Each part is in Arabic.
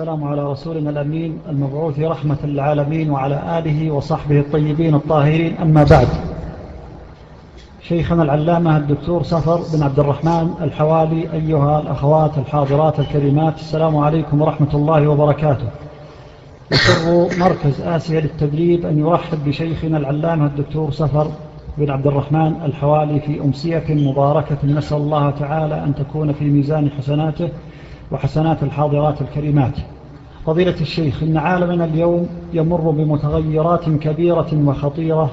السلام على رسولنا الأمين المبعوث رحمة للعالمين وعلى آله وصحبه الطيبين الطاهرين. أما بعد شيخنا العلامة الدكتور سفر بن عبد الرحمن الحوالي أيها الأخوات الحاضرات الكريمات السلام عليكم ورحمة الله وبركاته. يسر مركز آسيا للتدريب أن يرحب بشيخنا العلامة الدكتور سفر بن عبد الرحمن الحوالي في أمسية مباركة. نسأل الله تعالى أن تكون في ميزان حسناته وحسنات الحاضرات الكريمات. فضيلة الشيخ إن عالمنا اليوم يمر بمتغيرات كبيرة وخطيرة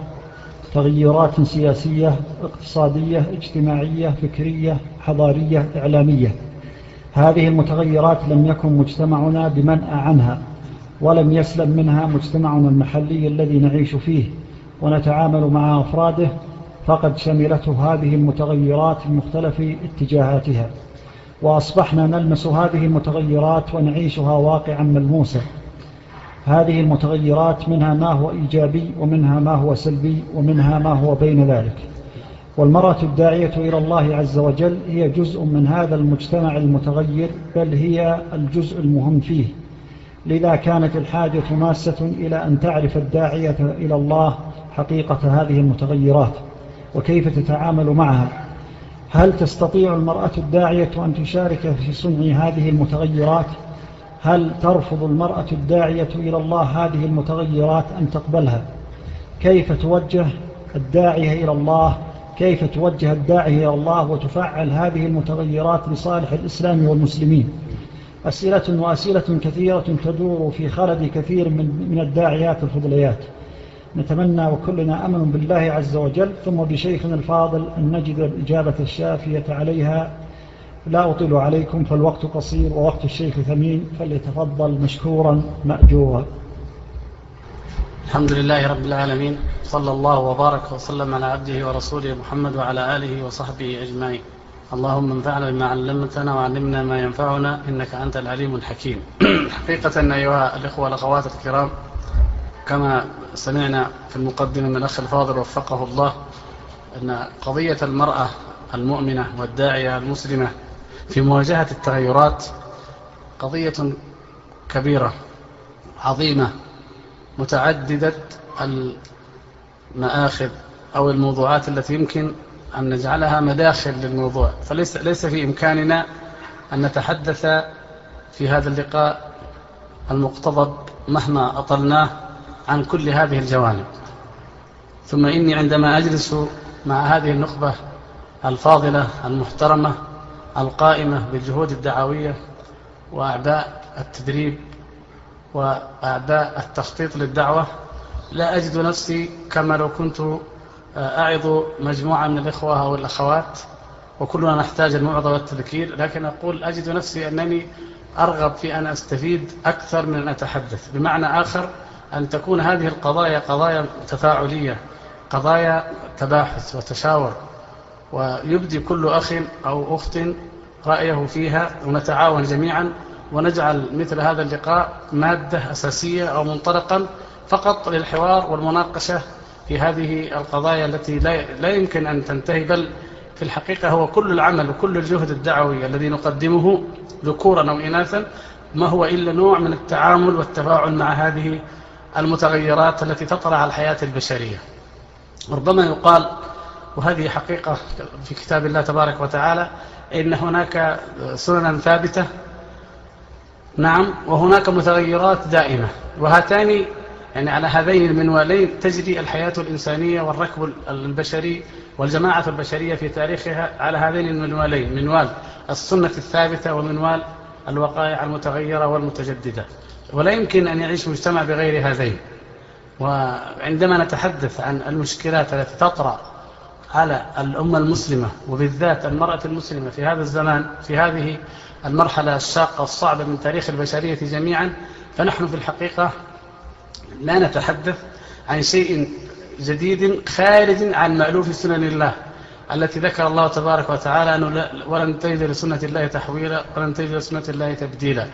تغيرات سياسية اقتصادية اجتماعية فكرية حضارية إعلامية. هذه المتغيرات لم يكن مجتمعنا بمنأ عنها ولم يسلم منها مجتمعنا المحلي الذي نعيش فيه ونتعامل مع أفراده فقد شملته هذه المتغيرات مختلف اتجاهاتها. وأصبحنا نلمس هذه المتغيرات ونعيشها واقعا ملموسا هذه المتغيرات منها ما هو إيجابي ومنها ما هو سلبي ومنها ما هو بين ذلك. والمرأة الداعية إلى الله عز وجل هي جزء من هذا المجتمع المتغير بل هي الجزء المهم فيه. لذا كانت الحاجة ماسة إلى أن تعرف الداعية إلى الله حقيقة هذه المتغيرات وكيف تتعامل معها. هل تستطيع المرأة الداعية أن تشارك في صنع هذه المتغيرات؟ هل ترفض المرأة الداعية إلى الله هذه المتغيرات أن تقبلها؟ كيف توجه الداعية إلى الله؟ كيف توجه الداعية إلى الله وتفعل هذه المتغيرات لصالح الإسلام والمسلمين؟ أسئلة وأسئلة كثيرة تدور في خلد كثير من, الداعيات الفضليات. نتمنى وكلنا أمن بالله عز وجل ثم بشيخنا الفاضل أن نجد الإجابة الشافية عليها. لا أطيل عليكم فالوقت قصير ووقت الشيخ ثمين فليتفضل مشكورا مأجورا. الحمد لله رب العالمين صلى الله وبارك وسلم على عبده ورسوله محمد وعلى آله وصحبه أجمعين. اللهم انفعنا بما علمتنا وعلمنا ما ينفعنا إنك أنت العليم الحكيم. حقيقة أيها الإخوة والأخوات الكرام كما سمعنا في المقدمة من الأخ الفاضل وفقه الله أن قضية المرأة المؤمنة والداعية المسلمة في مواجهة التغيرات قضية كبيرة عظيمة متعددة المآخذ أو الموضوعات التي يمكن أن نجعلها مداخل للموضوع. فليس ليس في إمكاننا أن نتحدث في هذا اللقاء المقتضب مهما أطلناه عن كل هذه الجوانب. ثم إني عندما أجلس مع هذه النخبة الفاضلة المحترمة القائمة بالجهود الدعوية وأعباء التدريب وأعباء التخطيط للدعوة لا أجد نفسي كما لو كنت أعظ مجموعة من الإخوة أو الأخوات وكلنا نحتاج الموعظة والتذكير لكن أقول أجد نفسي أنني أرغب في أن أستفيد أكثر من أن أتحدث. بمعنى آخر أن تكون هذه القضايا قضايا تفاعلية قضايا تباحث وتشاور. ويبدي كل أخ أو أخت رأيه فيها ونتعاون جميعا ونجعل مثل هذا اللقاء مادة أساسية أو منطلقا فقط للحوار والمناقشة في هذه القضايا التي لا يمكن أن تنتهي بل في الحقيقة هو كل العمل وكل الجهد الدعوي الذي نقدمه ذكورا أو إناثا ما هو إلا نوع من التعامل والتفاعل مع هذه المتغيرات التي تطرع على الحياة البشرية. ربما يقال وهذه حقيقة في كتاب الله تبارك وتعالى إن هناك سننا ثابتة. نعم وهناك متغيرات دائمة. وهاتان يعني على هذين المنوالين تجري الحياة الإنسانية والركب البشري والجماعة البشرية في تاريخها على هذين المنوالين. منوال السنة الثابتة ومنوال الوقائع المتغيرة والمتجددة. ولا يمكن أن يعيش مجتمع بغير هذين. وعندما نتحدث عن المشكلات التي تطرأ على الأمة المسلمة وبالذات المرأة المسلمة في هذا الزمان في هذه المرحلة الشاقة الصعبة من تاريخ البشرية جميعا فنحن في الحقيقة لا نتحدث عن شيء جديد خارج عن مألوف سنن الله التي ذكر الله تبارك وتعالى أنه ولن تجد لسنة الله تحويلا ولن تجد لسنة الله تبديلا.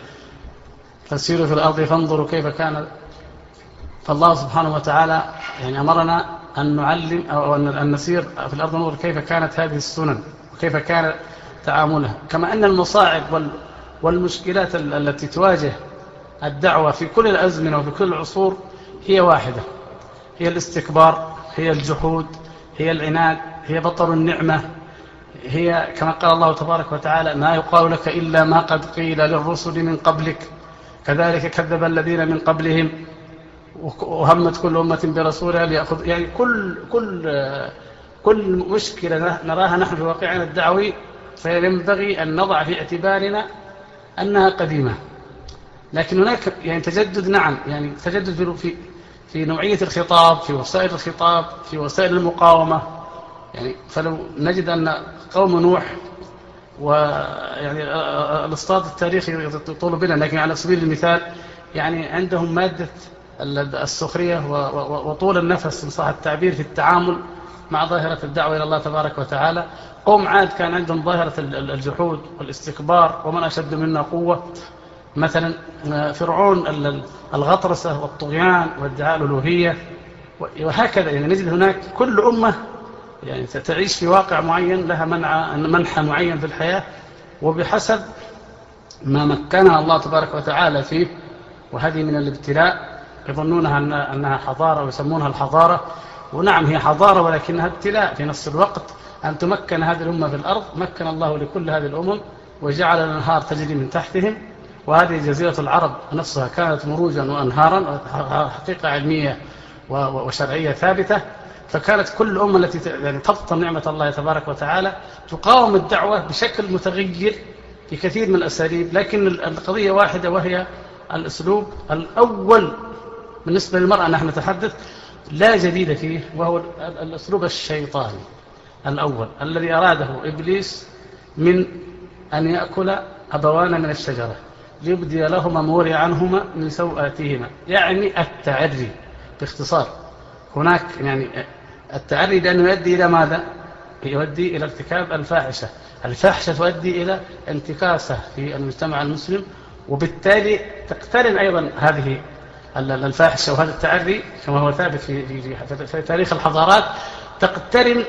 فسيروا في الأرض فانظروا كيف كان. فالله سبحانه وتعالى يعني أمرنا أن نعلم أو أن نسير في الأرض ننظر كيف كانت هذه السنن وكيف كان تعاملها. كما أن المصاعب والمشكلات التي تواجه الدعوة في كل الأزمنة وفي كل العصور هي واحدة. هي الاستكبار هي الجحود هي العناد هي بطر النعمة. هي كما قال الله تبارك وتعالى ما يقال لك إلا ما قد قيل للرسل من قبلك كذلك كذب الذين من قبلهم وهمت كل أمة برسولها ليأخذ يعني كل كل كل مشكلة نراها نحن في واقعنا الدعوي فينبغي أن نضع في اعتبارنا أنها قديمة. لكن هناك يعني تجدد نعم يعني تجدد في في نوعية الخطاب في وسائل الخطاب في وسائل المقاومة. يعني فلو نجد أن قوم نوح ويعني الاسطاد التاريخي يطول بنا لكن على سبيل المثال يعني عندهم مادة السخرية وطول النفس إن صح التعبير في التعامل مع ظاهرة الدعوة إلى الله تبارك وتعالى. قوم عاد كان عندهم ظاهرة الجحود والاستكبار ومن أشد منا قوة. مثلا فرعون الغطرسة والطغيان والدعاء الألوهية وهكذا. يعني نجد هناك كل أمة يعني تعيش في واقع معين لها منع منحى معين في الحياة. وبحسب ما مكنها الله تبارك وتعالى فيه وهذه من الابتلاء يظنونها أنها حضارة ويسمونها الحضارة. ونعم هي حضارة ولكنها ابتلاء في نفس الوقت. أن تمكن هذه الأمة في الأرض مكن الله لكل هذه الأمم وجعل الأنهار تجري من تحتهم. وهذه جزيرة العرب نفسها كانت مروجا وأنهارا حقيقة علمية وشرعية ثابتة. فكانت كل أمة التي يعني تفطن نعمة الله تبارك وتعالى تقاوم الدعوة بشكل متغير في كثير من الأساليب لكن القضية واحدة وهي الأسلوب الأول بالنسبة للمرأة نحن نتحدث لا جديد فيه وهو الأسلوب الشيطاني الأول الذي أراده إبليس من أن يأكل أبوانا من الشجرة ليبدي لهما موري عنهما من سوآتهما يعني التعري باختصار. هناك يعني التعري لأنه يؤدي إلى ماذا؟ يؤدي إلى ارتكاب الفاحشة. الفاحشة تؤدي إلى انتكاسة في المجتمع المسلم وبالتالي تقترن أيضا هذه الفاحشة وهذا التعري كما هو ثابت في, في, في, في تاريخ الحضارات تقترن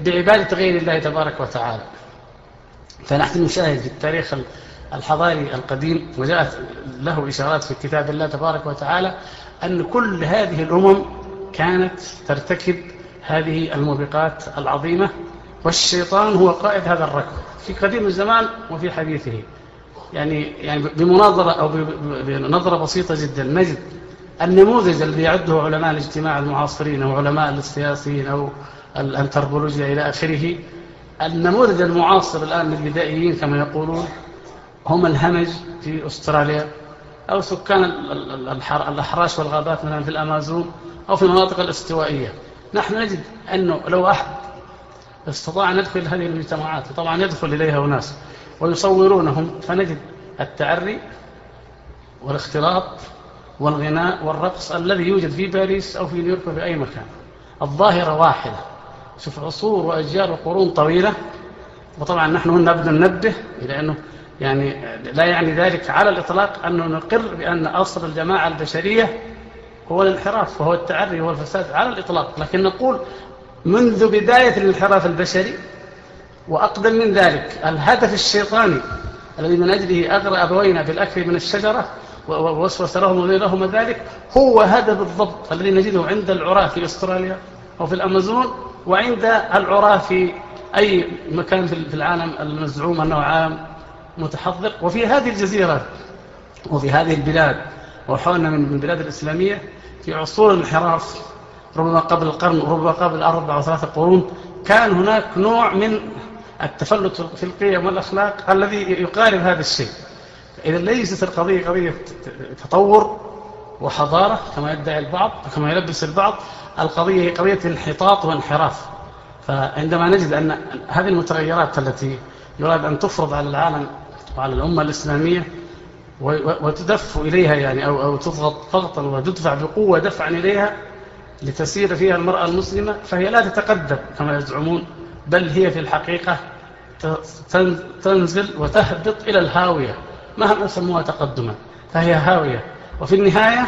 بعبادة غير الله تبارك وتعالى. فنحن نشاهد في التاريخ الحضاري القديم وجاءت له إشارات في كتاب الله تبارك وتعالى أن كل هذه الأمم كانت ترتكب هذه الموبقات العظيمة والشيطان هو قائد هذا الركب في قديم الزمان وفي حديثه. يعني يعني بمناظرة أو بنظرة بسيطة جدا نجد النموذج الذي يعده علماء الاجتماع المعاصرين أو علماء السياسيين أو الأنتربولوجيا إلى آخره. النموذج المعاصر الآن للبدائيين كما يقولون هم الهمج في أستراليا أو سكان الأحراش والغابات مثلا في الأمازون. أو في المناطق الاستوائية. نحن نجد أنه لو أحد استطاع أن يدخل هذه المجتمعات وطبعا يدخل إليها أناس ويصورونهم فنجد التعري والاختلاط والغناء والرقص الذي يوجد في باريس أو في نيويورك وفي أي مكان. الظاهرة واحدة. شوف عصور وأجيال وقرون طويلة. وطبعا نحن هنا نبدأ ننبه إلى أنه يعني لا يعني ذلك على الإطلاق أنه نقر بأن أصل الجماعة البشرية هو الانحراف وهو التعري وهو الفساد على الإطلاق. لكن نقول منذ بداية الانحراف البشري وأقدم من ذلك الهدف الشيطاني الذي من أجله أغرى أبوينا بالأكل من الشجرة ووسوس لهم وليلهم ذلك هو هذا بالضبط الذي نجده عند العراة في أستراليا أو في الأمازون وعند العراة في أي مكان في العالم المزعوم أنه عالم متحضر. وفي هذه الجزيرة وفي هذه البلاد وحولنا من البلاد الإسلامية في عصور الانحراف ربما قبل القرن وربما قبل أربع أو ثلاثة قرون كان هناك نوع من التفلت في القيم والأخلاق الذي يقارب هذا الشيء. إذا ليست القضية قضية تطور وحضارة كما يدعي البعض وكما يلبس البعض القضية هي قضية انحطاط وانحراف فعندما نجد أن هذه المتغيرات التي يراد أن تفرض على العالم وعلى الأمة الإسلامية وتدف إليها يعني أو, أو تضغط ضغطا وتدفع بقوة دفعا إليها لتسير فيها المرأة المسلمة فهي لا تتقدم كما يزعمون بل هي في الحقيقة تنزل وتهبط إلى الهاوية مهما سموها تقدما فهي هاوية. وفي النهاية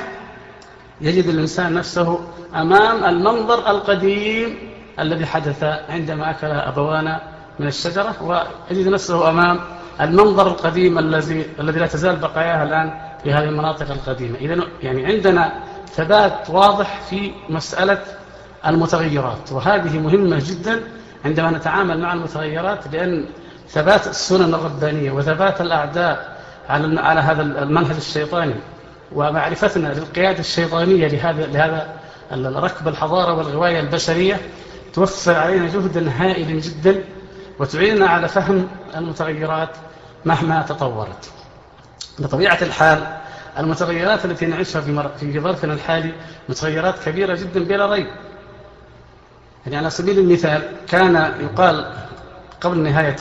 يجد الإنسان نفسه أمام المنظر القديم الذي حدث عندما أكل أبوانا من الشجرة ويجد نفسه أمام المنظر القديم الذي الذي لا تزال بقاياها الآن في هذه المناطق القديمة. إذا يعني عندنا ثبات واضح في مسألة المتغيرات وهذه مهمة جدا عندما نتعامل مع المتغيرات لأن ثبات السنن الربانية وثبات الأعداء على على هذا المنهج الشيطاني ومعرفتنا للقيادة الشيطانية لهذا لهذا ركب الحضارة والغواية البشرية توفر علينا جهدا هائلا جدا وتعيننا على فهم المتغيرات مهما تطورت. بطبيعة الحال المتغيرات التي نعيشها في ظرفنا الحالي متغيرات كبيرة جدا بلا ريب. يعني على سبيل المثال كان يقال قبل نهاية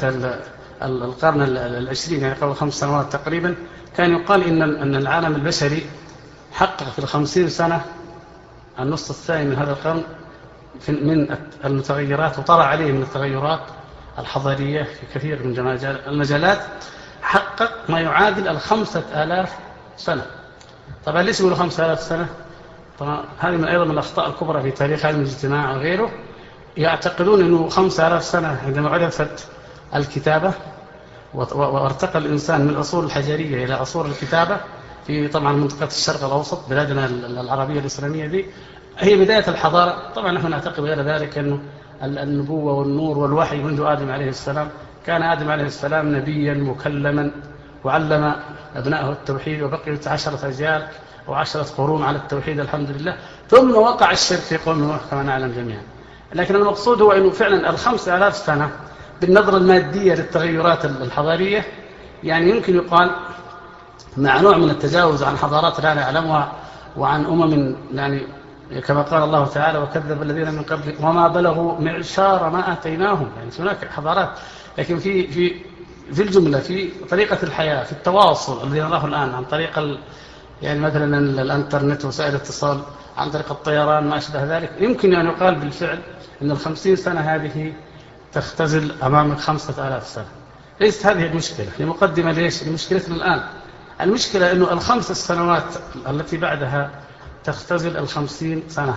القرن العشرين يعني قبل خمس سنوات تقريبا كان يقال إن أن العالم البشري حقق في الخمسين سنة النصف الثاني من هذا القرن من المتغيرات وطلع عليه من التغيرات الحضارية في كثير من المجالات حقق ما يعادل الخمسة آلاف سنة. طبعا ليش يقولوا خمسة آلاف سنة؟ طبعا هذه من أيضا من الأخطاء الكبرى في تاريخ علم الاجتماع وغيره. يعتقدون أنه خمسة آلاف سنة عندما عرفت الكتابة وارتقى الإنسان من الأصول الحجرية إلى أصول الكتابة في طبعا منطقة الشرق الأوسط بلادنا العربية الإسلامية دي هي بداية الحضارة. طبعا نحن نعتقد غير ذلك أنه النبوة والنور والوحي منذ آدم عليه السلام. كان آدم عليه السلام نبيا مكلما وعلم أبنائه التوحيد وبقيت عشرة أجيال وعشرة قرون على التوحيد الحمد لله. ثم وقع الشرك في قوم نوح كما نعلم جميعا. لكن المقصود هو أنه فعلا الخمس آلاف سنة بالنظرة المادية للتغيرات الحضارية يعني يمكن يقال مع نوع من التجاوز عن حضارات لا نعلمها وعن أمم يعني كما قال الله تعالى وكذب الذين من قبل وما بلغوا معشار ما آتيناهم. يعني هناك حضارات لكن في في في الجملة في طريقة الحياة في التواصل الذي نراه الآن عن طريق يعني مثلا الإنترنت وسائل الاتصال عن طريق الطيران ما أشبه ذلك. يمكن أن يقال بالفعل أن الخمسين سنة هذه تختزل أمامك خمسة آلاف سنة. ليست هذه المشكلة. لمقدمة ليش؟ لمشكلتنا الآن. المشكلة أنه الخمس السنوات التي بعدها تختزل الخمسين سنة.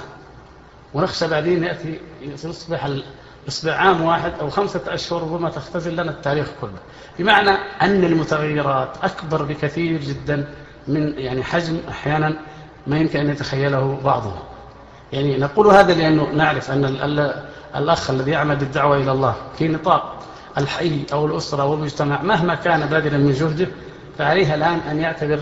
ونخشى بعدين يأتي يصبح يصبح عام واحد أو خمسة أشهر ربما تختزل لنا التاريخ كله. بمعنى أن المتغيرات أكبر بكثير جدا من يعني حجم أحيانا ما يمكن أن يتخيله بعضهم. يعني نقول هذا لأنه نعرف أن الأخ الذي يعمل بالدعوة إلى الله في نطاق الحي أو الأسرة والمجتمع مهما كان باذلا من جهده فعليه الآن أن يعتبر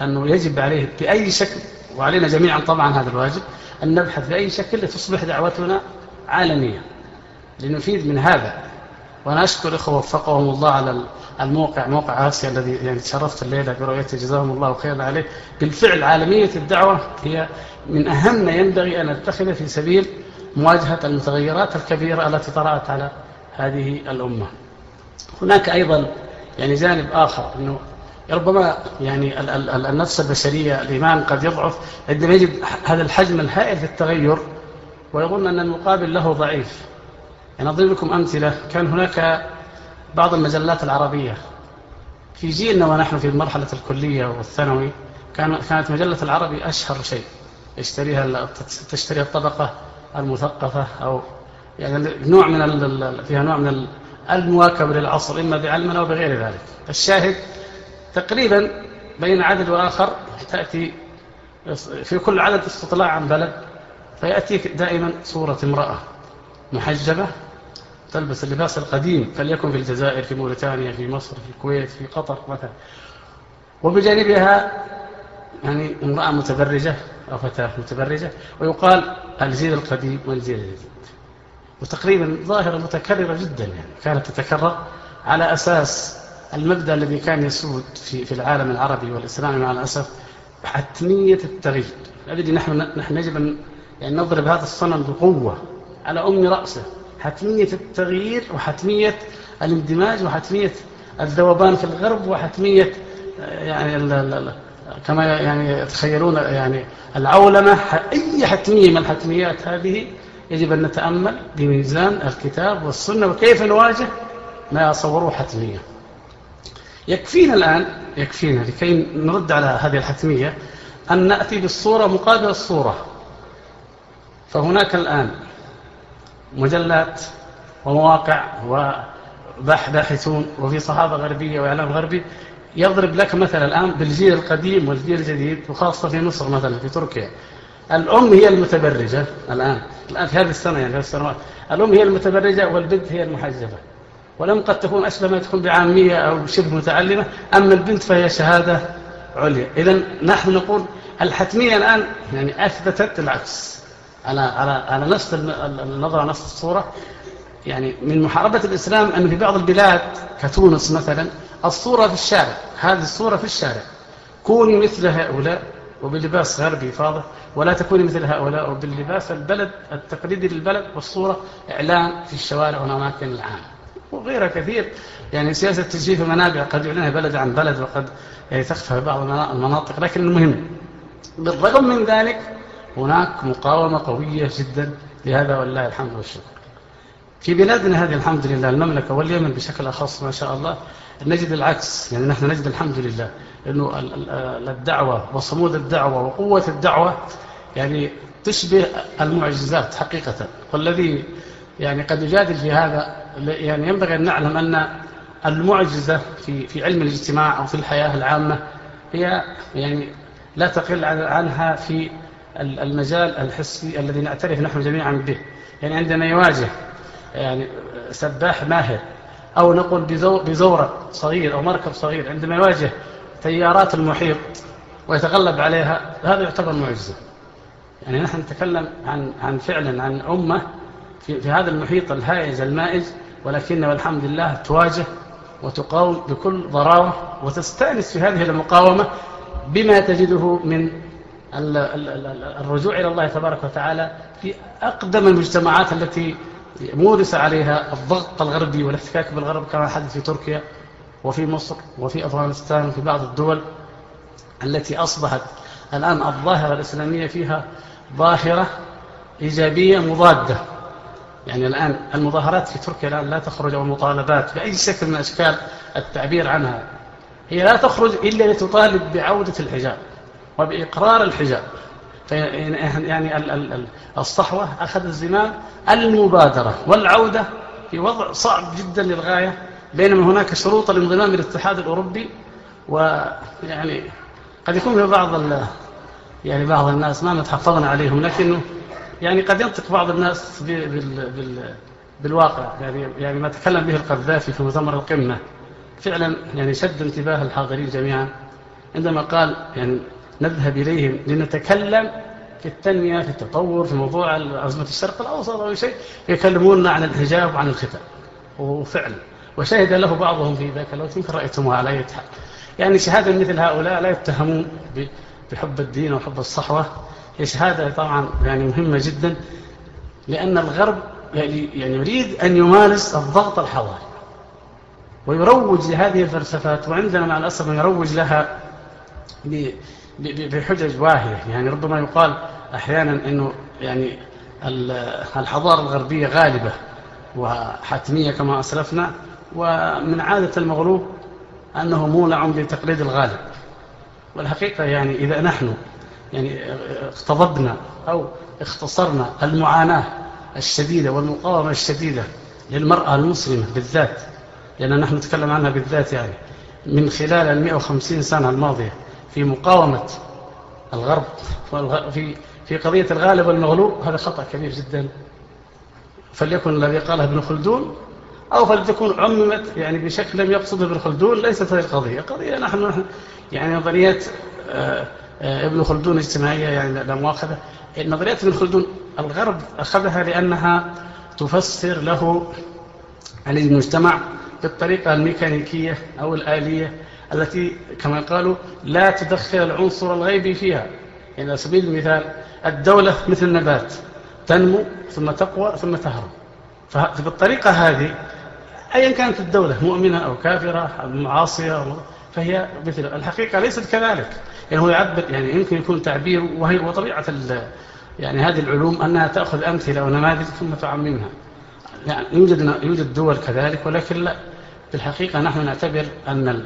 أنه يجب عليه بأي شكل وعلينا جميعا طبعا هذا الواجب أن نبحث بأي شكل لتصبح دعوتنا عالمية لنفيد من هذا. وأنا أشكر إخوة وفقهم الله على الموقع موقع آسيا الذي يعني تشرفت الليلة برؤيته جزاهم الله خيرا عليه. بالفعل عالمية الدعوة هي من أهم ما ينبغي أن نتخذ في سبيل مواجهة المتغيرات الكبيرة التي طرأت على هذه الأمة. هناك أيضا يعني جانب آخر أنه ربما يعني النفس البشرية الإيمان قد يضعف عندما يجد هذا الحجم الهائل في التغير ويظن أن المقابل له ضعيف. يعني أضرب لكم أمثلة. كان هناك بعض المجلات العربية. في جيلنا ونحن في المرحلة الكلية والثانوي كانت مجلة العربي أشهر شيء. يشتريها تشتري الطبقة المثقفة أو يعني نوع من فيها نوع من المواكبة للعصر إما بعلمنا أو بغير ذلك. الشاهد تقريبا بين عدد وآخر تأتي في كل عدد استطلاع عن بلد فيأتيك دائما صورة امرأة محجبة تلبس اللباس القديم فليكن في الجزائر في موريتانيا في مصر في الكويت في قطر مثلا وبجانبها يعني امرأة متبرجة أو فتاة متبرجة ويقال الجيل القديم والجيل الجديد. وتقريبا ظاهرة متكررة جدا يعني كانت تتكرر على أساس المبدأ الذي كان يسود في, في العالم العربي والإسلامي مع الأسف حتمية التغيير. الذي نحن نحن يجب أن يعني نضرب هذا الصنم بقوة على أم رأسه. حتمية التغيير وحتمية الاندماج وحتمية الذوبان في الغرب وحتمية يعني كما يعني يتخيلون يعني العولمة. أي حتمية من الحتميات هذه يجب أن نتأمل بميزان الكتاب والسنة وكيف نواجه ما يصوره حتمية يكفينا الآن يكفينا لكي نرد على هذه الحتمية أن نأتي بالصورة مقابل الصورة. فهناك الآن مجلات ومواقع وباحثون وفي صحافة غربية وإعلام غربي يضرب لك مثلا الآن بالجيل القديم والجيل الجديد وخاصة في مصر مثلا في تركيا. الأم هي المتبرجة الآن الآن في هذه السنة يعني في السنوات. الأم هي المتبرجة والبنت هي المحجبة. ولم قد تكون تكون بعامية أو شبه متعلمة أما البنت فهي شهادة عليا. إذا نحن نقول الحتمية الآن يعني أثبتت العكس. على على على نفس النظرة نفس الصورة. يعني من محاربة الإسلام أن في بعض البلاد كتونس مثلا الصورة في الشارع هذه الصورة في الشارع. كوني مثل هؤلاء وبلباس غربي فاضح ولا تكوني مثل هؤلاء وباللباس البلد التقليدي للبلد والصورة إعلان في الشوارع والأماكن العامة وغيرها كثير. يعني سياسة تجريف المنابع قد يعلنها بلد عن بلد وقد يعني تخفى بعض المناطق لكن المهم بالرغم من ذلك هناك مقاومة قوية جدا لهذا والله الحمد والشكر. في بلادنا هذه الحمد لله المملكة واليمن بشكل أخص ما شاء الله نجد العكس. يعني نحن نجد الحمد لله أنه الدعوة وصمود الدعوة وقوة الدعوة يعني تشبه المعجزات حقيقة. والذي يعني قد يجادل في هذا يعني ينبغي أن نعلم أن المعجزة في في علم الاجتماع أو في الحياة العامة هي يعني لا تقل عنها في المجال الحسي الذي نعترف نحن جميعا به. يعني عندما يواجه يعني سباح ماهر أو نقول بزورق صغير أو مركب صغير عندما يواجه تيارات المحيط ويتغلب عليها هذا يعتبر معجزة. يعني نحن نتكلم عن عن فعلا عن أمة في, في هذا المحيط الهائج المائج ولكن والحمد لله تواجه وتقاوم بكل ضراوة وتستأنس في هذه المقاومة بما تجده من الرجوع إلى الله تبارك وتعالى في أقدم المجتمعات التي مورس عليها الضغط الغربي والاحتكاك بالغرب كما حدث في تركيا وفي مصر وفي أفغانستان وفي بعض الدول التي أصبحت الآن الظاهرة الإسلامية فيها ظاهرة إيجابية مضادة. يعني الآن المظاهرات في تركيا الآن لا تخرج أو المطالبات بأي شكل من أشكال التعبير عنها هي لا تخرج إلا لتطالب بعودة الحجاب وبإقرار الحجاب. يعني الصحوة أخذ الزمام المبادرة والعودة في وضع صعب جدا للغاية بينما هناك شروط لانضمام الاتحاد الأوروبي ويعني قد يكون بعض يعني بعض الناس ما متحفظنا عليهم لكنه يعني قد ينطق بعض الناس بال بال بالواقع يعني يعني ما تكلم به القذافي في مؤتمر القمة. فعلا يعني شد انتباه الحاضرين جميعا. عندما قال يعني نذهب إليهم لنتكلم في التنمية في التطور في موضوع أزمة الشرق الأوسط أو شيء يكلموننا عن الحجاب وعن الختان وفعلا. وشهد له بعضهم في ذاك الوقت يمكن رأيتموها على حال. يعني شهادة مثل هؤلاء لا يتهمون بحب الدين وحب الصحوة. هي شهادة طبعا يعني مهمة جدا لأن الغرب يعني, يعني يريد أن يمارس الضغط الحضاري ويروج لهذه الفلسفات وعندنا مع الأسف يروج لها بحجج واهية. يعني ربما يقال أحيانا أنه يعني الحضارة الغربية غالبة وحتمية كما أسلفنا ومن عادة المغلوب أنه مولع بتقليد الغالب. والحقيقة يعني إذا نحن يعني اقتضبنا أو اختصرنا المعاناة الشديدة والمقاومة الشديدة للمرأة المسلمة بالذات لأن نحن نتكلم عنها بالذات يعني من خلال المئة وخمسين سنة الماضية في مقاومة الغرب في في قضية الغالب والمغلوب هذا خطأ كبير جدا. فليكن الذي قاله ابن خلدون أو فلتكون عممت يعني بشكل لم يقصد ابن خلدون ليست هذه القضية. قضية نحن يعني نظريات آه، ابن خلدون اجتماعية يعني لا مؤاخذة. نظريات ابن خلدون الغرب أخذها لأنها تفسر له المجتمع بالطريقة الميكانيكية أو الآلية التي كما قالوا لا تدخل العنصر الغيبي فيها. يعني على سبيل المثال الدولة مثل النبات تنمو ثم تقوى ثم تهرب. فبالطريقة هذه أيا كانت الدولة مؤمنة أو كافرة أو معاصية فهي مثل الحقيقة ليست كذلك. يعني هو يعبر يعني يمكن يكون تعبير وهي وطبيعة يعني هذه العلوم أنها تأخذ أمثلة ونماذج ثم تعممها يعني يوجد يوجد دول كذلك ولكن لا. في الحقيقة نحن نعتبر أن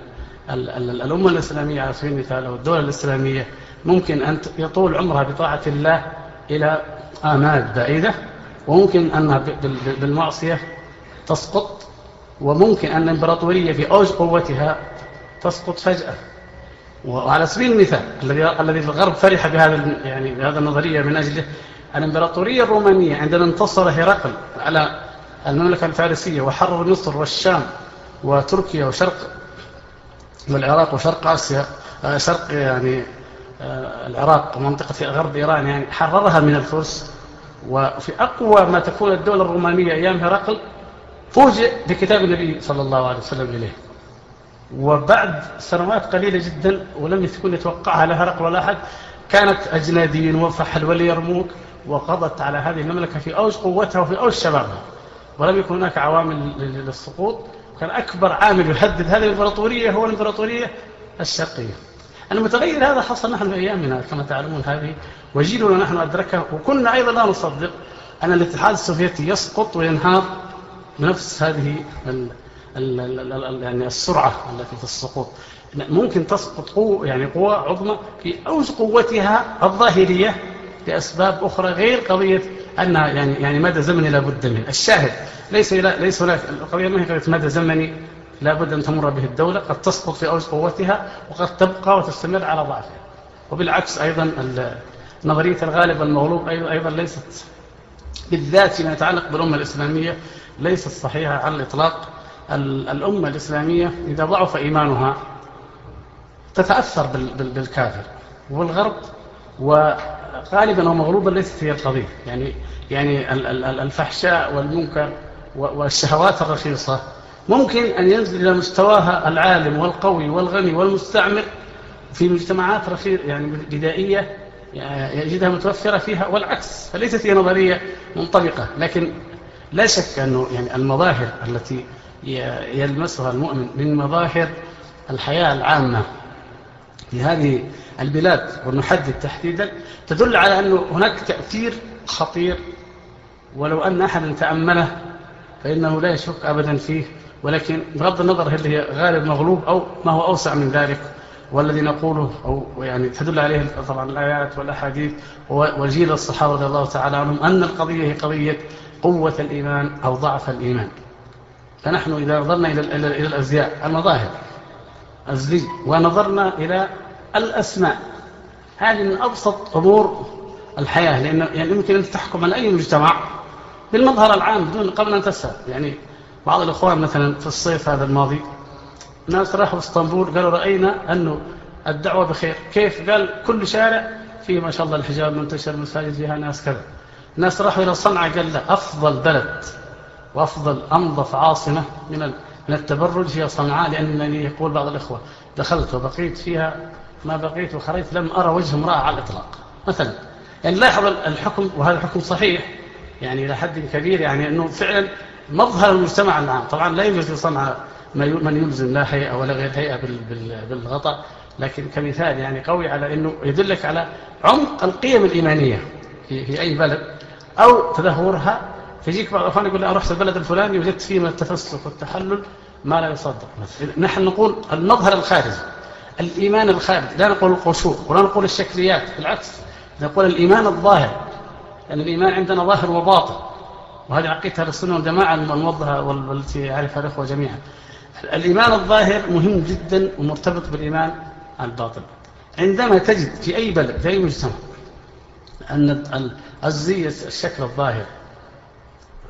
الأمة الإسلامية على سبيل المثال أو الدولة الإسلامية ممكن أن يطول عمرها بطاعة الله إلى آمال بعيدة وممكن أنها بالمعصية تسقط وممكن أن الإمبراطورية في أوج قوتها تسقط فجأة. وعلى سبيل المثال الذي الذي الغرب فرح بهذا يعني بهذا النظرية من أجله الإمبراطورية الرومانية عندما انتصر هرقل على المملكة الفارسية وحرر مصر والشام وتركيا وشرق والعراق وشرق آسيا آه، شرق يعني آه، العراق ومنطقة غرب إيران يعني حررها من الفرس. وفي أقوى ما تكون الدولة الرومانية أيام هرقل فوجئ بكتاب النبي صلى الله عليه وسلم إليه. وبعد سنوات قليلة جدا ولم يكن يتوقعها لا هرقل ولا أحد كانت أجنادين وفحل واليرموك وقضت على هذه المملكة في أوج قوتها وفي أوج شبابها. ولم يكن هناك عوامل للسقوط. كان أكبر عامل يحدد هذه الإمبراطورية هو الإمبراطورية الشرقية. المتغير هذا حصل نحن في أيامنا كما تعلمون هذه وجيلنا نحن أدركه وكنا أيضا لا نصدق أن الاتحاد السوفيتي يسقط وينهار بنفس هذه يعني السرعة التي في السقوط ممكن تسقط قوة يعني قوة عظمى في أوج قوتها الظاهرية لأسباب أخرى غير قضية أنها يعني يعني مدى زمني لابد منه. الشاهد ليس ليس هناك القضية ما هي قضية مدى زمني لابد أن تمر به الدولة. قد تسقط في أوج قوتها وقد تبقى وتستمر على ضعفها. وبالعكس أيضا نظرية الغالب والمغلوب أيضا ليست بالذات فيما يتعلق بالأمة الإسلامية ليست صحيحة على الإطلاق. الأمة الإسلامية إذا ضعف إيمانها تتأثر بالكافر والغرب وغالبا ومغلوبا ليست هي القضية. يعني يعني الفحشاء والمنكر والشهوات الرخيصة ممكن أن ينزل إلى مستواها العالم والقوي والغني والمستعمر في مجتمعات رخيصة يعني بدائية يجدها متوفرة فيها والعكس فليست هي نظرية منطبقة. لكن لا شك أنه يعني المظاهر التي يلمسها المؤمن من مظاهر الحياة العامة في هذه البلاد ونحدد تحديدا. تدل على أنه هناك تأثير خطير. ولو أن أحدا تأمله فإنه لا يشك أبدا فيه. ولكن بغض النظر هل هي غالب مغلوب أو ما هو أوسع من ذلك والذي نقوله أو يعني تدل عليه طبعا الآيات والأحاديث وجيل الصحابة رضي الله تعالى عنهم أن القضية هي قضية قوة الإيمان أو ضعف الإيمان. فنحن إذا نظرنا إلى, إلى الأزياء المظاهر الزي ونظرنا إلى الأسماء. هذه من أبسط أمور الحياة لأن يعني يمكن أن تحكم على أي مجتمع بالمظهر العام بدون قبل أن تسأل. يعني بعض الإخوان مثلا في الصيف هذا الماضي ناس راحوا إسطنبول قالوا رأينا أنه الدعوة بخير. كيف؟ قال كل شارع فيه ما شاء الله الحجاب منتشر مساجد فيها ناس كذا. ناس راحوا إلى صنعاء قال لا أفضل بلد. وأفضل أنظف عاصمة من من التبرج هي صنعاء لأنني يقول بعض الإخوة دخلت وبقيت فيها ما بقيت وخرجت لم أرى وجه امرأة على الإطلاق. مثلا يعني لاحظ الحكم وهذا الحكم صحيح يعني إلى حد كبير يعني أنه فعلا مظهر المجتمع العام. طبعا لا يوجد صنعاء من يلزم لا هيئة ولا غير هيئة بالغطاء لكن كمثال يعني قوي على أنه يدلك على عمق القيم الإيمانية في, في أي بلد أو تدهورها فيجيك بعض الأخوان يقول لي أروح البلد الفلاني وجدت فيه من التفسق والتحلل ما لا يصدق. نحن نقول المظهر الخارجي الإيمان الخارجي لا نقول القشور ولا نقول الشكليات بالعكس نقول الإيمان الظاهر. لأن يعني الإيمان عندنا ظاهر وباطن وهذه عقيدة السنة والجماعة الموضحة والتي يعرفها الأخوة جميعا. الإيمان الظاهر مهم جدا ومرتبط بالإيمان الباطن. عندما تجد في أي بلد في أي مجتمع أن الزي الشكل الظاهر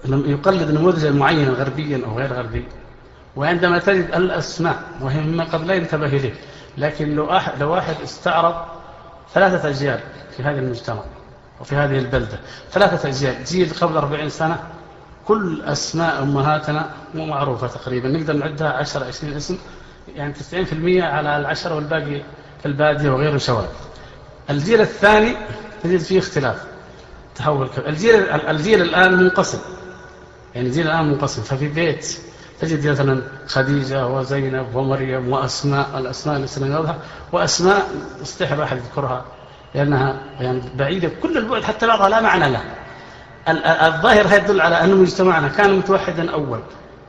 يقلد نموذجا معينا غربيا أو غير غربي. وعندما تجد الأسماء وهي مما قد لا ينتبه إليه لكن لو, أحد لو واحد استعرض ثلاثة أجيال في هذا المجتمع وفي هذه البلدة ثلاثة أجيال جيل قبل أربعين سنة كل أسماء أمهاتنا مو معروفة تقريبا نقدر نعدها 10 20 اسم يعني 90% على العشرة والباقي في البادية وغيره شوال الجيل الثاني تجد فيه اختلاف تحول الجيل الجيل الآن منقسم. يعني الجيل الآن منقسم. ففي بيت تجد مثلا خديجة وزينب ومريم وأسماء الأسماء الإسلامية وأسماء استحب أحد يذكرها لأنها يعني بعيدة كل البعد حتى بعضها لا معنى له. الظاهر يدل على أن مجتمعنا كان متوحدا أول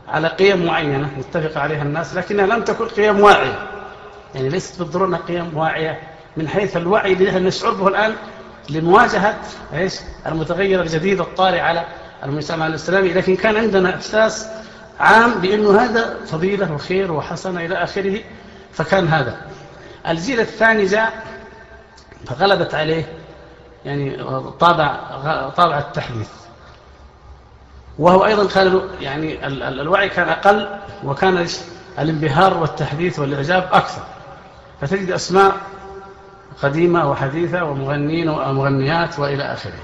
على قيم معينة متفق عليها الناس لكنها لم تكن قيم واعية. يعني ليست بالضرورة قيم واعية من حيث الوعي الذي نشعر به الآن لمواجهة إيش؟ المتغير الجديد الطارئ على المجتمع الإسلامي لكن كان عندنا إحساس عام بأنه هذا فضيلة وخير وحسنة إلى آخره فكان هذا. الجيل الثاني جاء فغلبت عليه يعني طابع طابع التحديث. وهو أيضا كان يعني الوعي كان أقل وكان الانبهار والتحديث والإعجاب أكثر. فتجد أسماء قديمة وحديثة ومغنين ومغنيات وإلى آخره.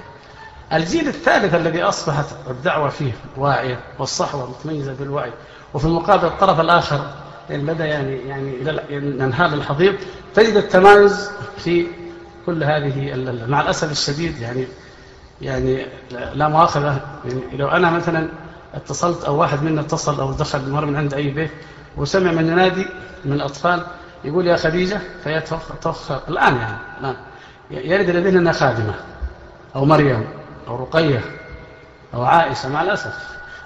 الجيل الثالث الذي أصبحت الدعوة فيه واعية والصحوة متميزة بالوعي. وفي المقابل الطرف الآخر يعني بدأ يعني يعني ينهال الحضيض تجد التمايز في كل هذه مع الأسف الشديد يعني يعني لا مؤاخذة يعني لو أنا مثلا اتصلت أو واحد منا اتصل أو دخل مر من عند أي بيت وسمع من ينادي من الأطفال يقول يا خديجة فهي الآن يعني الآن. يرد لدينا خادمة أو مريم. أو رقية أو عائشة مع الأسف.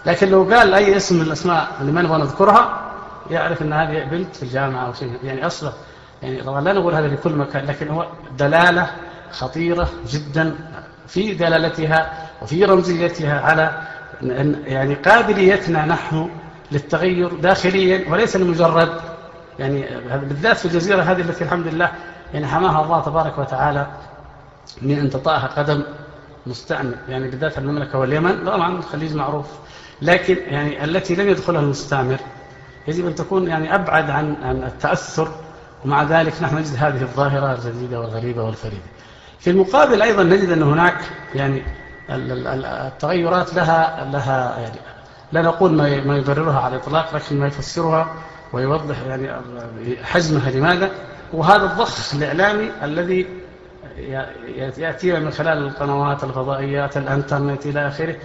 لكن لو قال أي اسم من الأسماء اللي ما نبغى نذكرها يعرف أن هذه بنت في الجامعة أو شيء. يعني أصلا يعني طبعا لا نقول هذا في كل مكان لكن هو دلالة خطيرة جدا في دلالتها وفي رمزيتها على يعني قابليتنا نحن للتغير داخليا وليس لمجرد يعني بالذات في الجزيرة هذه التي الحمد لله يعني حماها الله تبارك وتعالى من أن تطأها قدم مستعمر يعني بالذات المملكة واليمن طبعا الخليج معروف لكن يعني التي لم يدخلها المستعمر يجب أن تكون يعني أبعد عن عن التأثر ومع ذلك نحن نجد هذه الظاهرة الجديدة والغريبة والفريدة. في المقابل أيضا نجد أن هناك يعني التغيرات لها لها يعني لا نقول ما يبررها على الإطلاق لكن ما يفسرها ويوضح يعني حجمها لماذا. وهذا الضخ الإعلامي الذي يأتينا من خلال القنوات الفضائيات الإنترنت إلى آخره.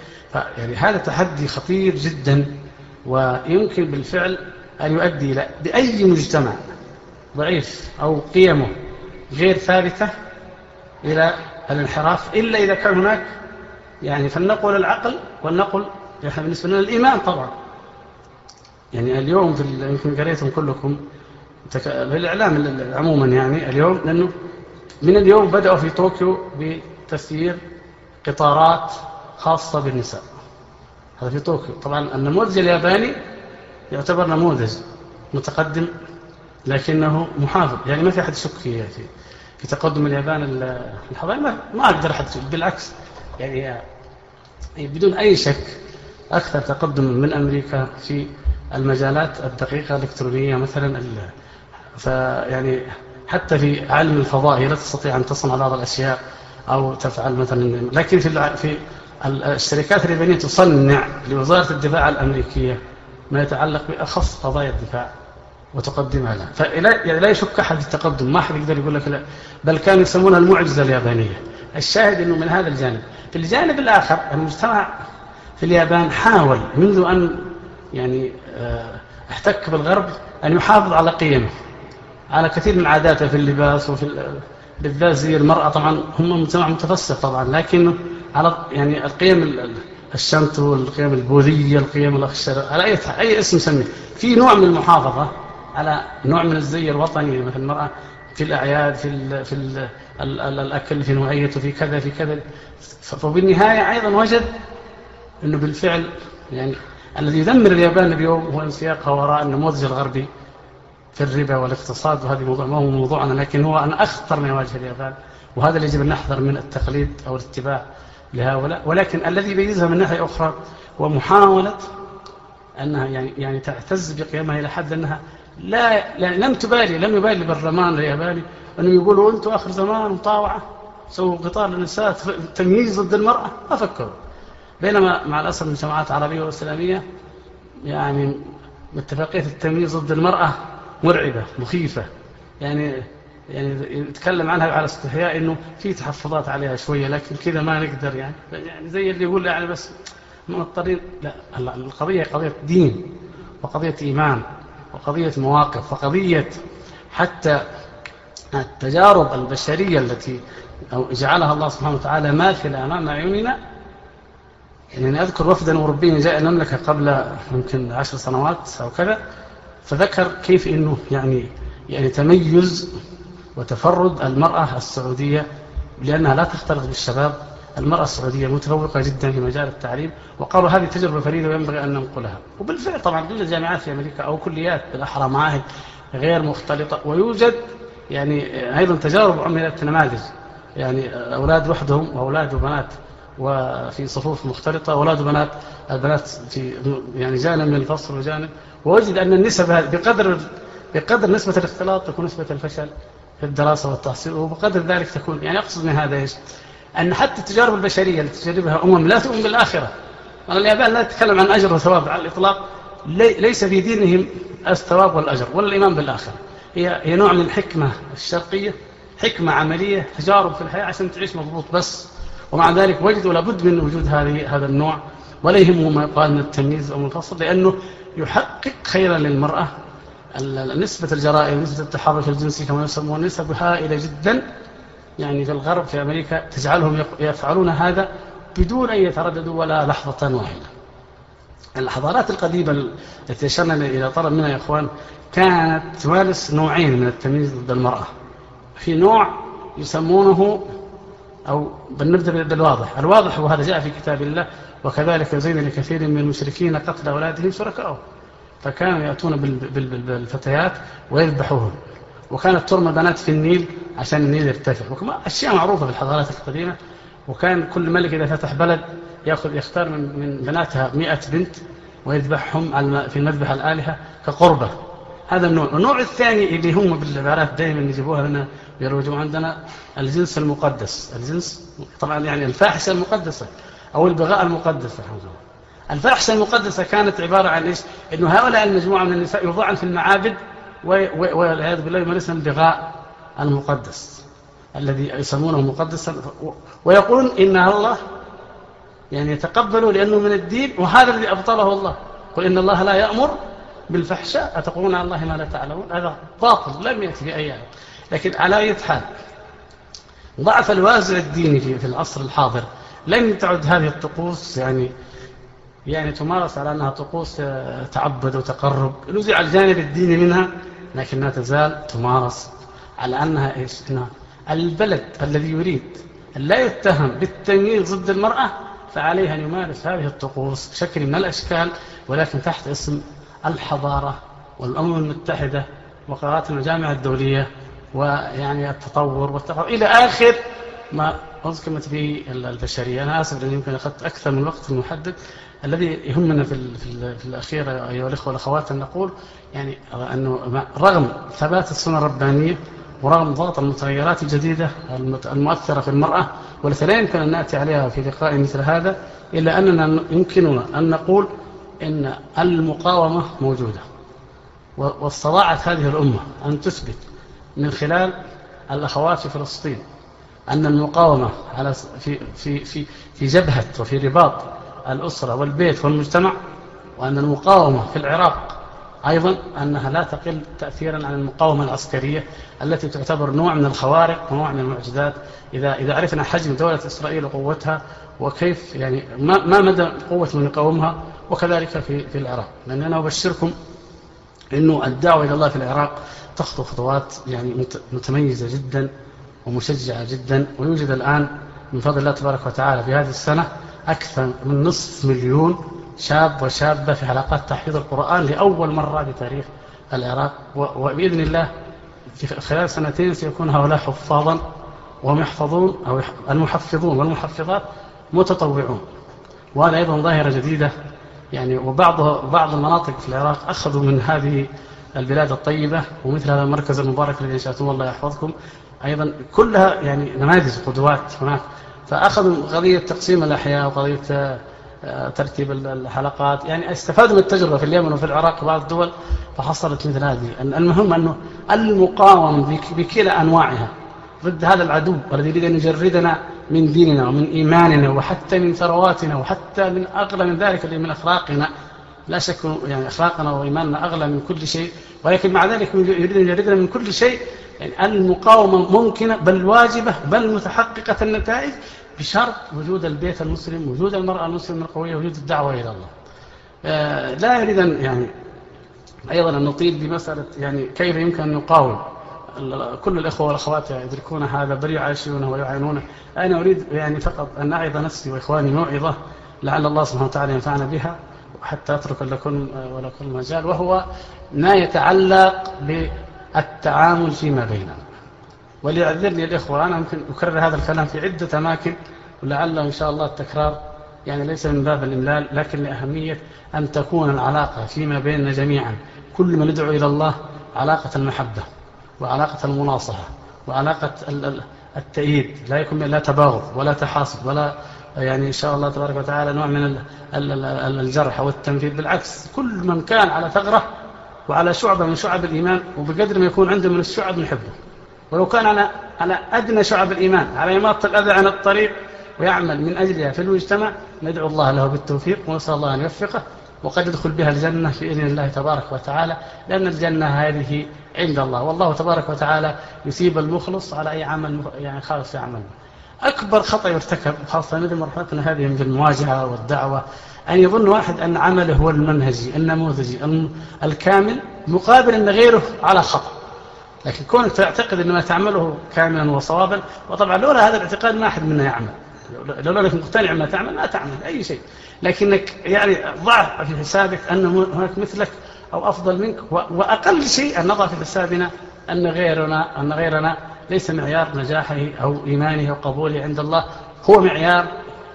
يعني هذا تحدي خطير جدا ويمكن بالفعل أن يؤدي إلى بأي مجتمع ضعيف أو قيمه غير ثابتة إلى الانحراف. إلا إذا كان هناك يعني فلنقل العقل ولنقل إحنا بالنسبة لنا الإيمان طبعا. يعني اليوم في يمكن قريتم كلكم في الإعلام عموما يعني اليوم لأنه من اليوم بدأوا في طوكيو بتسيير قطارات خاصة بالنساء. هذا في طوكيو. طبعا النموذج الياباني يعتبر نموذج متقدم لكنه محافظ. يعني ما في أحد يشك في في تقدم اليابان الحضاري ما, ما أقدر أحد بالعكس يعني بدون أي شك أكثر تقدم من أمريكا في المجالات الدقيقة الإلكترونية مثلا فيعني حتى في علم الفضاء هي لا تستطيع أن تصنع بعض الأشياء أو تفعل مثلا لكن في في الشركات اليابانية تصنع لوزارة الدفاع الأمريكية ما يتعلق بأخص قضايا الدفاع وتقدمها لها. فلا يعني لا يشك أحد في التقدم ما أحد يقدر يقول لك لا بل كانوا يسمونها المعجزة اليابانية. الشاهد أنه من هذا الجانب. في الجانب الآخر المجتمع في اليابان حاول منذ أن يعني آه، احتك بالغرب أن يحافظ على قيمه. على كثير من عاداته في اللباس وفي بالذات زي المرأة طبعا هم مجتمع متفسق طبعا لكن على يعني القيم الشنتو القيم البوذية القيم الأخشر على أي أي اسم سميه في نوع من المحافظة على نوع من الزي الوطني مثل المرأة في الأعياد في ال في ال ال ال الأكل في نوعيته في كذا في كذا. فبالنهاية أيضا وجد أنه بالفعل يعني الذي يدمر اليابان اليوم هو انسياقها وراء النموذج الغربي. في الربا والاقتصاد وهذه موضوع ما هو موضوعنا لكن هو أن أخطر ما يواجه اليابان وهذا اللي يجب أن نحذر من التقليد أو الاتباع لهؤلاء. ولكن الذي يميزها من ناحية أخرى هو محاولة أنها يعني يعني تعتز بقيمها إلى حد أنها لا, لا لم تبالي لم يبالي بالرمان الياباني أنهم يقولوا أنتم آخر زمان مطاوعة سووا قطار للنساء تمييز ضد المرأة ما فكروا. بينما مع الأسف المجتمعات العربية والإسلامية يعني اتفاقية التمييز ضد المرأة مرعبة مخيفة. يعني يعني يتكلم عنها على استحياء إنه في تحفظات عليها شوية لكن كذا ما نقدر يعني. يعني زي اللي يقول يعني بس مضطرين لا القضية قضية دين وقضية إيمان وقضية مواقف وقضية حتى التجارب البشرية التي جعلها الله سبحانه وتعالى ماثلة أمام اعيننا يعني أذكر وفدا اوروبيا جاء المملكة قبل يمكن عشر سنوات أو كذا. فذكر كيف إنه يعني يعني تميز وتفرد المرأة السعودية لأنها لا تختلط بالشباب المرأة السعودية متفوقة جدا في مجال التعليم وقالوا هذه تجربة فريدة وينبغي أن ننقلها. وبالفعل طبعا توجد جامعات في أمريكا أو كليات بالأحرى معاهد غير مختلطة ويوجد يعني أيضا تجارب عملت نماذج. يعني أولاد وحدهم وأولاد وبنات وفي صفوف مختلطة أولاد وبنات البنات في يعني جانب من الفصل وجانب ووجد أن النسب بقدر بقدر نسبة الاختلاط تكون نسبة الفشل في الدراسة والتحصيل وبقدر ذلك تكون يعني أقصد من هذا إيش؟ أن حتى التجارب البشرية التي تجربها أمم لا تؤمن بالآخرة. اليابان لا تتكلم عن أجر وثواب على الإطلاق ليس في دينهم الثواب والأجر ولا الإيمان بالآخرة. هي, هي نوع من الحكمة الشرقية حكمة عملية تجارب في الحياة عشان تعيش مضبوط بس. ومع ذلك وجدوا لابد من وجود هذه هذا النوع ولا يهمه ما يقال من التمييز أو الفصل لأنه يحقق خيرا للمرأة. نسبة الجرائم نسبة التحرش الجنسي كما يسمون نسب هائلة جدا. يعني في الغرب في أمريكا تجعلهم يفعلون هذا بدون أن يترددوا ولا لحظة واحدة. الحضارات القديمة التي أشرنا إلى طلب منها يا إخوان كانت تمارس نوعين من التمييز ضد المرأة. في نوع يسمونه أو بنبدأ بالواضح. الواضح وهذا جاء في كتاب الله. وكذلك زين لكثير من المشركين قتل أولادهم شركائهم فكانوا يأتون بالفتيات ويذبحوهم. وكانت ترمى بنات في النيل عشان النيل يرتفع. أشياء معروفة في الحضارات القديمة. وكان كل ملك إذا فتح بلد يأخذ يختار من, من بناتها مئة بنت ويذبحهم في المذبح الآلهة كقربة. هذا النوع. النوع الثاني اللي هم بالعبارات دائما يجيبوها لنا يروجوا عندنا الجنس المقدس. الجنس طبعا يعني الفاحشة المقدسة. أو البغاء المقدسة الفاحشة المقدسة كانت عبارة عن إيش؟ إنه هؤلاء المجموعة من النساء يوضعن في المعابد والعياذ بالله يمارسن البغاء المقدس الذي يسمونه مقدسا. ويقولون إن الله يعني يتقبله لأنه من الدين وهذا الذي أبطله الله. قل إن الله لا يأمر بالفحشاء أتقولون على الله ما لا تعلمون؟ هذا باطل لم يأتي في أي آية. لكن على أي حال ضعف الوازع الديني في العصر الحاضر لم تعد هذه الطقوس يعني يعني تمارس على أنها طقوس آه، تعبد وتقرب. نزع الجانب الديني منها لكنها تزال تمارس على أنها إيش؟ إنها البلد الذي يريد أن لا يتهم بالتمييز ضد المرأة فعليه أن يمارس هذه الطقوس بشكل من الأشكال ولكن تحت اسم الحضارة والأمم المتحدة وقرارات المجامع الدولية ويعني التطور والتطور إلى آخر ما أذكرت به البشرية. أنا آسف لأني يمكن أخذت أكثر من الوقت المحدد الذي يهمنا في, في, في الأخير أيها الإخوة والأخوات أن نقول يعني أنه رغم ثبات السنة الربانية ورغم ضغط المتغيرات الجديدة المؤثرة في المرأة والتي لا يمكن أن نأتي عليها في لقاء مثل هذا إلا أننا يمكننا أن نقول إن المقاومة موجودة. واستطاعت هذه الأمة أن تثبت من خلال الأخوات في فلسطين. أن المقاومة على في, في, في, في جبهة وفي رباط الأسرة والبيت والمجتمع وأن المقاومة في العراق أيضا أنها لا تقل تأثيرا عن المقاومة العسكرية التي تعتبر نوع من الخوارق ونوع من المعجزات. إذا, إذا عرفنا حجم دولة إسرائيل وقوتها وكيف يعني ما, ما مدى قوة من يقاومها وكذلك في, في العراق. لأن أنا أبشركم أنه الدعوة إلى الله في العراق تخطو خطوات يعني متميزة جدا. ومشجعة جدا ويوجد الآن من فضل الله تبارك وتعالى في هذه السنة أكثر من نصف مليون شاب وشابة في حلقات تحفيظ القرآن لأول مرة في تاريخ العراق وبإذن الله في خلال سنتين سيكون هؤلاء حفاظا وهم يحفظون أو المحفظون والمحفظات متطوعون. وهذا أيضا ظاهرة جديدة. يعني وبعض بعض المناطق في العراق أخذوا من هذه البلاد الطيبة ومثل هذا المركز المبارك الذي انشأتم الله يحفظكم أيضا كلها يعني نماذج قدوات هناك. فأخذوا قضية تقسيم الأحياء وقضية آه، ترتيب الحلقات. يعني استفادوا من التجربة في اليمن وفي العراق وبعض الدول فحصلت مثل هذه المهم أنه المقاومة بكلا أنواعها ضد هذا العدو الذي يريد أن يجردنا من ديننا ومن إيماننا وحتى من ثرواتنا وحتى من أغلى من ذلك اللي من أخلاقنا. لا شك يعني أخلاقنا وإيماننا أغلى من كل شيء. ولكن مع ذلك يريد أن يجردنا من كل شيء يعني المقاومة ممكنة بل واجبة بل متحققة النتائج بشرط وجود البيت المسلم وجود المرأة المسلمة القوية وجود الدعوة إلى الله. آه، لا يريد أن يعني أيضا أن نطيل بمسألة يعني كيف يمكن أن نقاوم كل الإخوة والأخوات يدركون هذا بل يعيشونه ويعينونه أنا أريد يعني فقط أن أعظ نفسي وإخواني موعظة لعل الله سبحانه وتعالى ينفعنا بها. حتى أترك لكم ولكم مجال وهو ما يتعلق التعامل فيما بيننا. وليعذرني الإخوة أنا ممكن أكرر هذا الكلام في عدة أماكن ولعل إن شاء الله التكرار يعني ليس من باب الإملال لكن لأهمية أن تكون العلاقة فيما بيننا جميعا. كل من يدعو إلى الله علاقة المحبة وعلاقة المناصحة وعلاقة التأييد. لا يكون لا تباغض ولا تحاسد ولا يعني إن شاء الله تبارك وتعالى نوع من الجرح أو التنفيذ. بالعكس كل من كان على ثغرة وعلى شعبة من شعب الإيمان وبقدر ما يكون عنده من الشعب نحبه ولو كان على على أدنى شعب الإيمان على إماطة الأذى عن الطريق ويعمل من أجلها في المجتمع ندعو الله له بالتوفيق ونسأل الله أن يوفقه وقد يدخل بها الجنة بإذن الله تبارك وتعالى لأن الجنة هذه عند الله. والله تبارك وتعالى يثيب المخلص على أي عمل يعني خالص يعمل أكبر خطأ يرتكب خاصة مثل مرحلتنا هذه في المواجهة والدعوة أن يظن واحد أن عمله هو المنهجي النموذجي الكامل مقابل أن غيره على خطأ. لكن كونك تعتقد أن ما تعمله كاملا وصوابا وطبعا لولا هذا الاعتقاد ما أحد منا يعمل. لولا أنك مقتنع ما تعمل ما تعمل أي شيء. لكنك يعني ضع في حسابك أن هناك مثلك أو أفضل منك وأقل شيء أن نضع في حسابنا أن غيرنا, أن غيرنا ليس معيار نجاحه أو إيمانه أو قبوله عند الله. هو معيار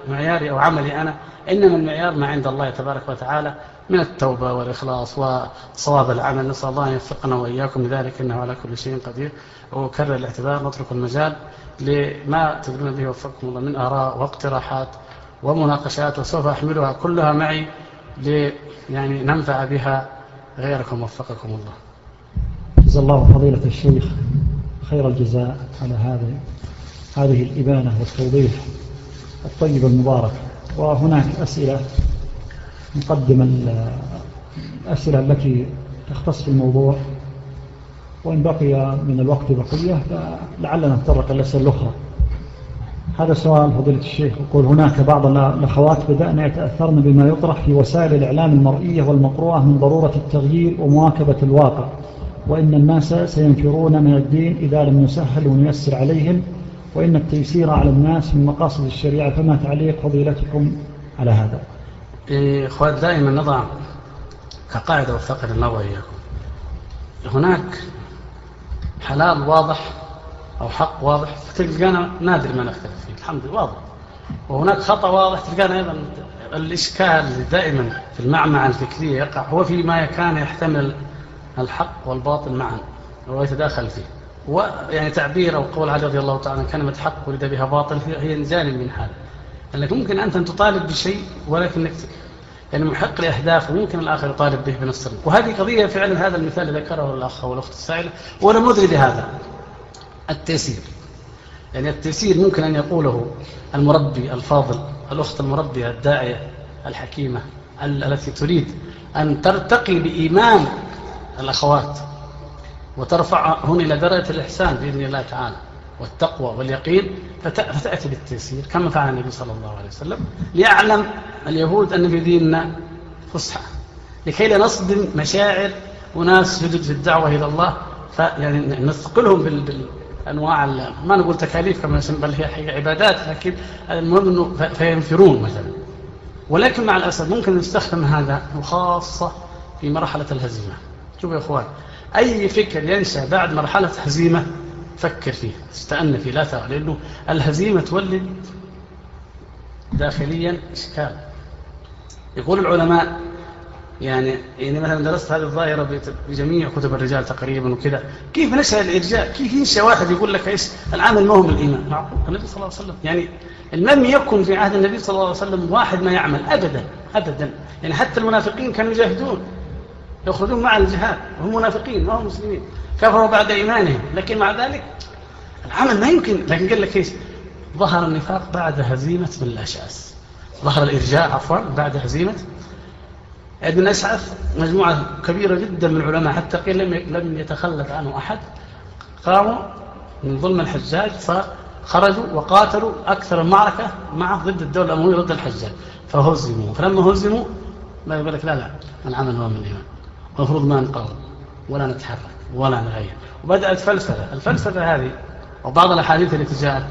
معياري أو عملي أنا. إنما المعيار ما عند الله تبارك وتعالى من التوبة والإخلاص وصواب العمل. نسأل الله أن يوفقنا وإياكم لذلك إنه على كل شيء قدير. وكرر الاعتبار نترك المجال لما تدرون به. وفقكم الله. من آراء واقتراحات ومناقشات وسوف أحملها كلها معي لي يعني ننفع بها. غيركم وفقكم الله. جزا الله فضيلة الشيخ. خير الجزاء على هذا هذه الإبانة والتوضيح الطيب المبارك. وهناك أسئلة نقدم الأسئلة التي تختص في الموضوع. وإن بقي من الوقت بقية فلعلنا نتطرق الأسئلة الأخرى هذا سؤال فضيلة الشيخ. يقول هناك بعض الأخوات بدأنا يتأثرن بما يطرح في وسائل الإعلام المرئية والمقروءة من ضرورة التغيير ومواكبة الواقع. وإن الناس سينفرون من الدين إذا لم نسهل ونيسر عليهم وإن التيسير على الناس من مقاصد الشريعة فما تعليق فضيلتكم على هذا؟ إخوات دائما نضع كقاعدة وفقر الله وإياكم. هناك حلال واضح أو حق واضح فتلقانا نادر ما نختلف فيه الحمد لله واضح. وهناك خطأ واضح تلقانا أيضا الإشكال دائما في المعمعة الفكرية يقع هو فيما كان يحتمل الحق والباطل معا ويتداخل فيه. ويعني تعبير أو قول علي رضي الله تعالى كلمة حق ولد بها باطل هي جانب من هذا أنك ممكن أنت أن تطالب بشيء ولكنك يعني محق لأهداف وممكن الآخر يطالب به بنص وهذه قضية فعلا هذا المثال اللي ذكره الأخ أو الأخت السائلة وأنا مدري بهذا. التيسير. يعني التيسير ممكن أن يقوله المربي الفاضل الأخت المربية الداعية الحكيمة التي تريد أن ترتقي بإيمان الأخوات. وترفعهن إلى درجة الإحسان بإذن الله تعالى والتقوى واليقين فتأتي بالتيسير كما فعل النبي صلى الله عليه وسلم ليعلم اليهود أن في ديننا فسحة. لكي لا نصدم مشاعر وناس جدد في الدعوة إلى الله فيعني نثقلهم بالأنواع ما نقول تكاليف كما بل هي عبادات لكن المهم أنه فينفرون مثلا. ولكن مع الأسف ممكن نستخدم هذا وخاصة في مرحلة الهزيمة. شوفوا يا أخوان أي فكر ينشأ بعد مرحلة هزيمة فكر فيه استأن فيه لا ترى لأنه الهزيمة تولد داخليا إشكال. يقول العلماء يعني يعني مثلا درست هذه الظاهرة بجميع كتب الرجال تقريبا وكذا كيف نشأ الإرجاء؟ كيف ينشأ واحد يقول لك إيش؟ العمل ما هو من الإيمان. معقول؟ النبي صلى الله عليه وسلم يعني لم يكن في عهد النبي صلى الله عليه وسلم واحد ما يعمل أبدا أبدا. يعني حتى المنافقين كانوا يجاهدون. يخرجون مع الجهاد وهم منافقين ما هم مسلمين. كفروا بعد إيمانهم لكن مع ذلك العمل ما يمكن. لكن قال لك إيش؟ ظهر النفاق بعد هزيمة من الأشعث. ظهر الإرجاء عفوا بعد هزيمة ابن أشعث مجموعة كبيرة جدا من العلماء حتى قيل لم لم يتخلف عنه أحد. قاموا من ظلم الحجاج فخرجوا وقاتلوا أكثر المعركة معه ضد الدولة الأموية ضد الحجاج. فهزموا. فلما هزموا ما يقول لك لا لا العمل هو من الإيمان. المفروض ما نقاوم ولا نتحرك ولا نغير. وبدأت فلسفة الفلسفة هذه وبعض الأحاديث التي جاءت.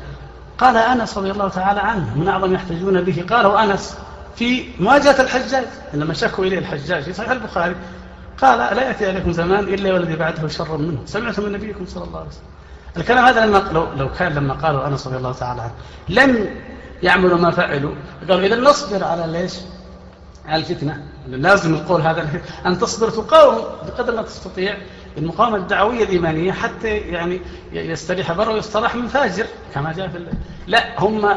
قال أنس رضي الله تعالى عنه من أعظم يحتجون به قاله أنس في مواجهة الحجاج. عندما شكوا إليه الحجاج في صحيح البخاري قال لا يأتي عليكم زمان إلا والذي بعده شر منه. سمعتم من نبيكم صلى الله عليه وسلم. الكلام هذا لما لو, لو كان لما قالوا أنس رضي الله تعالى عنه لم يعملوا ما فعلوا قالوا إذا نصبر على ليش؟ على الفتنة. لازم القول هذا أن تصبر تقاوم بقدر ما تستطيع. المقاومة الدعوية الإيمانية حتى يعني يستريح بر ويستراح من فاجر كما جاء في لا هم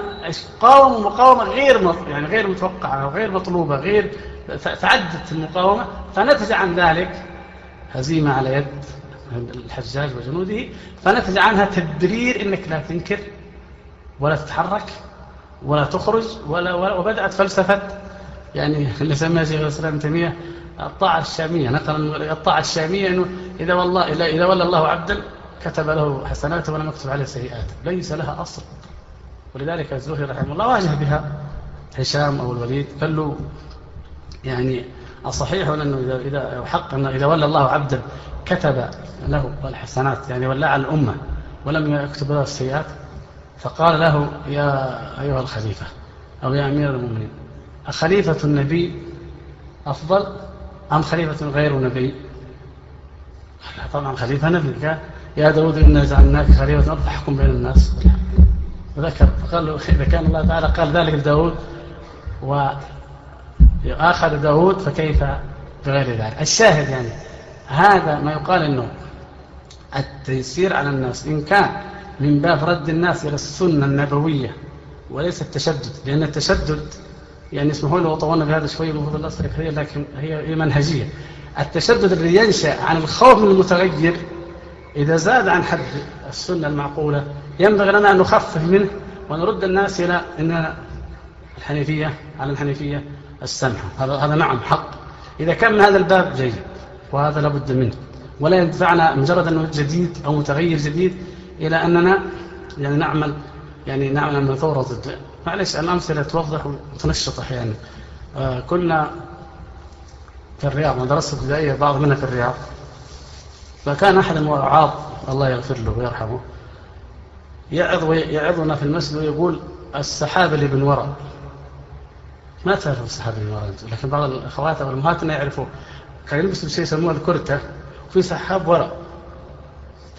قاوموا مقاومة غير يعني غير متوقعة وغير مطلوبة غير تعدت المقاومة. فنتج عن ذلك هزيمة على يد الحجاج وجنوده. فنتج عنها تدبير إنك لا تنكر ولا تتحرك ولا تخرج ولا, ولا وبدأت فلسفة يعني اللي سماها شيخ الإسلام تيمية الطاعة الشامية. نقل الطاعة الشامية أنه إذا والله إذا ولى الله عبدا كتب له حسناته ولم يكتب عليه سيئاته ليس لها أصل. ولذلك الزهري رحمه الله واجه بها هشام أو الوليد. قال له يعني الصحيح أنه إذا, إذا حق أنه إذا ولى الله عبدا كتب له الحسنات يعني ولى على الأمة ولم يكتب له السيئات فقال له يا أيها الخليفة أو يا أمير المؤمنين أخليفة النبي أفضل أم خليفة غير نبي طبعا خليفة نبي. قال يا داود إنا جعلناك خليفة فاحكم بين الناس. وذكر فقال له إذا كان الله تعالى قال ذلك لداود وآخذ داود فكيف بغير ذلك؟ الشاهد يعني هذا ما يقال أنه التيسير على الناس إن كان من باب رد الناس إلى السنة النبوية وليس التشدد لأن التشدد يعني اسمحوا لي وطولنا بهذا شوية المفروض الأصل هي لكن هي منهجية. التشدد الذي ينشأ عن الخوف من المتغير إذا زاد عن حد السنة المعقولة ينبغي لنا أن نخفف منه ونرد الناس إلى أن الحنيفية على الحنيفية السمحة. هذا هذا نعم حق. إذا كان من هذا الباب جيد. وهذا لابد منه. ولا يدفعنا مجرد أنه جديد أو متغير جديد إلى أننا يعني نعمل يعني نعمل من ثورة ضد معلش الأمثلة توضح وتنشط أحيانا. آه كنا في الرياض مدرسة ابتدائية بعض منها في الرياض. فكان أحد الوعاظ الله يغفر له ويرحمه يعظ يعظنا في المسجد ويقول السحاب اللي من وراء ما تعرف السحاب اللي من وراء لكن بعض الأخوات أو الأمهات لا يعرفوا كان يلبسوا شيء يسموه الكرتة وفي سحاب وراء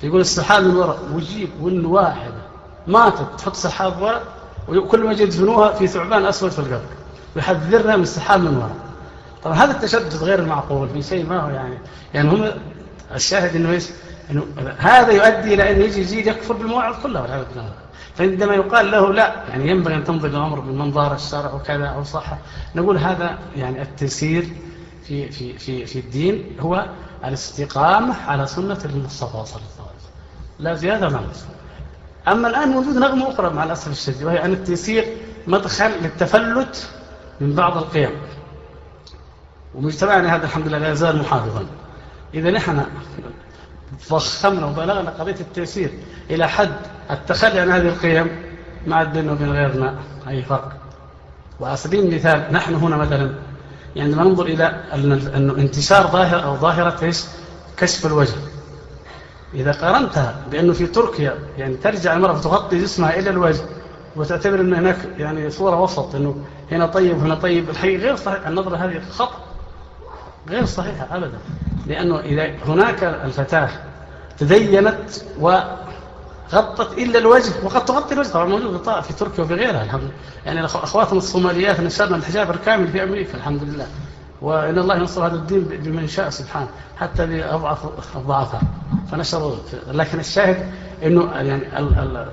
يقول السحاب من وراء ويجيب وإن واحدة ماتت تحط سحاب وراء وكل ما يدفنوها في ثعبان أسود في القبر ويحذرنا من السحاب من وراء طبعا هذا التشدد غير المعقول في شيء ما هو يعني. يعني هم الشاهد إنه إيش؟ إنه هذا يؤدي إلى إنه يجي يزيد يكفر بالمواعظ كلها والعياذ بالله. فعندما يقال له لا يعني ينبغي أن تنظر الأمر بالمنظار الشرع وكذا أو صح نقول هذا يعني التيسير في في في في الدين هو الاستقامة على سنة المصطفى صلى الله عليه وسلم. لا زيادة ما نقص أما الآن موجود نغمة أخرى مع الاسف الشديد وهي أن التيسير مدخل للتفلت من بعض القيم. ومجتمعنا هذا الحمد لله لا يزال محافظا. إذا نحن ضخمنا وبلغنا قضية التيسير إلى حد التخلي عن هذه القيم ما بيننا وبين غيرنا أي فرق. وعلى سبيل المثال نحن هنا مثلا يعني ما ننظر إلى أنه انتشار ظاهرة أو ظاهرة إيش؟ كشف الوجه. إذا قارنتها بأنه في تركيا يعني ترجع المرأة تغطي جسمها إلى الوجه وتعتبر أن هناك يعني صورة وسط أنه هنا طيب وهنا طيب. الحقيقة غير صحيح النظرة هذه خطأ. غير صحيحة أبدا. لأنه إذا هناك الفتاة تدينت وغطت إلا الوجه وقد تغطي الوجه. طبعا موجود غطاء في تركيا وفي غيرها الحمد لله. يعني أخواتنا الصوماليات نشرنا الحجاب الكامل في أمريكا الحمد لله. وإن الله ينصر هذا الدين بمن شاء سبحانه حتى لأضعف الضعفاء فنشروا لكن الشاهد أنه يعني ال ال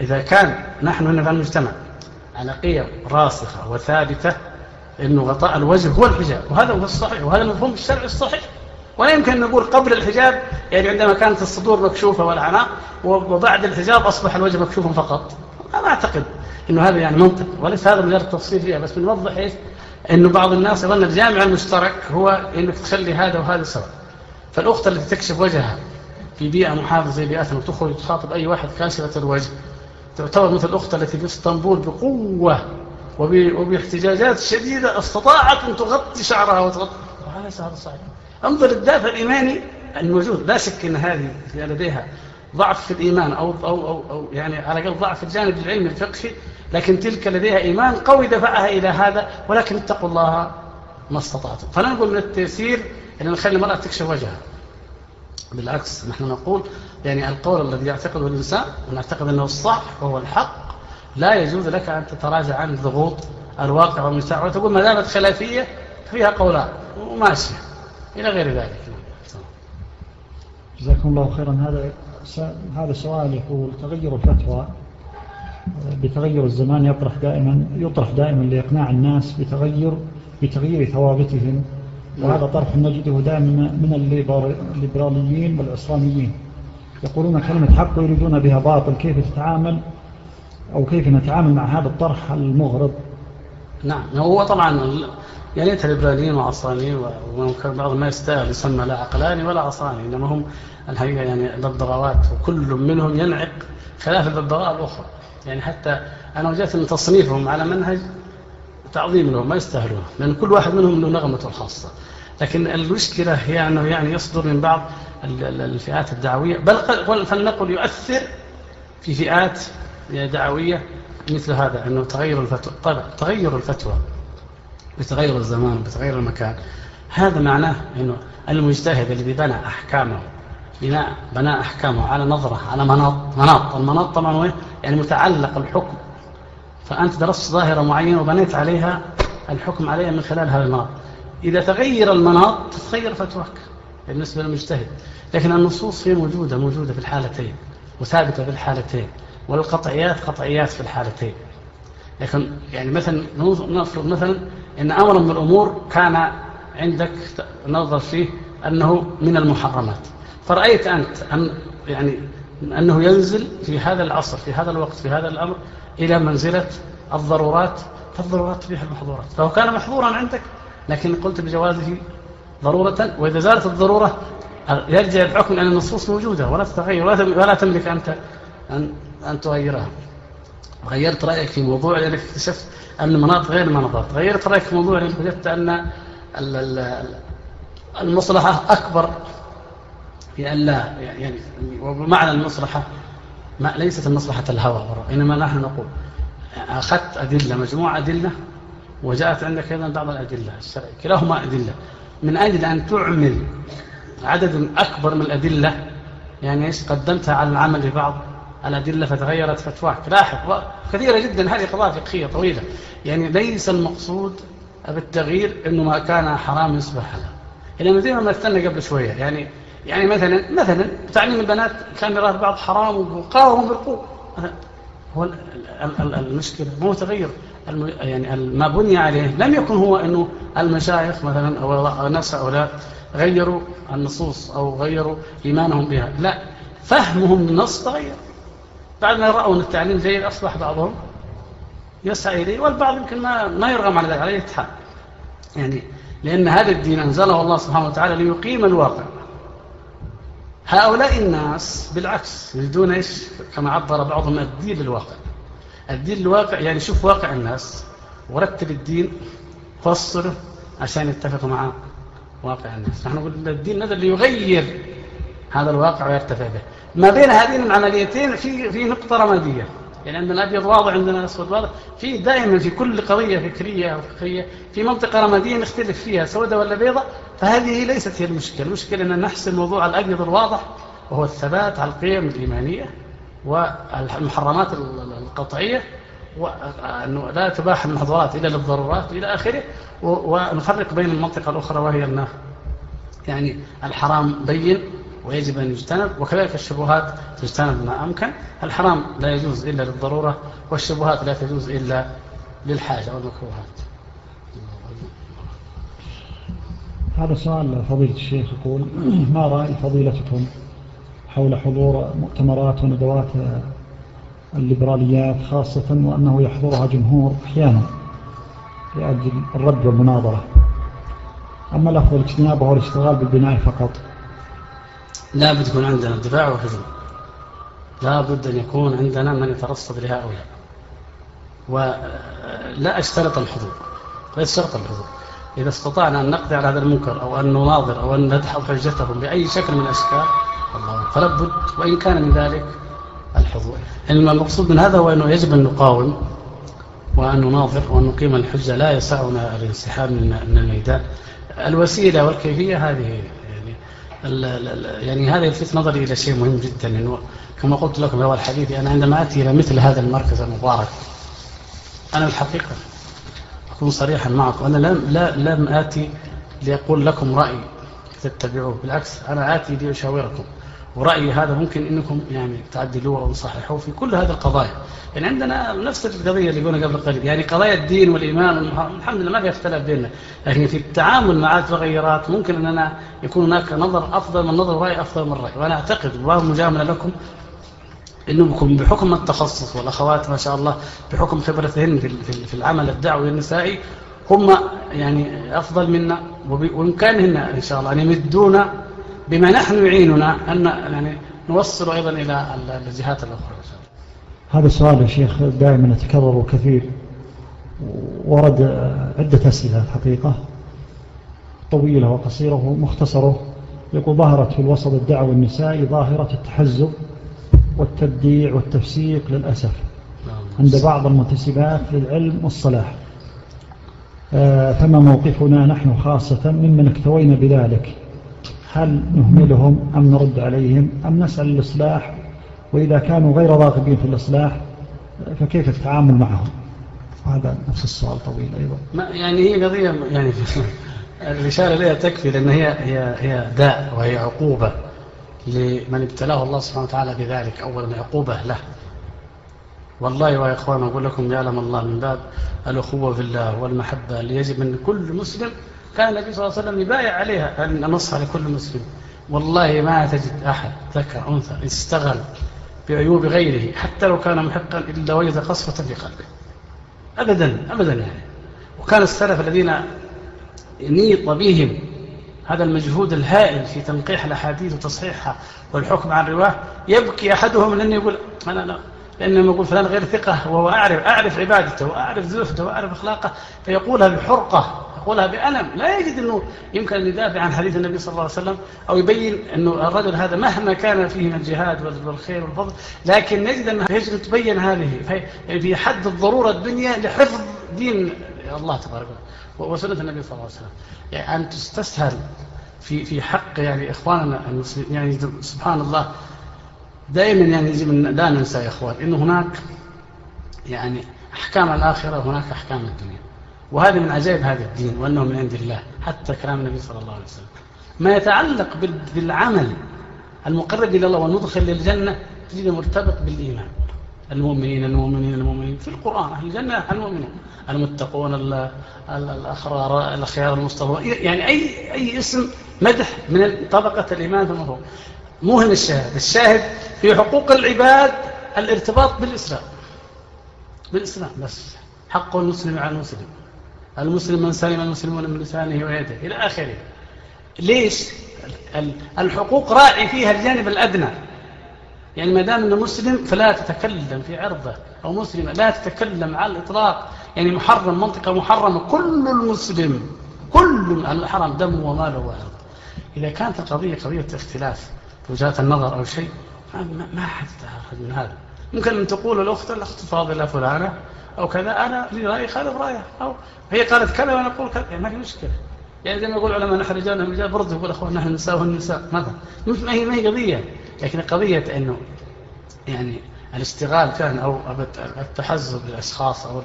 إذا كان نحن هنا في المجتمع على قيم راسخة وثابتة أنه غطاء الوجه هو الحجاب. وهذا هو الصحيح وهذا المفهوم الشرعي الصحيح. ولا يمكن نقول قبل الحجاب يعني عندما كانت الصدور مكشوفة والعناء وبعد الحجاب أصبح الوجه مكشوفا فقط. أنا أعتقد أنه هذا يعني منطق وليس هذا مجرد تفصيل فيها بس بنوضح إيش؟ أنه بعض الناس يظن الجامع المشترك هو أنك تخلي هذا وهذا سوا فالأخت التي تكشف وجهها في بيئة محافظة زي بيئتنا وتخرج تخاطب أي واحد كاشفة الوجه تعتبر مثل الأخت التي في إسطنبول بقوة وباحتجاجات شديدة استطاعت أن تغطي شعرها وتغطي. وهذا هذا صحيح. انظر الدافع الإيماني الموجود. لا شك أن هذه لديها ضعف في الإيمان أو, أو, أو, أو يعني على الأقل ضعف في الجانب العلمي الفقهي لكن تلك لديها إيمان قوي دفعها إلى هذا ولكن اتقوا الله ما استطعتم. فلا نقول من التيسير يعني نخلي المرأة تكشف وجهها. بالعكس نحن نقول يعني القول الذي يعتقده الإنسان ونعتقد أنه الصح وهو الحق لا يجوز لك أن تتراجع عن ضغوط الواقع والمجتمع وتقول ما دامت خلافية فيها قولان وماشية. إلى غير ذلك. جزاكم الله خيرا. هذا هذا سؤال يقول تغير الفتوى بتغير الزمان يطرح دائما يطرح دائما لإقناع الناس بتغير بتغيير ثوابتهم. وهذا طرح نجده دائما من الليبراليين والعصرانيين يقولون كلمة حق يريدون بها باطل. كيف تتعامل؟ أو كيف نتعامل مع هذا الطرح المغرب نعم. هو طبعا يعني ليت الليبراليين وعصرانيين بعض ما يستاهل يسمى لا عقلاني ولا عصراني إنما هم الحقيقة يعني ضدغوات وكل منهم ينعق خلاف الضدغاء الأخرى. يعني حتى أنا وجدت من تصنيفهم على منهج تعظيم لهم ما يستاهلون لأن كل واحد منهم له نغمته الخاصة. لكن المشكلة هي أنه يعني يصدر من بعض الفئات الدعوية بل فلنقل يؤثر في فئات دعوية مثل هذا أنه تغير الفتوى طبعا تغير الفتوى بتغير الزمان بتغير المكان. هذا معناه أنه المجتهد الذي بنى أحكامه بناء بناء أحكامه على نظرة على مناط مناط. المناط طبعا هو يعني متعلق الحكم فأنت درست ظاهرة معينة وبنيت عليها الحكم عليها من خلال هذا المناط. إذا تغير المناط تتغير فتواك بالنسبة للمجتهد. لكن النصوص هي موجودة موجودة في الحالتين وثابتة في الحالتين والقطعيات قطعيات في الحالتين. لكن يعني مثلا نفرض مثلا إن أمر من الأمور كان عندك نظر فيه أنه من المحرمات. فرأيت أنت أن يعني أنه ينزل في هذا العصر في هذا الوقت في هذا الأمر إلى منزلة الضرورات فالضرورات تبيح المحظورات. فهو كان محظورا عندك لكن قلت بجوازه ضرورة وإذا زالت الضرورة يرجع الحكم أن النصوص موجودة ولا تتغير ولا تملك أنت أن, أن تغيرها. غيرت رأيك في موضوع لأنك اكتشفت أن المناط غير المناطات. غيرت رأيك في موضوع لأنك وجدت أن المصلحة أكبر بأن يعني ومعنى المصلحة ما ليست المصلحة الهوى إنما نحن نقول أخذت أدلة مجموعة أدلة وجاءت عندك أيضا بعض الأدلة الشرعية كلاهما أدلة. من أجل أن تعمل عدد أكبر من الأدلة يعني إيش؟ قدمتها على العمل ببعض الأدلة فتغيرت فتواك. لاحظ كثيرة جدا هذه قضايا فقهية طويلة. يعني ليس المقصود بالتغيير أنه ما كان حرام يصبح حلال يعني مثل ما استنى قبل شوية يعني يعني مثلا مثلا تعليم البنات كان يراه البعض حرام وقاوموا بالقوة. هو المشكلة. مو تغير. يعني ما بني عليه لم يكن هو أنه المشايخ مثلا أو نفس هؤلاء غيروا النصوص أو غيروا إيمانهم بها. لا. فهمهم النص تغير. بعد ما رأوا أن التعليم جيد أصبح بعضهم يسعى إليه والبعض يمكن ما, ما يرغم على ذلك عليه يعني لأن هذا الدين أنزله الله سبحانه وتعالى ليقيم الواقع. هؤلاء الناس بالعكس يريدون إيش؟ كما عبر بعضهم الدين للواقع الدين للواقع يعني شوف واقع الناس. ورتب الدين فصله عشان يتفق مع واقع الناس. نحن نقول الدين نزل ليغير هذا الواقع ويرتفع به. ما بين هذين العمليتين في في نقطة رمادية. يعني عندنا أبيض واضح عندنا أسود واضح. في دائما في كل قضية فكرية أو فقهية في منطقة رمادية نختلف فيها سوداء ولا بيضاء فهذه ليست هي المشكلة. المشكلة أن نحسن موضوع الأبيض الواضح وهو الثبات على القيم الإيمانية والمحرمات القطعية وأنه لا تباح المحظورات إلا للضرورات إلى آخره ونفرق بين المنطقة الأخرى وهي أنه يعني الحرام بين ويجب أن يجتنب وكذلك الشبهات تجتنب ما أمكن. الحرام لا يجوز إلا للضرورة والشبهات لا تجوز إلا للحاجة والمكروهات هذا سؤال فضيلة الشيخ يقول ما رأي فضيلتكم حول حضور مؤتمرات وندوات الليبراليات خاصة وأنه يحضرها جمهور أحيانا لأجل الرد والمناظرة؟ أما الأفضل اجتنابه والاشتغال بالبناء فقط. لا بد يكون عندنا دفاع وهجوم لا بد أن يكون عندنا من يترصد لهؤلاء. ولا أشترط الحضور. ليس شرط الحضور. إذا استطعنا أن نقضي على هذا المنكر أو أن نناظر أو أن ندحض حجتهم بأي شكل من الأشكال فلا بد وإن كان من ذلك الحضور. إنما المقصود من هذا هو أنه يجب أن نقاوم وأن نناظر وأن نقيم الحجة. لا يسعنا الانسحاب من الميدان. الوسيلة والكيفية هذه يعني هذا يلفت نظري إلى شيء مهم جدا إنه كما قلت لكم في أول حديثي أنا عندما أتي إلى مثل هذا المركز المبارك أنا الحقيقة أكون صريحا معكم أنا لم, لا لم آتي لأقول لكم رأي تتبعوه بالعكس أنا آتي لأشاوركم. ورأيي هذا ممكن أنكم يعني تعدلوه أو تصححوه في كل هذه القضايا. يعني عندنا نفس القضية اللي قلنا قبل قليل يعني قضايا الدين والإيمان الحمد لله ما في اختلاف بيننا لكن في التعامل مع المتغيرات ممكن أننا يكون هناك نظر أفضل من نظر رأي أفضل من رأي. وأنا أعتقد الله مجاملة لكم انكم بحكم التخصص والأخوات ما شاء الله بحكم خبرتهن في العمل الدعوي النسائي هم يعني أفضل منا وبامكانهن إن شاء الله أن يمدونا بما نحن يعيننا أن يعني نوصل أيضا إلى الجهات الأخرى. هذا السؤال يا شيخ دائما يتكرر كثير ورد عدة أسئلة الحقيقة طويلة وقصيرة ومختصرة يقول ظهرت في الوسط الدعوة النسائي ظاهرة التحزب والتبديع والتفسيق للأسف عند بعض المنتسبات للعلم والصلاح. آه، فما موقفنا نحن خاصة ممن اكتوينا بذلك؟ هل نهملهم أم نرد عليهم أم نسأل الإصلاح؟ وإذا كانوا غير راغبين في الإصلاح فكيف التعامل معهم؟ هذا نفس السؤال طويل أيضا. ما يعني هي قضية يعني الرسالة لها تكفي لأن هي, هي, هي داء وهي عقوبة لمن ابتلاه الله سبحانه وتعالى بذلك. أولا عقوبة له. والله يا إخوان أقول لكم يعلم الله من باب الأخوة في الله والمحبة اللي يجب أن كل مسلم كان النبي صلى الله عليه وسلم يبايع عليها. أن نصها لكل مسلم. والله ما تجد أحد ذكر أنثى استغل بعيوب غيره حتى لو كان محقا إلا وجد قصفة في قلبه. أبدا أبدا يعني. وكان السلف الذين نيط بهم هذا المجهود الهائل في تنقيح الأحاديث وتصحيحها والحكم على الرواة. يبكي أحدهم لأنه يقول أنا لا لأنه يقول فلان غير ثقة وهو أعرف, أعرف عبادته وأعرف زهده وأعرف أخلاقه فيقولها بحرقة يقولها بألم. لا يجد أنه يمكن أن يدافع عن حديث النبي صلى الله عليه وسلم أو يبين أنه الرجل هذا مهما كان فيه من الجهاد والخير والفضل لكن نجد أنه يجب تبين هذه. في حد الضرورة الدنيا لحفظ دين الله تبارك وتعالى وسنة النبي صلى الله عليه وسلم. يعني أن تستسهل في في حق يعني إخواننا المسلمين. يعني سبحان الله دائما يعني يجب لا ننسى يا إخوان أنه هناك يعني أحكام الآخرة وهناك أحكام الدنيا. وهذا من عجائب هذا الدين وأنه من عند الله حتى كلام النبي صلى الله عليه وسلم. ما يتعلق بالعمل المقرب إلى الله والمدخل للجنة تجد مرتبط بالإيمان. المؤمنين المؤمنين المؤمنين. في القرآن أهل الجنة المؤمنون المتقون الأخرار الأخيار المصطفى يعني أي أي اسم مدح من طبقة الإيمان في المفهوم مو هنا الشاهد. الشاهد في حقوق العباد الارتباط بالإسلام. بالإسلام بس. حق المسلم على المسلم. المسلم من سلم المسلمون من لسانه ويده إلى آخره. ليش؟ الحقوق راعي فيها الجانب الأدنى. يعني ما دام انه مسلم فلا تتكلم في عرضه أو مسلمة لا تتكلم على الإطلاق. يعني محرم منطقة محرمة كل المسلم كل الحرم دمه وماله وعرضه إذا كانت القضية قضية اختلاف في وجهات النظر أو شيء ما حد من هذا. ممكن أن تقول الأخت الأخت فاضلة فلانة أو كذا أنا لي رأي خالف رايها أو هي قالت كذا وأنا أقول كذا. يعني ما في مشكلة. يعني زي ما يقول علماء نحن رجال نحن رجال برضه يقول أخوان نحن نساء والنساء ماذا ما هي ما هي قضية. لكن قضية إنه يعني الاشتغال كان أو التحزب للأشخاص أو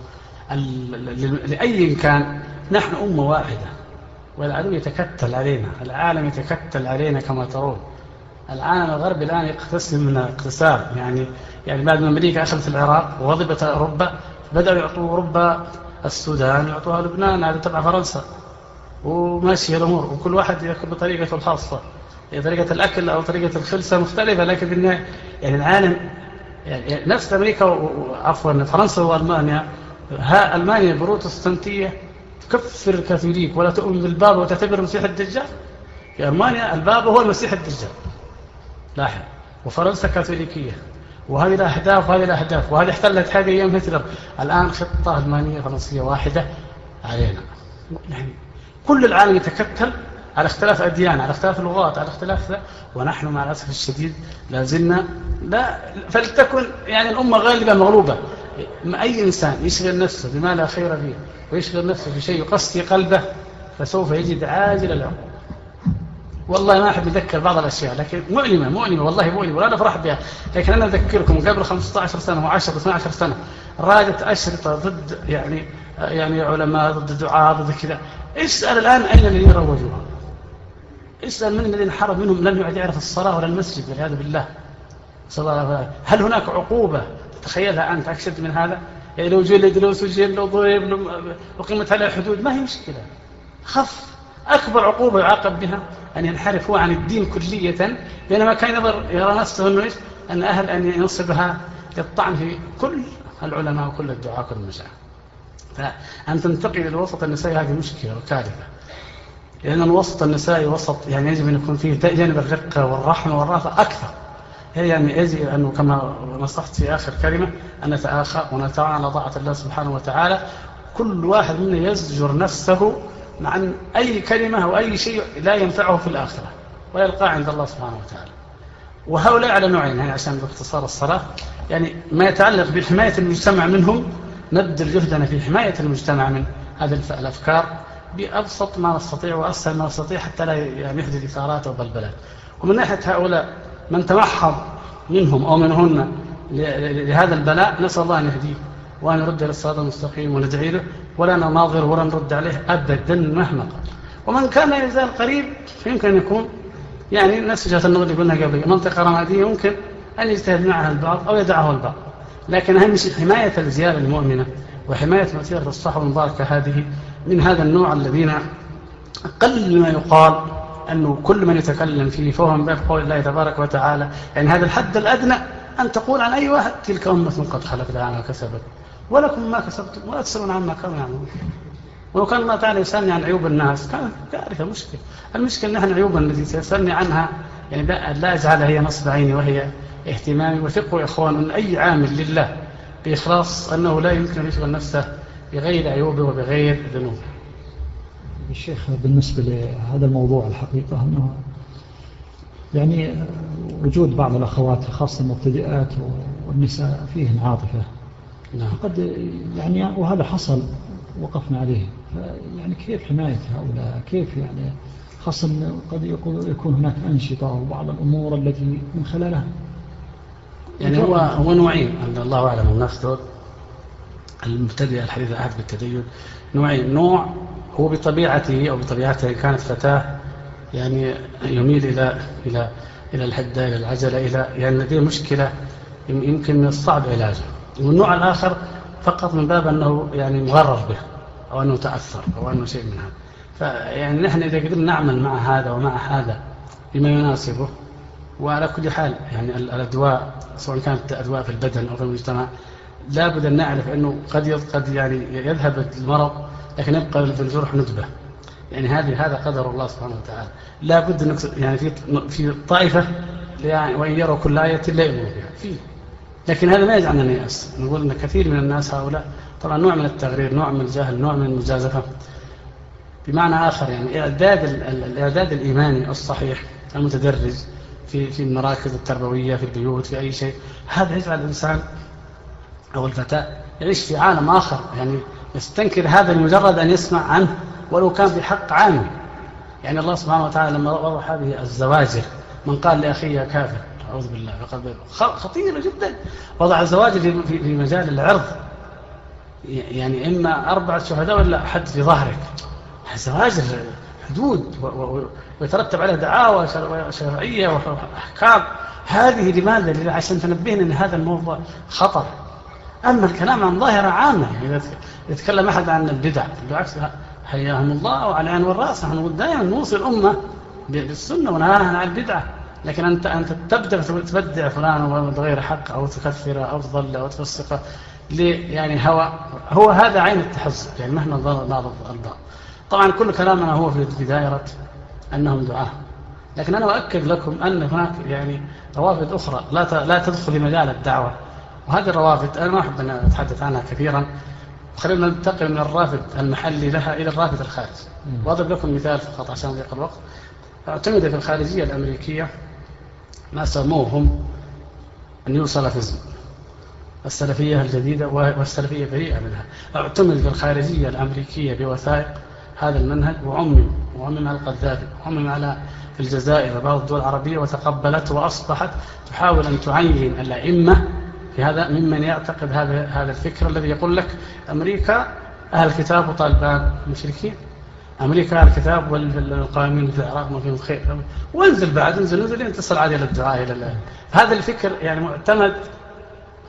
لأي كان نحن أمة واحدة. والعدو يتكتل علينا. العالم يتكتل علينا كما ترون. العالم الغربي الآن يقتسم من اقتسام يعني يعني بعد ما أمريكا أخذت العراق وغضبت أوروبا بدأوا يعطوا أوروبا السودان يعطوها لبنان هذا تبع فرنسا. وماشية الأمور. وكل واحد يأكل بطريقته الخاصة. طريقة الأكل أو طريقة الخلسة مختلفة لكن بالنهاية يعني العالم يعني نفس أمريكا عفوا فرنسا وألمانيا. ها ألمانيا بروتستانتية تكفر الكاثوليك ولا تؤمن بالباب وتعتبر المسيح الدجال؟ في ألمانيا الباب هو المسيح الدجال. لاحظ. وفرنسا كاثوليكية. وهذه الأهداف وهذه الأهداف وهذه احتلت هذه أيام هتلر. الآن خطة ألمانية فرنسية واحدة علينا. يعني كل العالم يتكتل على اختلاف أديان على اختلاف اللغات على اختلاف ذا. ونحن مع الأسف الشديد لا زلنا لا فلتكن يعني الأمة غالبا مغلوبة. أي إنسان يشغل نفسه بما لا خير فيه ويشغل نفسه بشيء يقصي قلبه فسوف يجد عاجل العقوبة والله ما أحب أذكر بعض الأشياء لكن مؤلمة مؤلمة والله مؤلمة ولا نفرح بها. لكن أنا أذكركم قبل 15 سنة و10 12 سنة رادت أشرطة ضد يعني يعني علماء ضد دعاء ضد كذا. اسأل الآن أين الذين روجوها اسأل من الذين حرم منهم لم يعد يعرف الصلاة ولا المسجد والعياذ بالله. صلى الله عليه هل هناك عقوبة تتخيلها أنت؟ أكشد من هذا. يعني لو جلد لو سجن لو ضرب أقيمت عليه حدود. ما هي مشكلة. خف. أكبر عقوبة يعاقب بها أن ينحرف هو عن الدين كلية بينما كان ينظر يرى نفسه أنه أن أهل أن ينصبها للطعن في كل العلماء وكل الدعاء وكل المشاعر فأن تنتقل إلى الوسط النسائي هذه مشكلة وكارثة. لأن الوسط النسائي وسط يعني يجب أن يكون فيه جانب الرقة والرحمة والرافة أكثر. يعني يجب أنه كما نصحت في آخر كلمة أن نتآخى ونتعاون على طاعة الله سبحانه وتعالى. كل واحد منا يزجر نفسه عن أي كلمة أو أي شيء لا ينفعه في الآخرة ويلقى عند الله سبحانه وتعالى. وهؤلاء على نوعين يعني عشان باختصار الصلاة. يعني ما يتعلق بحماية المجتمع منهم نبذل جهدنا في حماية المجتمع من هذه الأفكار بأبسط ما نستطيع وأسهل ما نستطيع حتى لا يعني يحدث إثارات أو بلبلات ومن ناحية هؤلاء من تمحض منهم أو منهن لهذا البلاء نسأل الله أن يهديه وأن يرد إلى الصراط المستقيم وندعي له. ولا نناظر ولا نرد عليه أبدا مهما قال. ومن كان يزال قريب فيمكن أن يكون يعني نفس جهة النظر اللي قلنا قبل منطقة رمادية يمكن أن يجتهد معها البعض أو يدعه البعض. لكن أهم شيء حماية الزيارة المؤمنة وحماية مسيرة الصحوة المباركة هذه من هذا النوع الذين أقل ما يقال أنه كل من يتكلم فيه فهو من باب قول الله تبارك وتعالى. يعني هذا الحد الأدنى أن تقول عن أي واحد تلك أمة قد خلت لها كسبت. ولكم ما كسبتم ولا تسألون عما كانوا يعملون. ولو كان الله تعالى يسألني عن عيوب الناس كانت كارثة مشكلة. المشكلة نحن عيوبنا التي سيسألني عنها يعني لا أجعلها هي نصب عيني وهي اهتمامي. وثقوا يا إخوان أن أي عامل لله بإخلاص أنه لا يمكن أن يشغل نفسه بغير عيوبه وبغير ذنوبه. الشيخ بالنسبة لهذا الموضوع الحقيقة أنه يعني وجود بعض الأخوات خاصة المبتدئات والنساء فيهن عاطفة. قد يعني وهذا حصل وقفنا عليه. يعني كيف حماية هؤلاء؟ كيف يعني خاصة قد يكون هناك أنشطة وبعض الأمور التي من خلالها؟ يعني هو هو نوعين الله أعلم. الناس دول المبتدئ الحديث العهد بالتدين. نوعين. نوع هو بطبيعته أو بطبيعته كانت فتاة يعني يميل إلى إلى إلى الحدة إلى العجلة إلى يعني لديه مشكلة يمكن من الصعب علاجها. والنوع الآخر فقط من باب أنه يعني مغرر به أو أنه تأثر أو أنه شيء من هذا. فيعني نحن إذا قدرنا نعمل مع هذا ومع هذا بما يناسبه وعلى كل حال يعني الأدواء سواء كانت أدواء في البدن أو في المجتمع لابد أن نعرف أنه قد قد يعني يذهب المرض لكن يبقى في الجرح ندبة. يعني هذه هذا قدر الله سبحانه وتعالى. لابد أن يعني في في طائفة يعني وإن يروا كل آية لا يؤمنوا بها. فيه لكن هذا ما يجعلنا نيأس نقول أن كثير من الناس هؤلاء طبعا نوع من التغرير نوع من الجهل نوع من المجازفة. بمعنى آخر يعني إعداد الإعداد الإيماني الصحيح المتدرج في في المراكز التربوية في البيوت في أي شيء هذا يجعل الإنسان أو الفتاة يعيش في عالم آخر. يعني يستنكر هذا لمجرد أن يسمع عنه ولو كان بحق عامي يعني الله سبحانه وتعالى لما وضع هذه الزواجر من قال لأخي كافر أعوذ بالله فقد خطيرة جدا. وضع الزواجر في مجال العرض. يعني إما أربعة شهداء ولا حد في ظهرك. الزواجر حدود ويترتب عليها دعاوى شرعية وأحكام. هذه لماذا؟ عشان تنبهنا أن هذا الموضوع خطر. أما الكلام عن ظاهرة عامة إذا يتكلم أحد عن البدع بالعكس حياهم الله وعلى عين والرأس نحن دائما نوصي الأمة بالسنة ونهاها عن البدعة. لكن أنت أنت تبدأ تبدع فلان بغير حق أو تكفره أو تضل أو تفسقه يعني هو هو هذا عين التحزب يعني مهما بعض الضال. طبعا كل كلامنا هو في دائرة أنهم دعاة. لكن أنا أؤكد لكم أن هناك يعني روافد أخرى لا لا تدخل في مجال الدعوة. وهذه الروافد أنا ما أحب أن أتحدث عنها كثيرا. خلينا ننتقل من الرافد المحلي لها إلى الرافد الخارجي. وأضرب لكم مثال فقط عشان ضيق الوقت اعتمد في الخارجية الأمريكية. ما سموهم النيو سلفزم السلفية الجديدة والسلفية بريئة منها. اعتمد في الخارجية الأمريكية بوثائق هذا المنهج وعمم وعمم على القذافي وعمم على في الجزائر. وبعض الدول العربية وتقبلته وأصبحت تحاول أن تعين الأئمة في هذا ممن يعتقد هذا هذا الفكر الذي يقول لك أمريكا أهل الكتاب وطالبان مشركين. أمريكا أهل الكتاب والقائمين في العراق ما فيهم خير. وانزل بعد انزل انزل انت تصل عادي للدعاء إلى الله هذا الفكر يعني معتمد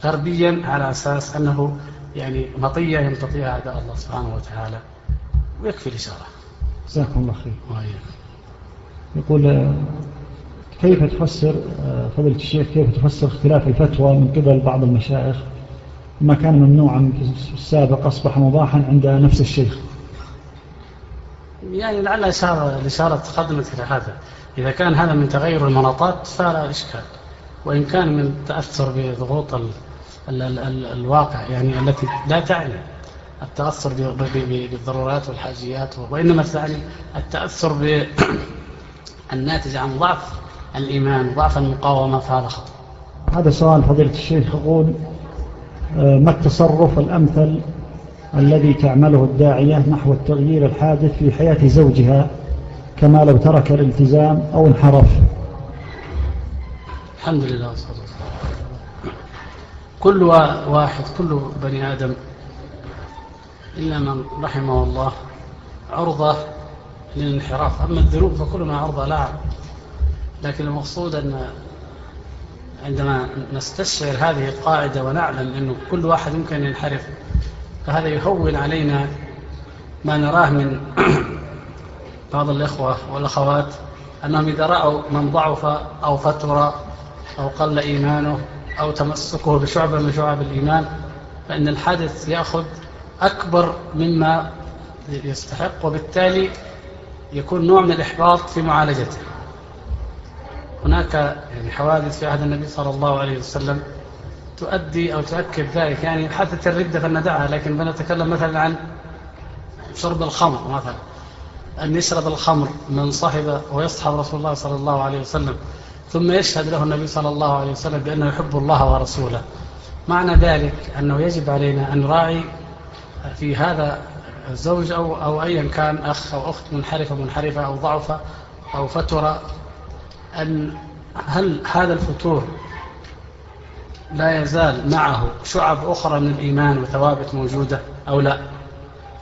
غربيا على أساس أنه يعني مطية يمتطيها أعداء الله سبحانه وتعالى. ويكفي الإشارة. جزاكم الله خير. يقول كيف تفسر فضيلة الشيخ كيف تفسر اختلاف الفتوى من قبل بعض المشايخ؟ ما كان ممنوعا في السابق أصبح مباحا عند نفس الشيخ. يعني لعل إشارة الإشارة تقدمت إلى هذا. إذا كان هذا من تغير المناطات فلا إشكال. وإن كان من تأثر بضغوط ال ال ال الواقع يعني التي لا تعني التأثر بالضرورات والحاجيات وإنما تعني التأثر بالناتج عن ضعف الإيمان وضعف المقاومة فهذا خطأ. هذا سؤال فضيلة الشيخ. يقول آه، ما التصرف الأمثل الذي تعمله الداعية نحو التغيير الحادث في حياة زوجها كما لو ترك الالتزام أو انحرف. الحمد لله. والصلاة كل واحد كل بني آدم إلا من رحمه الله عرضة للانحراف. أما الذنوب فكلنا عرضة لا. لكن المقصود أن عندما نستشعر هذه القاعدة ونعلم أنه كل واحد يمكن ينحرف فهذا يهون علينا ما نراه من بعض الإخوة والأخوات أنهم إذا رأوا من ضعف أو فتر أو قل إيمانه أو تمسكه بشعبة من شعب الإيمان فإن الحادث يأخذ أكبر مما يستحق وبالتالي يكون نوع من الإحباط في معالجته. هناك يعني حوادث في عهد النبي صلى الله عليه وسلم تؤدي أو تؤكد ذلك. يعني حادثة الردة فندعها لكن بنتكلم مثلا عن شرب الخمر مثلا. أن يشرب الخمر من صاحب ويصحب رسول الله صلى الله عليه وسلم ثم يشهد له النبي صلى الله عليه وسلم بأنه يحب الله ورسوله. معنى ذلك أنه يجب علينا أن نراعي في هذا الزوج أو, أو أيا كان أخ أو أخت منحرفة منحرفة أو ضعفة أو فترة أن هل هذا الفتور لا يزال معه شعب أخرى من الإيمان وثوابت موجودة أو لا؟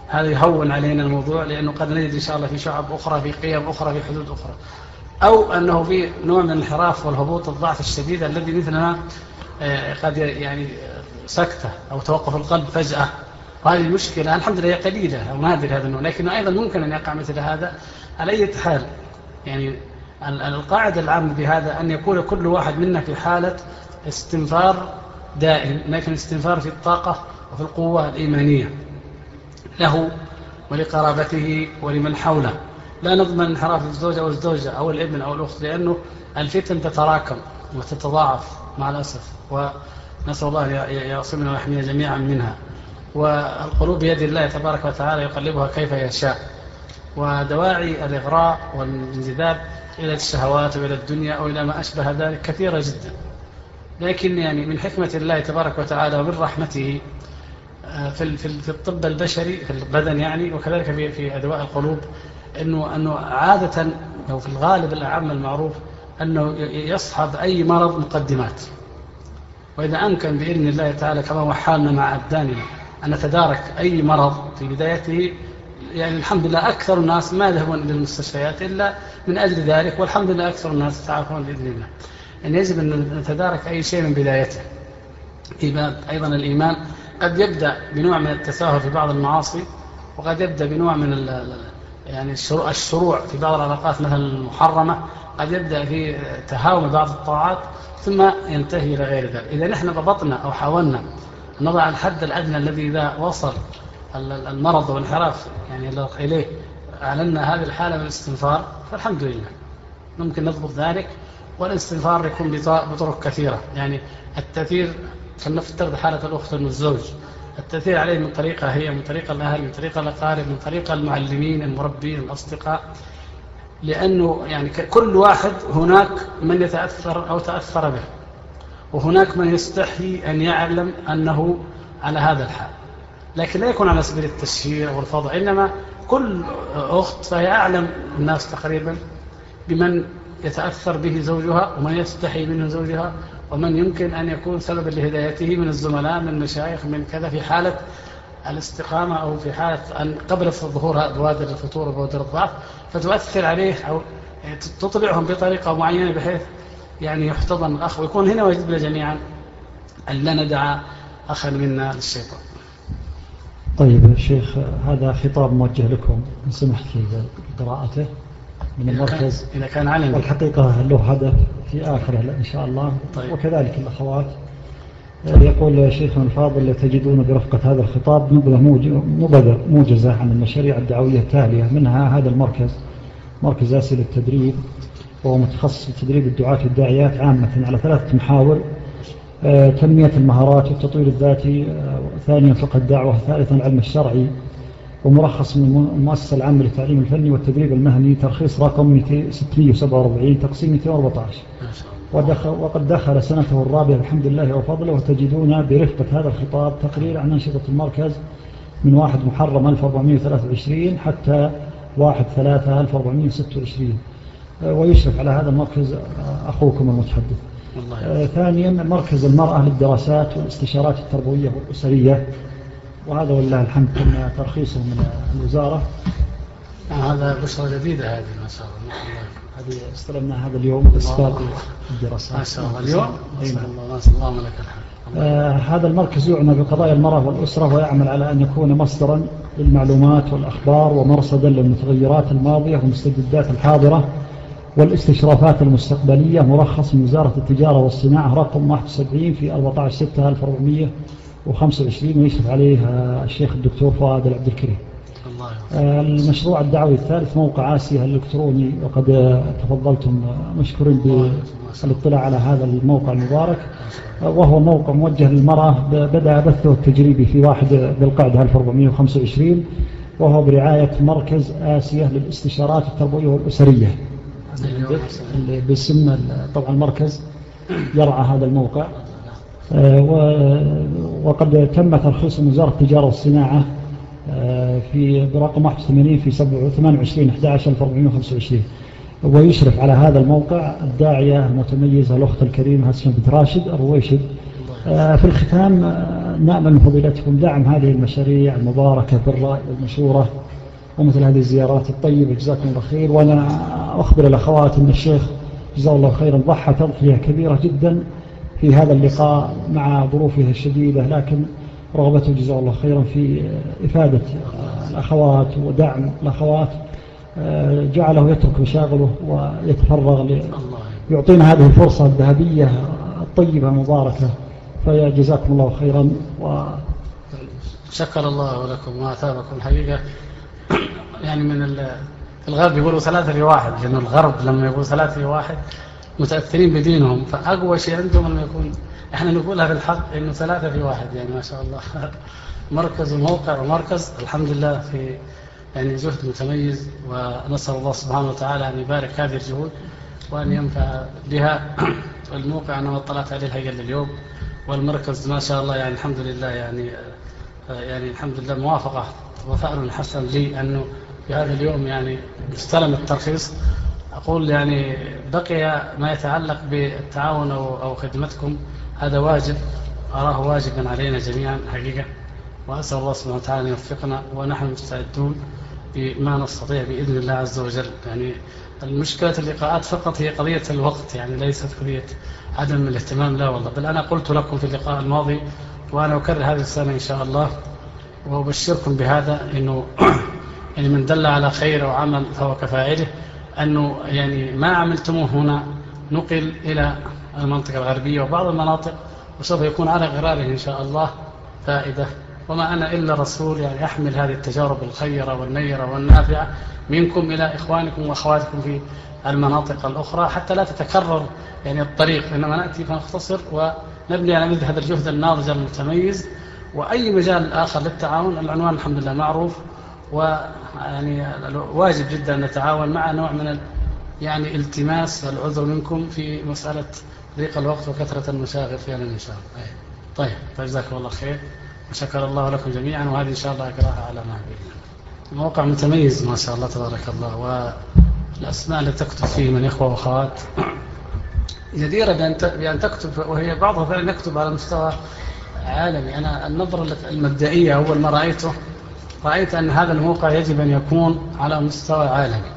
هذا يهون علينا الموضوع لأنه قد نجد إن شاء الله في شعب أخرى في قيم أخرى في حدود أخرى. أو أنه في نوع من الانحراف والهبوط الضعف الشديد الذي مثلنا آه، قد يعني سكتة أو توقف القلب فجأة. وهذه المشكلة الحمد لله قليلة أو نادر هذا النوع لكنه أيضا ممكن أن يقع مثل هذا. على أي حال يعني القاعدة العامة بهذا أن يكون كل واحد منا في حالة استنفار دائم لكن استنفار في الطاقة وفي القوة الإيمانية له ولقرابته ولمن حوله. لا نضمن انحراف الزوجة أو الزوجة أو الابن أو الأخت لأنه الفتن تتراكم وتتضاعف مع الأسف ونسأل الله يعصمنا ويحمينا جميعا منها. والقلوب بيد الله تبارك وتعالى يقلبها كيف يشاء. ودواعي الإغراء والانجذاب إلى الشهوات وإلى الدنيا أو إلى ما أشبه ذلك كثيرة جدا. لكن يعني من حكمة الله تبارك وتعالى ومن رحمته آه، في في الطب البشري في البدن يعني وكذلك في في أدواء القلوب أنه أنه عادة أو في الغالب الأعم المعروف أنه يصحب أي مرض مقدمات. وإذا أمكن بإذن الله تعالى كما هو حالنا مع أبداننا أن نتدارك أي مرض في بدايته يعني الحمد لله أكثر الناس ما يذهبون إلى المستشفيات إلا من أجل ذلك والحمد لله أكثر الناس يتعافون بإذن الله. يجب أن نتدارك أي شيء من بدايته. أيضا الإيمان قد يبدأ بنوع من التساهل في بعض المعاصي وقد يبدأ بنوع من يعني الشروع في بعض العلاقات مثلا المحرمة قد يبدأ في تهاون بعض الطاعات ثم ينتهي إلى غير ذلك. إذا نحن ضبطنا أو حاولنا نضع الحد الأدنى الذي إذا وصل المرض والانحراف يعني إليه أعلنا هذه الحالة من الاستنفار فالحمد لله. ممكن نضبط ذلك والاستنفار يكون بطرق كثيرة. يعني التأثير فلنفترض حالة الأخت والزوج التأثير عليه من طريقة هي من طريقة الأهل من طريقة الأقارب من طريقة المعلمين المربين الأصدقاء. لأنه يعني كل واحد هناك من يتأثر أو تأثر به وهناك من يستحي أن يعلم أنه على هذا الحال. لكن لا يكون على سبيل التشهير والفضع إنما كل أخت فهي أعلم الناس تقريبا بمن يتأثر به زوجها ومن يستحي منه زوجها ومن يمكن أن يكون سببا لهدايته من الزملاء من المشايخ من كذا في حالة الاستقامة أو في حالة أن قبل ظهور بوادر الفتور وبوادر الضعف فتؤثر عليه أو تطلعهم بطريقة معينة بحيث يعني يحتضن الأخ ويكون هنا واجب جميعا أن لا ندع أخا منا للشيطان. طيب شيخ هذا خطاب موجه لكم إن سمحت في قراءته. من المركز. إذا كان علم والحقيقة له هدف في آخره إن شاء الله. طيب. وكذلك الأخوات. يقول شيخنا الفاضل تجدون برفقة هذا الخطاب نبذة موجزة عن المشاريع الدعوية التالية. منها هذا المركز مركز أسئلة التدريب. وهو متخصص في تدريب الدعاة والداعيات عامة على ثلاثة محاور. آه، تنمية المهارات والتطوير الذاتي. آه، ثانيا فقه الدعوة ثالثا العلم الشرعي. ومرخص من المؤسسة العامة للتعليم الفني والتدريب المهني ترخيص رقم 647 تقسيم 214 ودخل وقد دخل سنته الرابعة الحمد لله وفضله وتجدون برفقة هذا الخطاب تقرير عن أنشطة المركز من 1 محرم 1423 حتى 1 3 1426 ويشرف على هذا المركز أخوكم المتحدث. الله ثانيا مركز المرأة للدراسات والاستشارات التربوية والأسرية. وهذا والله الحمد كنا ترخيصه من الوزارة. هذا بشرة جديدة هذه ما شاء الله. هذه استلمنا هذا اليوم إسباب الدراسات. ما شاء الله. اليوم؟ ما شاء الله ما شاء الله لك الحمد. آه هذا المركز يعنى بقضايا المرأة والأسرة ويعمل على أن يكون مصدرا للمعلومات والأخبار ومرصدا للمتغيرات الماضية والمستجدات الحاضرة والاستشرافات المستقبلية. مرخص من وزارة التجارة والصناعة رقم 71 في 14 6 1425 ويشرف عليه الشيخ الدكتور فؤاد العبد الكريم المشروع الدعوي الثالث موقع آسيا الإلكتروني وقد تفضلتم مشكورين بالاطلاع على هذا الموقع المبارك. وهو موقع موجه للمرأة بدأ بثه التجريبي في واحد بالقعدة 1425 وهو برعاية مركز آسيا للاستشارات التربوية والأسرية. باسم طبعا المركز يرعى هذا الموقع. وقد تم ترخيص وزارة التجارة والصناعة في برقم 81 في 28 11 1425 ويشرف على هذا الموقع الداعية المتميزة الأخت الكريمة اسمها بنت راشد الرويشد. في الختام نأمل من فضيلتكم دعم هذه المشاريع المباركة بالرأي والمشورة ومثل هذه الزيارات الطيبة. جزاكم الله خير. وأنا أخبر الأخوات أن الشيخ جزاه الله خيرا ضحى تضحية كبيرة جدا. في هذا اللقاء مع ظروفه الشديدة لكن رغبته جزاه الله خيرا في إفادة الأخوات ودعم الأخوات جعله يترك مشاغله ويتفرغ يعطينا هذه الفرصة الذهبية الطيبة المباركة. فجزاكم الله خيرا و شكر الله لكم وأثابكم الحقيقة يعني من الغرب يقولوا ثلاثة في واحد لأن الغرب لما يقول ثلاثة في واحد متأثرين بدينهم فأقوى شيء عندهم أنه يكون إحنا نقولها في الحق إنه ثلاثة في واحد يعني ما شاء الله. مركز وموقع ومركز الحمد لله في يعني جهد متميز ونسأل الله سبحانه وتعالى أن يبارك هذه الجهود وأن ينفع بها الموقع. أنا اطلعت عليه الهيئة اليوم والمركز ما شاء الله يعني الحمد لله يعني يعني الحمد لله موافقة وفعل حسن لي أنه في هذا اليوم يعني استلم الترخيص. أقول يعني بقي ما يتعلق بالتعاون أو, أو خدمتكم هذا واجب أراه واجبا علينا جميعا حقيقة. وأسأل الله سبحانه وتعالى أن يوفقنا ونحن مستعدون بما نستطيع بإذن الله عز وجل. يعني المشكلة اللقاءات فقط هي قضية الوقت يعني ليست قضية عدم الاهتمام لا والله. بل أنا قلت لكم في اللقاء الماضي وأنا أكرر هذه السنة إن شاء الله وأبشركم بهذا أنه يعني من دل على خير وعمل فهو كفاعله. أنه يعني ما عملتموه هنا نقل إلى المنطقة الغربية وبعض المناطق وسوف يكون على غراره إن شاء الله فائدة. وما أنا إلا رسول يعني أحمل هذه التجارب الخيرة والنيرة والنافعة منكم إلى إخوانكم وأخواتكم في المناطق الأخرى حتى لا تتكرر يعني الطريق إنما نأتي فنختصر ونبني على مثل هذا الجهد الناضج المتميز. وأي مجال آخر للتعاون العنوان الحمد لله معروف. ويعني واجب جدا أن نتعاون مع نوع من يعني التماس العذر منكم في مسألة ضيق الوقت وكثرة المشاغل في إن شاء الله. طيب. فجزاكم الله خير. وشكر الله لكم جميعا وهذه إن شاء الله أقراها على ما بإذن موقع متميز ما شاء الله تبارك الله والأسماء التي تكتب فيه من إخوة وأخوات. جديرة بأن تكتب وهي بعضها فعلا يكتب على مستوى عالمي. أنا النظرة المبدئية أول ما رأيته رأيت أن هذا الموقع يجب أن يكون على مستوى عالمي.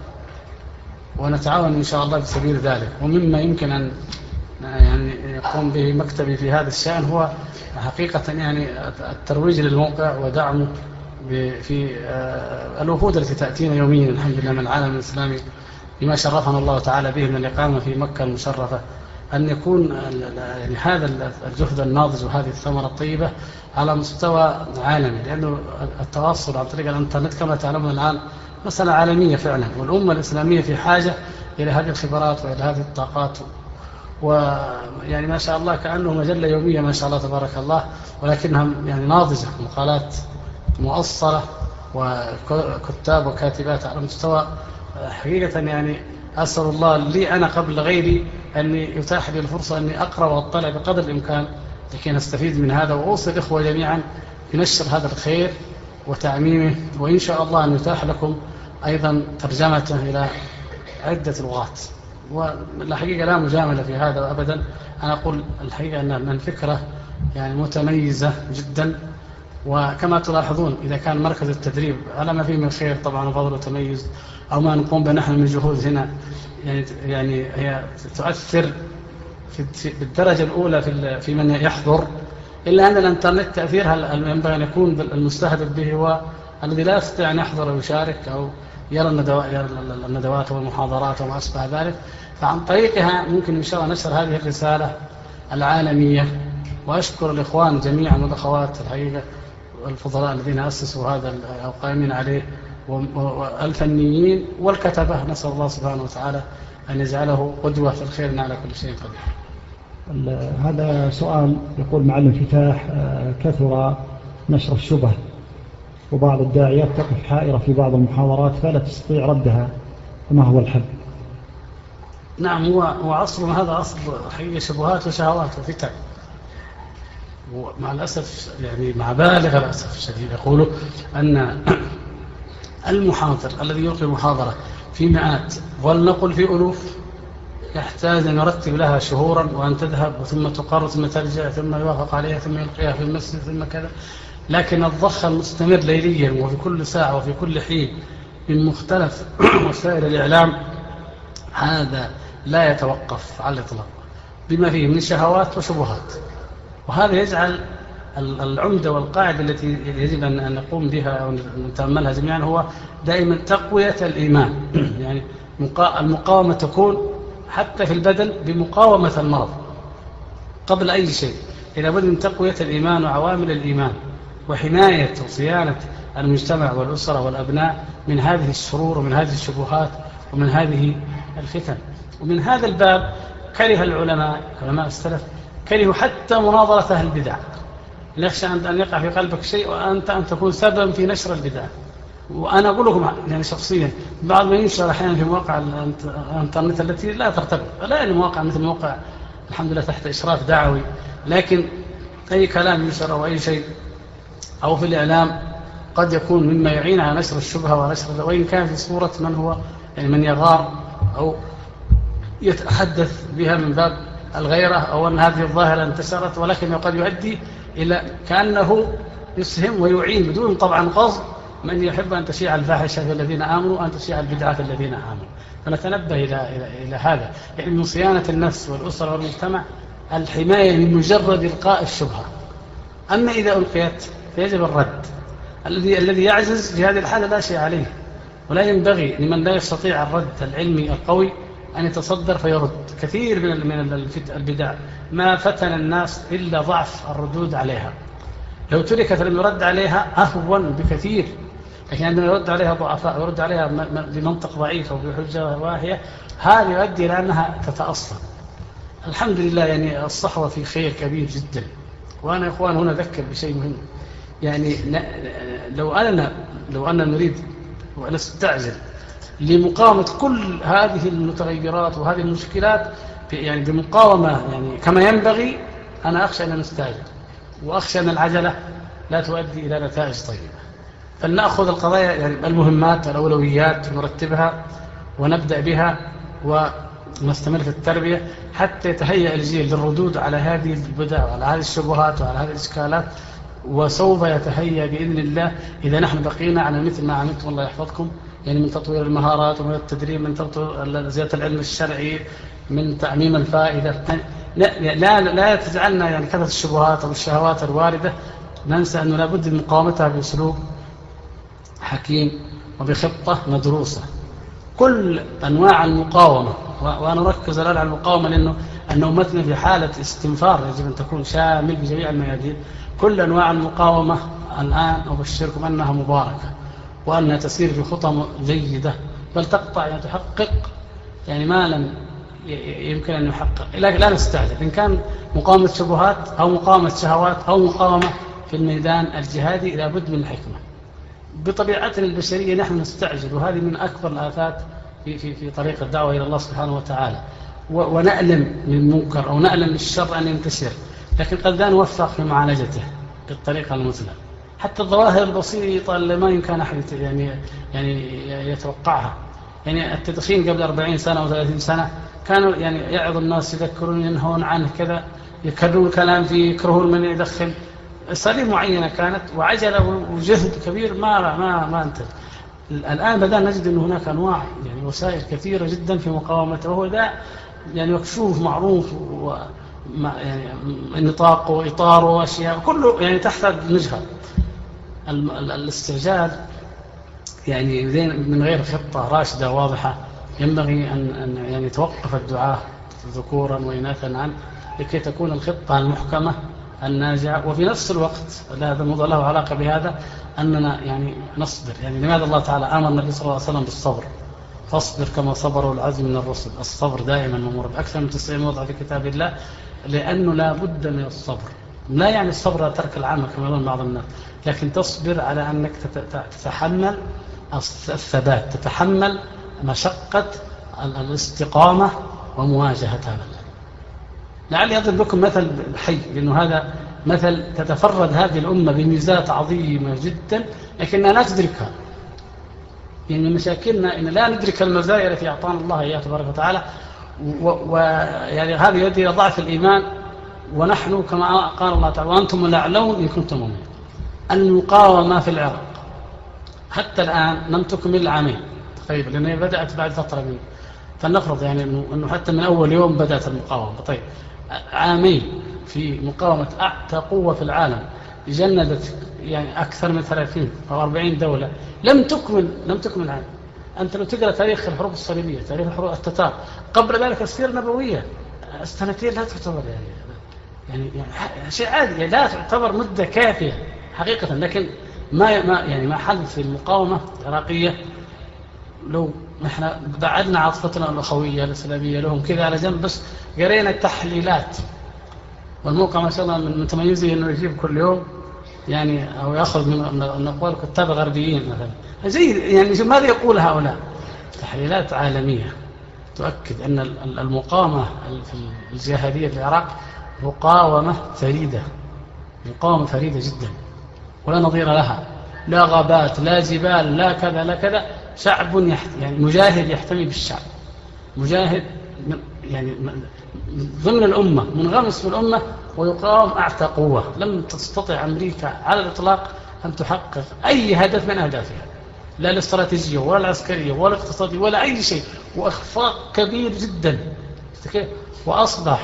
ونتعاون إن شاء الله بسبيل ذلك. ومما يمكن أن يعني يقوم به مكتبي في هذا الشأن هو حقيقة يعني الترويج للموقع ودعمه في آه، الوفود التي تأتينا يوميا الحمد لله من العالم الإسلامي بما شرفنا الله تعالى به من الإقامة في مكة المشرفة. أن يكون يعني هذا الجهد الناضج وهذه الثمرة الطيبة على مستوى عالمي لأنه التواصل عن طريق الإنترنت كما تعلمون الآن مسألة عالمية فعلا والأمة الإسلامية في حاجة إلى هذه الخبرات وإلى هذه الطاقات. ويعني ما شاء الله كأنه مجلة يومية ما شاء الله تبارك الله ولكنها يعني ناضجة مقالات مؤصلة وكتاب وكاتبات على مستوى حقيقة يعني أسأل الله لي أنا قبل غيري أن يتاح لي الفرصة أني أقرأ وأطلع بقدر الإمكان لكي نستفيد من هذا وأوصي الإخوة جميعا بنشر هذا الخير وتعميمه وإن شاء الله أن يتاح لكم أيضا ترجمته إلى عدة لغات. والحقيقة لا مجاملة في هذا أبدا. أنا أقول الحقيقة أن الفكرة يعني متميزة جدا. وكما تلاحظون إذا كان مركز التدريب على ما فيه من خير طبعا وفضل وتميز أو ما نقوم به نحن من جهود هنا يعني, يعني هي تؤثر بالدرجة الأولى في, في من يحضر إلا أن الإنترنت تأثيرها ينبغي أن يكون المستهدف به هو الذي لا يستطيع أن يحضر ويشارك أو يرى الندوات والمحاضرات وما أشبه ذلك. فعن طريقها ممكن إن شاء الله نشر هذه الرسالة العالمية. وأشكر الإخوان جميعا والأخوات الحقيقة الفضلاء الذين أسسوا هذا أو قائمين عليه والفنيين والكتبة. نسأل الله سبحانه وتعالى أن يجعله قدوة في الخير على كل شيء قدير. هذا سؤال يقول مع الانفتاح آه، كثر نشر الشبه وبعض الداعيات تقف حائرة في بعض المحاضرات فلا تستطيع ردها. فما هو الحل؟ نعم هو, هو أصل هذا أصل حقيقة شبهات وشهوات وفتن. ومع الأسف يعني مع بالغ الأسف الشديد يقولوا أن المحاضر الذي يلقي محاضرة في مئات ولنقل في ألوف. يحتاج أن يرتب لها شهورا وأن تذهب ثم تقر ثم ترجع ثم يوافق عليها ثم يلقيها في المسجد ثم كذا. لكن الضخ المستمر ليليا وفي كل ساعة وفي كل حين من مختلف وسائل الإعلام هذا لا يتوقف على الإطلاق. بما فيه من شهوات وشبهات. وهذا يجعل العمدة والقاعدة التي يجب أن نقوم بها أو نتأملها جميعا هو دائما تقوية الإيمان. يعني المقاومة تكون حتى في البدن بمقاومة المرض قبل أي شيء. إلى بد من تقوية الإيمان وعوامل الإيمان وحماية وصيانة المجتمع والأسرة والأبناء من هذه الشرور ومن هذه الشبهات ومن هذه الفتن. ومن هذا الباب كره العلماء علماء السلف كرهوا حتى مناظرة أهل البدع. نخشى أن يقع في قلبك شيء وأنت أن تكون سببا في نشر البدع. وأنا أقول لكم يعني شخصيا بعض ما ينشر أحيانا في مواقع الإنترنت التي لا ترتبط لا يعني مواقع مثل موقع الحمد لله تحت إشراف دعوي لكن أي كلام ينشر أو أي شيء أو في الإعلام قد يكون مما يعين على نشر الشبهة ونشر وإن كان في صورة من هو يعني من يغار أو يتحدث بها من باب الغيرة أو أن هذه الظاهرة انتشرت ولكن قد يؤدي إلى كأنه يسهم ويعين بدون طبعا قصد من يحب أن تشيع الفاحشة في الذين آمنوا وأن تشيع البدعة في الذين آمنوا. فنتنبه إلى, إلى, إلى هذا. يعني من صيانة النفس والأسرة والمجتمع الحماية من مجرد إلقاء الشبهة. أما إذا ألقيت فيجب الرد. الذي الذي يعجز في هذه الحالة لا شيء عليه. ولا ينبغي لمن لا يستطيع الرد العلمي القوي أن يتصدر فيرد. كثير من من البدع. ما فتن الناس إلا ضعف الردود عليها. لو تركت لم يرد عليها أهون بكثير. لكن عندما يرد عليها ضعفاء يرد عليها بمنطق ضعيف أو بحجة واهية هذا يؤدي إلى أنها تتأصل. الحمد لله يعني الصحوة في خير كبير جدا. وأنا يا إخوان هنا أذكر بشيء مهم. يعني لو أنا لو أنا نريد ونستعجل لمقاومة كل هذه المتغيرات وهذه المشكلات يعني بمقاومة يعني كما ينبغي أنا أخشى أن نستعجل. وأخشى أن العجلة لا تؤدي إلى نتائج طيبة. فلنأخذ القضايا يعني المهمات الأولويات نرتبها ونبدأ بها ونستمر في التربية حتى يتهيأ الجيل للردود على هذه البدع وعلى هذه الشبهات وعلى هذه الإشكالات وسوف يتهيأ بإذن الله إذا نحن بقينا على مثل ما عملتم الله يحفظكم يعني من تطوير المهارات ومن التدريب من زيادة العلم الشرعي من تعميم الفائدة. لا لا لا تجعلنا يعني كثرة الشبهات أو الشهوات الواردة ننسى أنه لابد من مقاومتها بأسلوب حكيم وبخطة مدروسة. كل أنواع المقاومة وأنا أركز الآن على المقاومة لأنه أن أمتنا في حالة استنفار يجب أن تكون شامل بجميع الميادين. كل أنواع المقاومة الآن أبشركم أنها مباركة وأنها تسير في خطى جيدة. بل تقطع يعني تحقق يعني ما لم يمكن أن يحقق. لكن لا نستعجل. إن كان مقاومة شبهات أو مقاومة شهوات أو مقاومة في الميدان الجهادي لابد من الحكمة. بطبيعتنا البشرية نحن نستعجل وهذه من أكبر الآفات في, في, في طريق الدعوة إلى الله سبحانه وتعالى. ونألم من المنكر أو نألم للشر أن ينتشر لكن قد لا نوفق في معالجته بالطريقة المثلى. حتى الظواهر البسيطة اللي ما يمكن أحد يعني يعني يتوقعها. يعني التدخين قبل 40 سنة أو 30 سنة كانوا يعني يعظ الناس يذكرون ينهون عنه كذا يكررون كلام فيه يكرهون من يدخن. أساليب معينة كانت وعجلة وجهد كبير ما ما ما انتهى. الآن بدأنا نجد أن هناك أنواع يعني وسائل كثيرة جدا في مقاومته وهو ده يعني مكشوف معروف و يعني نطاقه وإطاره وأشياء كله يعني تحت نجهة الاستعجال يعني من غير خطة راشدة واضحة. ينبغي أن, أن يعني يتوقف الدعاء ذكورا وإناثا عنه لكي تكون الخطة المحكمة. الناجعة وفي نفس الوقت هذا الموضوع له علاقة بهذا أننا يعني نصبر. يعني لماذا الله تعالى أمر النبي صلى الله عليه وسلم بالصبر؟ فاصبر كما صبروا العزم من الرسل. الصبر دائما ممر. بأكثر من 90 موضع في كتاب الله لأنه لا بد من الصبر. لا يعني الصبر ترك العمل كما يقول بعض الناس لكن تصبر على أنك تتحمل الثبات تتحمل مشقة الاستقامة ومواجهة هذا. لعلي أضرب لكم مثل حي لأنه هذا مثل تتفرد هذه الأمة بميزات عظيمة جدا لكننا لا تدركها يعني مشاكلنا إن لا ندرك المزايا التي أعطانا الله إياها تبارك وتعالى ويعني هذا يؤدي إلى ضعف الإيمان ونحن كما قال الله تعالى وأنتم الأعلون إن كنتم مؤمنين. المقاومة في العراق. حتى الآن لم تكمل عامين. تقريبا لأنها بدأت بعد فترة من فلنفرض يعني أنه حتى من أول يوم بدأت المقاومة. طيب عامين في مقاومة أعتى قوة في العالم جندت يعني أكثر من 30 أو 40 دولة. لم تكمل لم تكمل عام أنت لو تقرأ تاريخ الحروب الصليبية تاريخ الحروب التتار قبل ذلك السيرة النبوية السنتين لا تعتبر يعني يعني, يعني شيء عادي يعني لا تعتبر مدة كافية حقيقة. لكن ما ما يعني ما حدث في المقاومة العراقية لو إحنا بعدنا عاطفتنا الأخوية الإسلامية لهم كذا على جنب بس قرينا التحليلات. والموقع ما شاء الله من متميزه إنه يجيب كل يوم يعني أو يأخذ من أقوال كتاب غربيين مثلا. زي يعني ماذا يقول هؤلاء؟ تحليلات عالمية. تؤكد أن المقاومة في الجهادية في العراق مقاومة فريدة. مقاومة فريدة جدا. ولا نظير لها. لا غابات لا جبال لا كذا لا كذا. شعب. يعني مجاهد يحتمي بالشعب. مجاهد يعني ضمن الأمة منغمس في الأمة ويقاوم أعتى قوة. لم تستطع أمريكا على الإطلاق أن تحقق أي هدف من أهدافها لا الاستراتيجية ولا العسكرية ولا الاقتصادية ولا أي شيء. وإخفاق كبير جدا. وأصبح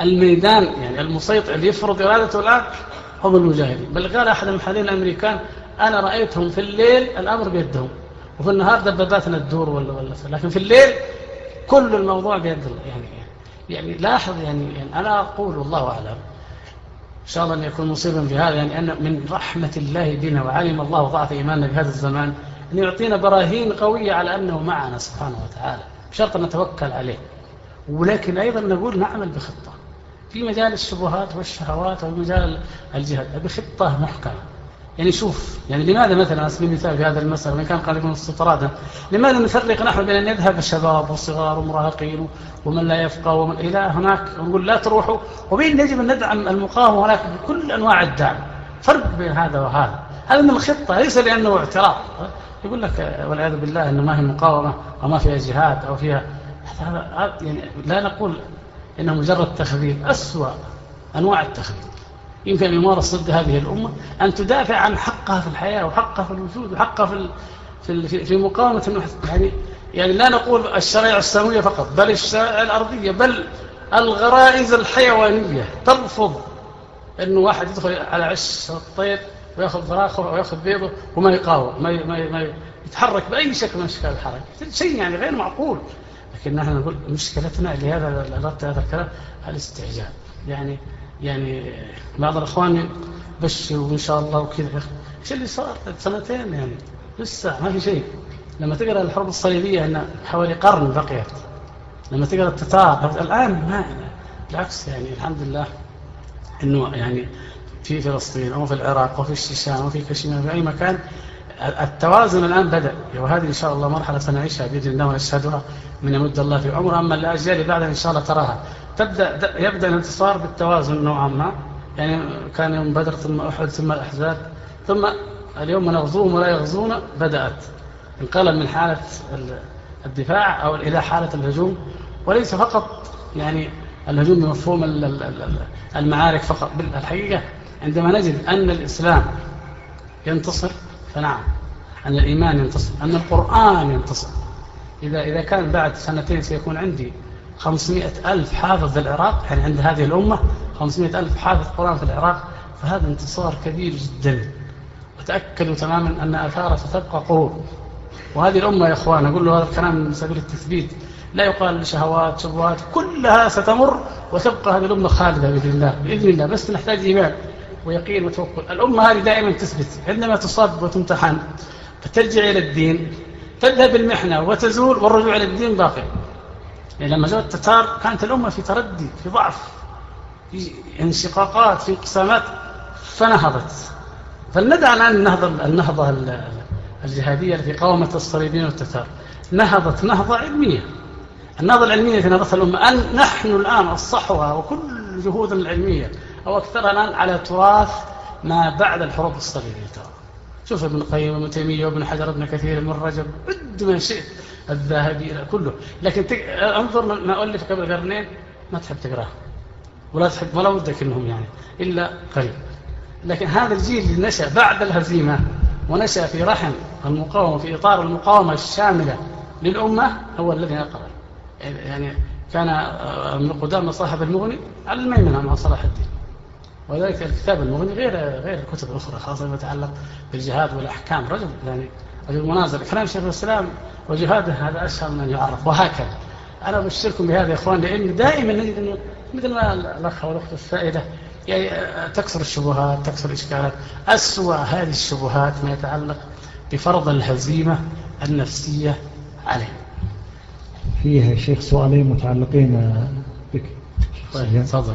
الميدان يعني المسيطر اللي يفرض إرادته الآن هم المجاهدين. بل قال أحد المحللين الأمريكان أنا رأيتهم في الليل الأمر بيدهم وفي النهار دباباتنا تدور ولا ولا لكن في الليل كل الموضوع بيد الله. يعني يعني لاحظ يعني, يعني أنا أقول والله أعلم. إن شاء الله أن يكون مصيبا في هذا يعني أن من رحمة الله بنا وعلم الله ضعف إيماننا بهذا الزمان أن يعطينا براهين قوية على أنه معنا سبحانه وتعالى بشرط أن نتوكل عليه. ولكن أيضا نقول نعمل بخطة. في مجال الشبهات والشهوات ومجال الجهاد بخطة محكمة. يعني شوف يعني لماذا مثلا على سبيل المثال في هذا المسألة وإن كان قريبا استطرادا لماذا نفرق نحن بين أن يذهب الشباب والصغار ومراهقين ومن لا يفقه ومن إلى هناك ونقول لا تروحوا وبين يجب أن ندعم المقاومة ولكن بكل أنواع الدعم. فرق بين هذا وهذا. هذا من الخطة ليس لأنه اعتراض. يقول لك والعياذ بالله أنه ما هي مقاومة وما فيها جهاد أو فيها يعني لا نقول إنه مجرد تخذيل أسوأ أنواع التخذيل. يمكن أن يمارس ضد هذه الأمة أن تدافع عن حقها في الحياة وحقها في الوجود وحقها في في في مقاومة يعني يعني لا نقول الشرائع السماوية فقط بل الشرائع الأرضية بل الغرائز الحيوانية ترفض أنه واحد يدخل على عش الطير ويأخذ فراخه ويأخذ بيضه وما يقاوم ما, ما, ما يتحرك بأي شكل من أشكال الحركة. شيء يعني غير معقول. لكن نحن نقول مشكلتنا لهذا هذا الكلام الاستعجال. يعني يعني بعض الأخوان بشر وإن شاء الله وكذا. إيش اللي صار سنتين يعني لسه ما في شيء. لما تقرأ الحرب الصليبية أن حوالي قرن بقيت. لما تقرأ التتار الآن ما بالعكس يعني الحمد لله أنه يعني في فلسطين أو في العراق أو في الشيشان أو في كشمير في أي مكان التوازن الآن بدأ. وهذه إن شاء الله مرحلة سنعيشها بإذن الله ونشهدها من يمد الله في عمر أما الأجيال بعدها إن شاء الله تراها. تبدأ يبدأ الانتصار بالتوازن نوعا ما. يعني كان يوم بدر ثم أحد ثم الأحزاب. ثم اليوم نغزوهم ولا يغزون بدأت. انقلب من حالة الدفاع أو إلى حالة الهجوم. وليس فقط يعني الهجوم بمفهوم المعارك فقط. بالحقيقة عندما نجد أن الإسلام ينتصر فنعم أن الإيمان ينتصر أن القرآن ينتصر. إذا, إذا كان بعد سنتين سيكون عندي خمسمائة ألف حافظ في العراق يعني عند هذه الأمة خمسمائة ألف حافظ قرآن في العراق فهذا انتصار كبير جدا. وتأكدوا تماما أن أثارها ستبقى قرون. وهذه الأمة يا أخوان أقول له هذا الكلام من سبيل التثبيت. لا يقال شهوات شبهات كلها ستمر وتبقى هذه الأمة خالدة بإذن الله بإذن الله. بس نحتاج إيمان ويقين وتوكل. الأمة هذه دائما تثبت عندما تصاب وتمتحن فترجع إلى الدين تذهب المحنة وتزول والرجوع إلى الدين باقي. لما جاء التتار كانت الأمة في تردي في ضعف في انشقاقات في انقسامات فنهضت. فلندع الآن النهضة, النهضة الجهادية التي قاومت الصليبيين والتتار. نهضت نهضة علمية. النهضة العلمية في نهضة الأمة. أن نحن الآن الصحوة وكل جهودنا العلمية أو أكثرها الآن على تراث ما بعد الحروب الصليبية. ترى شوف ابن القيم وابن تيمية وابن حجر وابن كثير ابن رجب. عد ما شئت. الذهبي كله. لكن تك... انظر ما ألف قبل قرنين ما تحب تقرأه. ولا تحب ولا ودك إنهم يعني إلا قليل. لكن هذا الجيل اللي نشأ بعد الهزيمة ونشأ في رحم المقاومة في إطار المقاومة الشاملة للأمة هو الذي يقرأ يعني كان ابن قدامة صاحب المغني على الميمنة مع صلاح الدين. وذلك الكتاب المغني غير غير الكتب الأخرى خاصة ما يتعلق بالجهاد والأحكام. رجل يعني رجل مناظر كلام شيخ الإسلام وجهاده هذا أسهل من يعرف وهكذا. أنا أبشركم بهذا يا إخوان لأن دائما مثل ما الأخ والأخت السائدة يعني تكثر الشبهات تكثر الإشكالات أسوأ هذه الشبهات ما يتعلق بفرض الهزيمة النفسية عليه. فيها شيخ سؤالين متعلقين بك. طيب تفضل.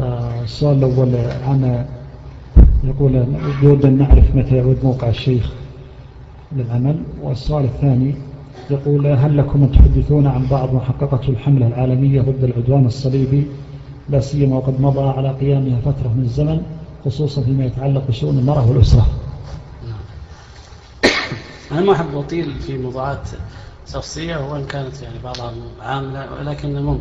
آه، السؤال الأول عن يقول يود أن نعرف متى يعود موقع الشيخ. للعمل. والسؤال الثاني يقول هل لكم أن تحدثون عن بعض ما حققته الحملة العالمية ضد العدوان الصليبي؟ لا سيما وقد مضى على قيامها فترة من الزمن خصوصا فيما يتعلق بشؤون المرأة والأسرة. أنا ما أحب أطيل في موضوعات شخصية وإن كانت يعني بعضها عاملة ولكن المهم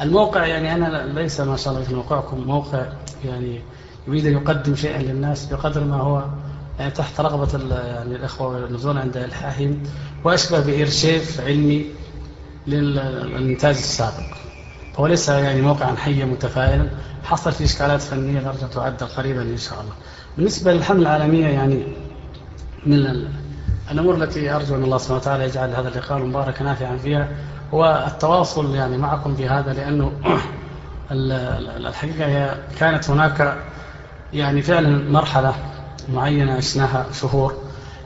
الموقع يعني أنا ليس ما شاء الله في موقعكم موقع يعني يريد أن يقدم شيئا للناس بقدر ما هو تحت رغبة يعني الإخوة والنزول عند الحاهم وأشبه بإرشيف علمي للإنتاج السابق. هو ليس يعني موقعا حيا متفائلا. حصل فيه إشكالات فنية نرجع تعدل قريبا إن شاء الله. بالنسبة للحملة العالمية يعني من الأمور التي أرجو أن الله سبحانه وتعالى يجعل هذا اللقاء المبارك نافعا فيها هو التواصل يعني معكم في هذا لأنه الحقيقة كانت هناك يعني فعلا مرحلة معينة عشناها شهور.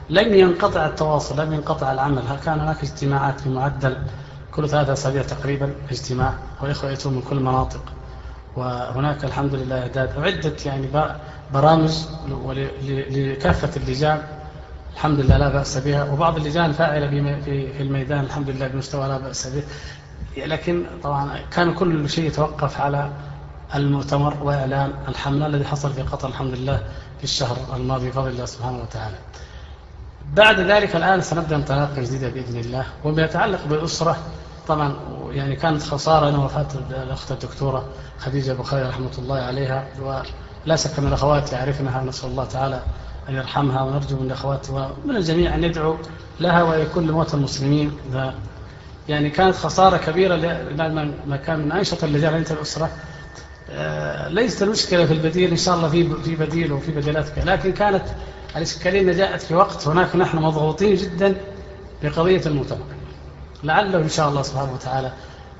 لم ينقطع التواصل لم ينقطع العمل. كان هناك اجتماعات بمعدل كل ثلاثة أسابيع تقريبا؟ اجتماع. وإخوة يأتون من كل المناطق وهناك الحمد لله إعداد. عدة يعني برامج لكافة اللجان. الحمد لله لا بأس بها. وبعض اللجان فاعلة في الميدان. الحمد لله بمستوى لا بأس به. لكن طبعا كان كل شيء يتوقف على المؤتمر وإعلان الحملة الذي حصل في قطر. الحمد لله. في الشهر الماضي بفضل الله سبحانه وتعالى. بعد ذلك الآن سنبدأ انطلاقة جديدة بإذن الله وما يتعلق بالأسرة طبعا يعني كانت خسارة أنا وفاة الأخت الدكتورة خديجة بخاري رحمة الله عليها ولا شك من الأخوات يعرفنها نسأل الله تعالى أن يرحمها ونرجو من الأخوات ومن الجميع أن يدعو لها ويكون لموت المسلمين. يعني كانت خسارة كبيرة لما كان من أنشطة اللجان الأسرة. ليست المشكلة في البديل إن شاء الله في في بديل وفي بديلات لكن كانت الإشكالية جاءت في وقت هناك نحن مضغوطين جدا بقضية المؤتمر. لعله إن شاء الله سبحانه وتعالى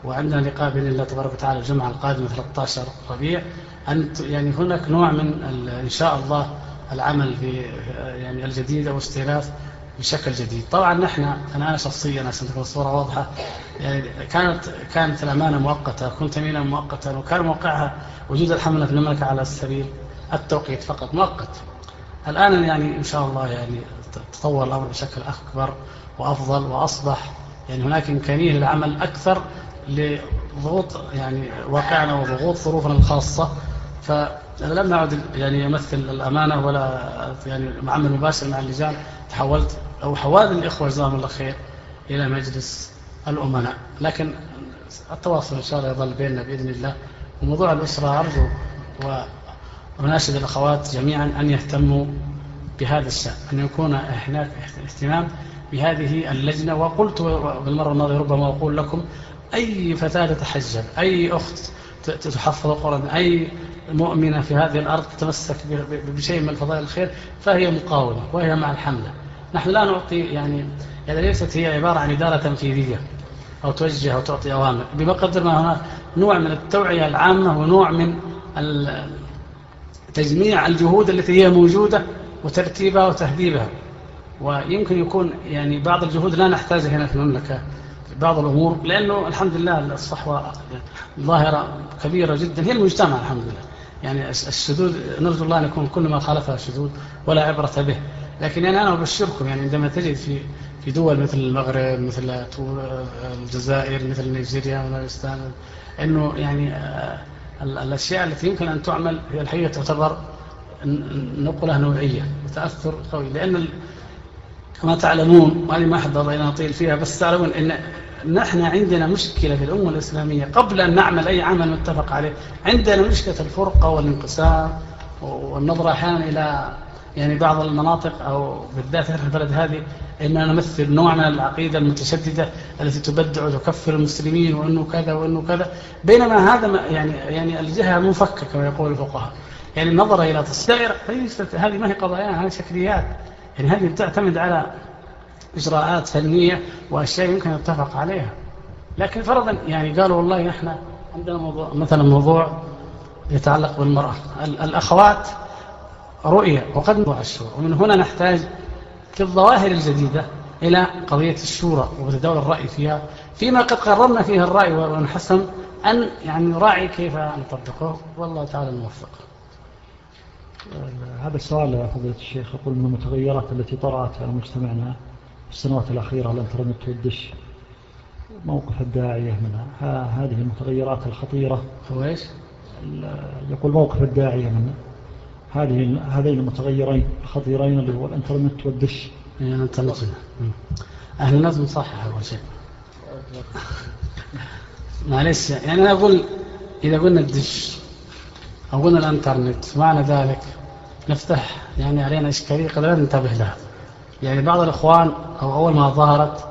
وعندنا لقاء بإذن الله تبارك وتعالى الجمعة القادمة 13 ربيع أن يعني هناك نوع من إن شاء الله العمل في يعني الجديد أو استئناف بشكل جديد. طبعا نحن أنا, شخصيا عشان تكون الصورة واضحة يعني كانت كانت الأمانة مؤقتة كنت أمينا مؤقتا وكان موقعها وجود الحملة في المملكة على سبيل التوقيت فقط مؤقت. الآن يعني إن شاء الله يعني تطور الأمر بشكل أكبر وأفضل وأصبح يعني هناك إمكانية للعمل أكثر لضغوط يعني واقعنا وضغوط ظروفنا الخاصة. فأنا لم أعد يعني أمثل الأمانة ولا يعني معمل مباشر مع اللجان. تحولت أو حوالي الإخوة جزاهم الله خير إلى مجلس الأمناء. لكن التواصل إن شاء الله يظل بيننا بإذن الله. وموضوع الأسرة أرجو وناشد الأخوات جميعا أن يهتموا بهذا الشأن أن يكون هناك اهتمام بهذه اللجنة. وقلت بالمرة الماضية ربما أقول لكم أي فتاة تتحجب أي أخت تحفظ القرآن أي مؤمنة في هذه الأرض تتمسك بشيء من الفضائل الخير فهي مقاومة وهي مع الحملة. نحن لا نعطي يعني يعني ليست هي عبارة عن إدارة تنفيذية أو توجه أو تعطي أوامر بمقدر ما هناك نوع من التوعية العامة ونوع من تجميع الجهود التي هي موجودة وترتيبها وتهذيبها. ويمكن يكون يعني بعض الجهود لا نحتاجها هنا في المملكة بعض الأمور لأنه الحمد لله الصحوة ظاهرة كبيرة جدا هي المجتمع الحمد لله. يعني الشذوذ نرجو الله أن يكون كل ما خالفها شذوذ ولا عبرة به. لكن يعني أنا أبشركم يعني عندما تجد في في دول مثل المغرب مثل الجزائر مثل نيجيريا ونيجستان أنه يعني آه، الأشياء التي يمكن أن تعمل هي الحقيقة تعتبر نقلة نوعية وتأثر قوي لأن كما تعلمون وأنا ما أحب أن أطيل فيها بس تعلمون أن نحن عندنا مشكلة في الأمة الإسلامية قبل أن نعمل أي عمل متفق عليه عندنا مشكلة الفرقة والانقسام والنظرة أحيانا إلى يعني بعض المناطق أو بالذات في البلد هذه إننا نمثل نوع من العقيدة المتشددة التي تبدع وتكفر المسلمين وأنه كذا وأنه كذا. بينما هذا يعني يعني الجهة منفكة كما يقول الفقهاء. يعني النظر إلى تصدير هذه ما هي قضايا هذه شكليات. يعني هذه تعتمد على إجراءات فنية وأشياء يمكن نتفق عليها. لكن فرضا يعني قالوا والله إحنا عندنا موضوع مثلا موضوع يتعلق بالمرأة. الأخوات رؤية وقد موضوع الشورى ومن هنا نحتاج في الظواهر الجديدة إلى قضية الشورى وتداول الرأي فيها فيما قد قررنا فيها الرأي ونحسن أن يعني نراعي كيف نطبقه. والله تعالى الموفق. هذا السؤال يا فضيلة الشيخ يقول من المتغيرات التي طرأت على مجتمعنا في السنوات الأخيرة الإنترنت والدش موقف الداعية منها هذه المتغيرات الخطيرة. هو إيش؟ يقول موقف الداعية من هذه هذين المتغيرين الخطيرين اللي هو الإنترنت والدش. الانترنت أهل الناس مصحح أول شيء. معلش يعني أنا أقول إذا قلنا الدش أو قلنا الإنترنت معنى ذلك نفتح يعني علينا إشكالية قد لا ننتبه لها. يعني بعض الإخوان أو أول ما ظهرت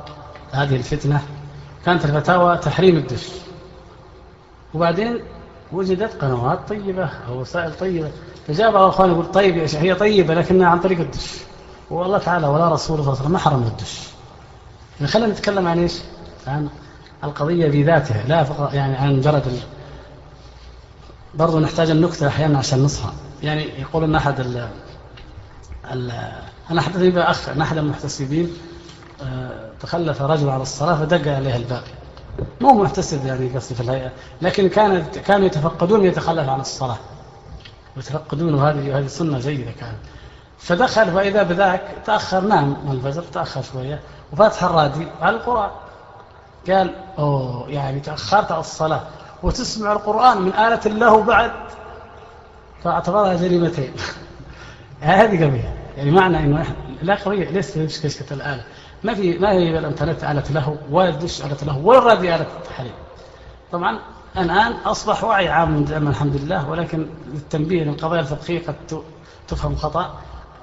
هذه الفتنة كانت الفتاوى تحريم الدش. وبعدين وجدت قنوات طيبة أو وسائل طيبة. فجاء بعض الأخوان يقول طيب يا شيخ هي طيبة لكنها عن طريق الدش. والله تعالى ولا رسول صلى الله عليه وسلم ما حرم الدش. يعني خلينا نتكلم عن إيش؟ عن القضية بذاتها لا فقط يعني عن مجرد ال... برضو نحتاج النكتة أحيانا عشان نصحى يعني يقول أن أحد ال... ال... أنا حدثني بأخ أن أحد المحتسبين آه، تخلف رجل على الصلاة فدق عليه الباب مو محتسب يعني قصدي في الهيئة لكن كانت كانوا يتفقدون يتخلف عن الصلاة. ويتفقدون وهذه هذه سنة جيدة كانت. فدخل فإذا بذاك تأخر نام من الفجر تأخر شوية وفاتح الرادي على القرآن. قال أوه يعني تأخرت على الصلاة. وتسمع القرآن من آلة الله بعد. فاعتبرها جريمتين. هذه قضية. يعني معنى إنه لا قضية ليس كشكة الآلة. ما في ما هي الانترنت آلة له ولا الدش آلة له ولا الراديو آلة التحريم. طبعا الآن أصبح وعي عام الحمد لله ولكن للتنبيه للقضايا الفقهية قد تفهم خطأ.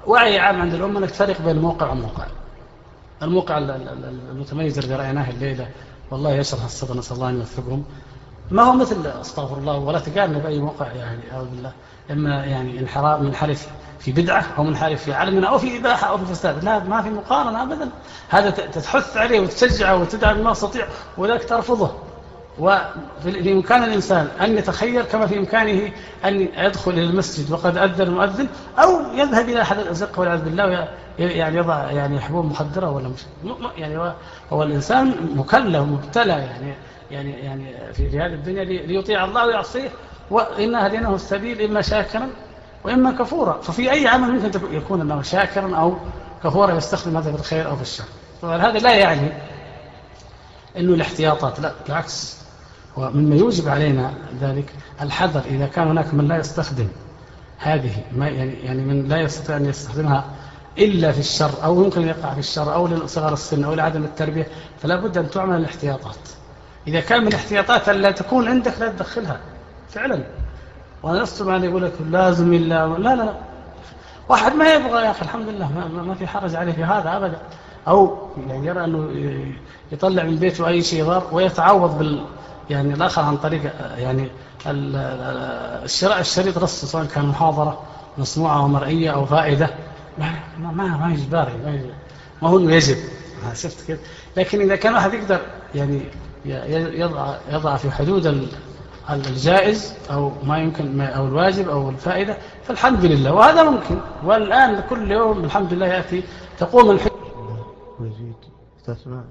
وعي عام عند الأمة أنك تفرق بين الموقع والموقع. الموقع المتميز اللي رأيناه الليلة والله يشرح الصدر نسأل الله أن يوفقهم. ما هو مثل أستغفر الله ولا تقارن بأي موقع يعني أعوذ بالله. إما يعني انحراف منحرف في بدعة أو منحرف في علم أو في إباحة أو في فساد. لا ما في مقارنة أبدا. هذا تحث عليه وتشجعه وتدعم ما استطيع وذلك ترفضه. وفي الإنسان أن يتخير كما في إمكانه أن يدخل إلى المسجد وقد أذن المؤذن أو يذهب إلى أحد الأزقة والعياذ بالله يعني يضع يعني حبوب مخدرة ولا مش يعني هو الإنسان مكلف مبتلى يعني يعني يعني في هذه الدنيا ليطيع الله ويعصيه وإنا هديناه السبيل إما شاكرا وإما كفورا. ففي أي عمل ممكن يكون أنه شاكرا أو كفورا يستخدم هذا في الخير أو في الشر هذا لا يعني أنه الاحتياطات لا بالعكس. ومما يوجب علينا ذلك الحذر إذا كان هناك من لا يستخدم هذه ما يعني يعني من لا يستطيع أن يستخدمها إلا في الشر أو ممكن يقع في الشر أو لصغر السن أو لعدم التربية فلا بد أن تعمل الاحتياطات. إذا كان من الاحتياطات لا تكون عندك لا تدخلها فعلا. وأنا لست معنى يقول لك لازم إلا لا لا لا. واحد ما يبغى يا أخي الحمد لله ما, ما في حرج عليه في هذا أبدا. أو يعني يرى أنه يطلع من بيته أي شيء ضار ويتعوض بال يعني الآخر عن طريق يعني الشراء الشريط رص سواء كان محاضرة مسموعة ومرئية أو فائدة. ما ما ما إجباري ما, هو يجب. شفت كده لكن إذا كان واحد يقدر يعني يضع يضع في حدود الجائز أو ما يمكن أو الواجب أو الفائدة فالحمد لله. وهذا ممكن. والآن كل يوم الحمد لله يأتي تقوم الحكم ويزيد. استثناء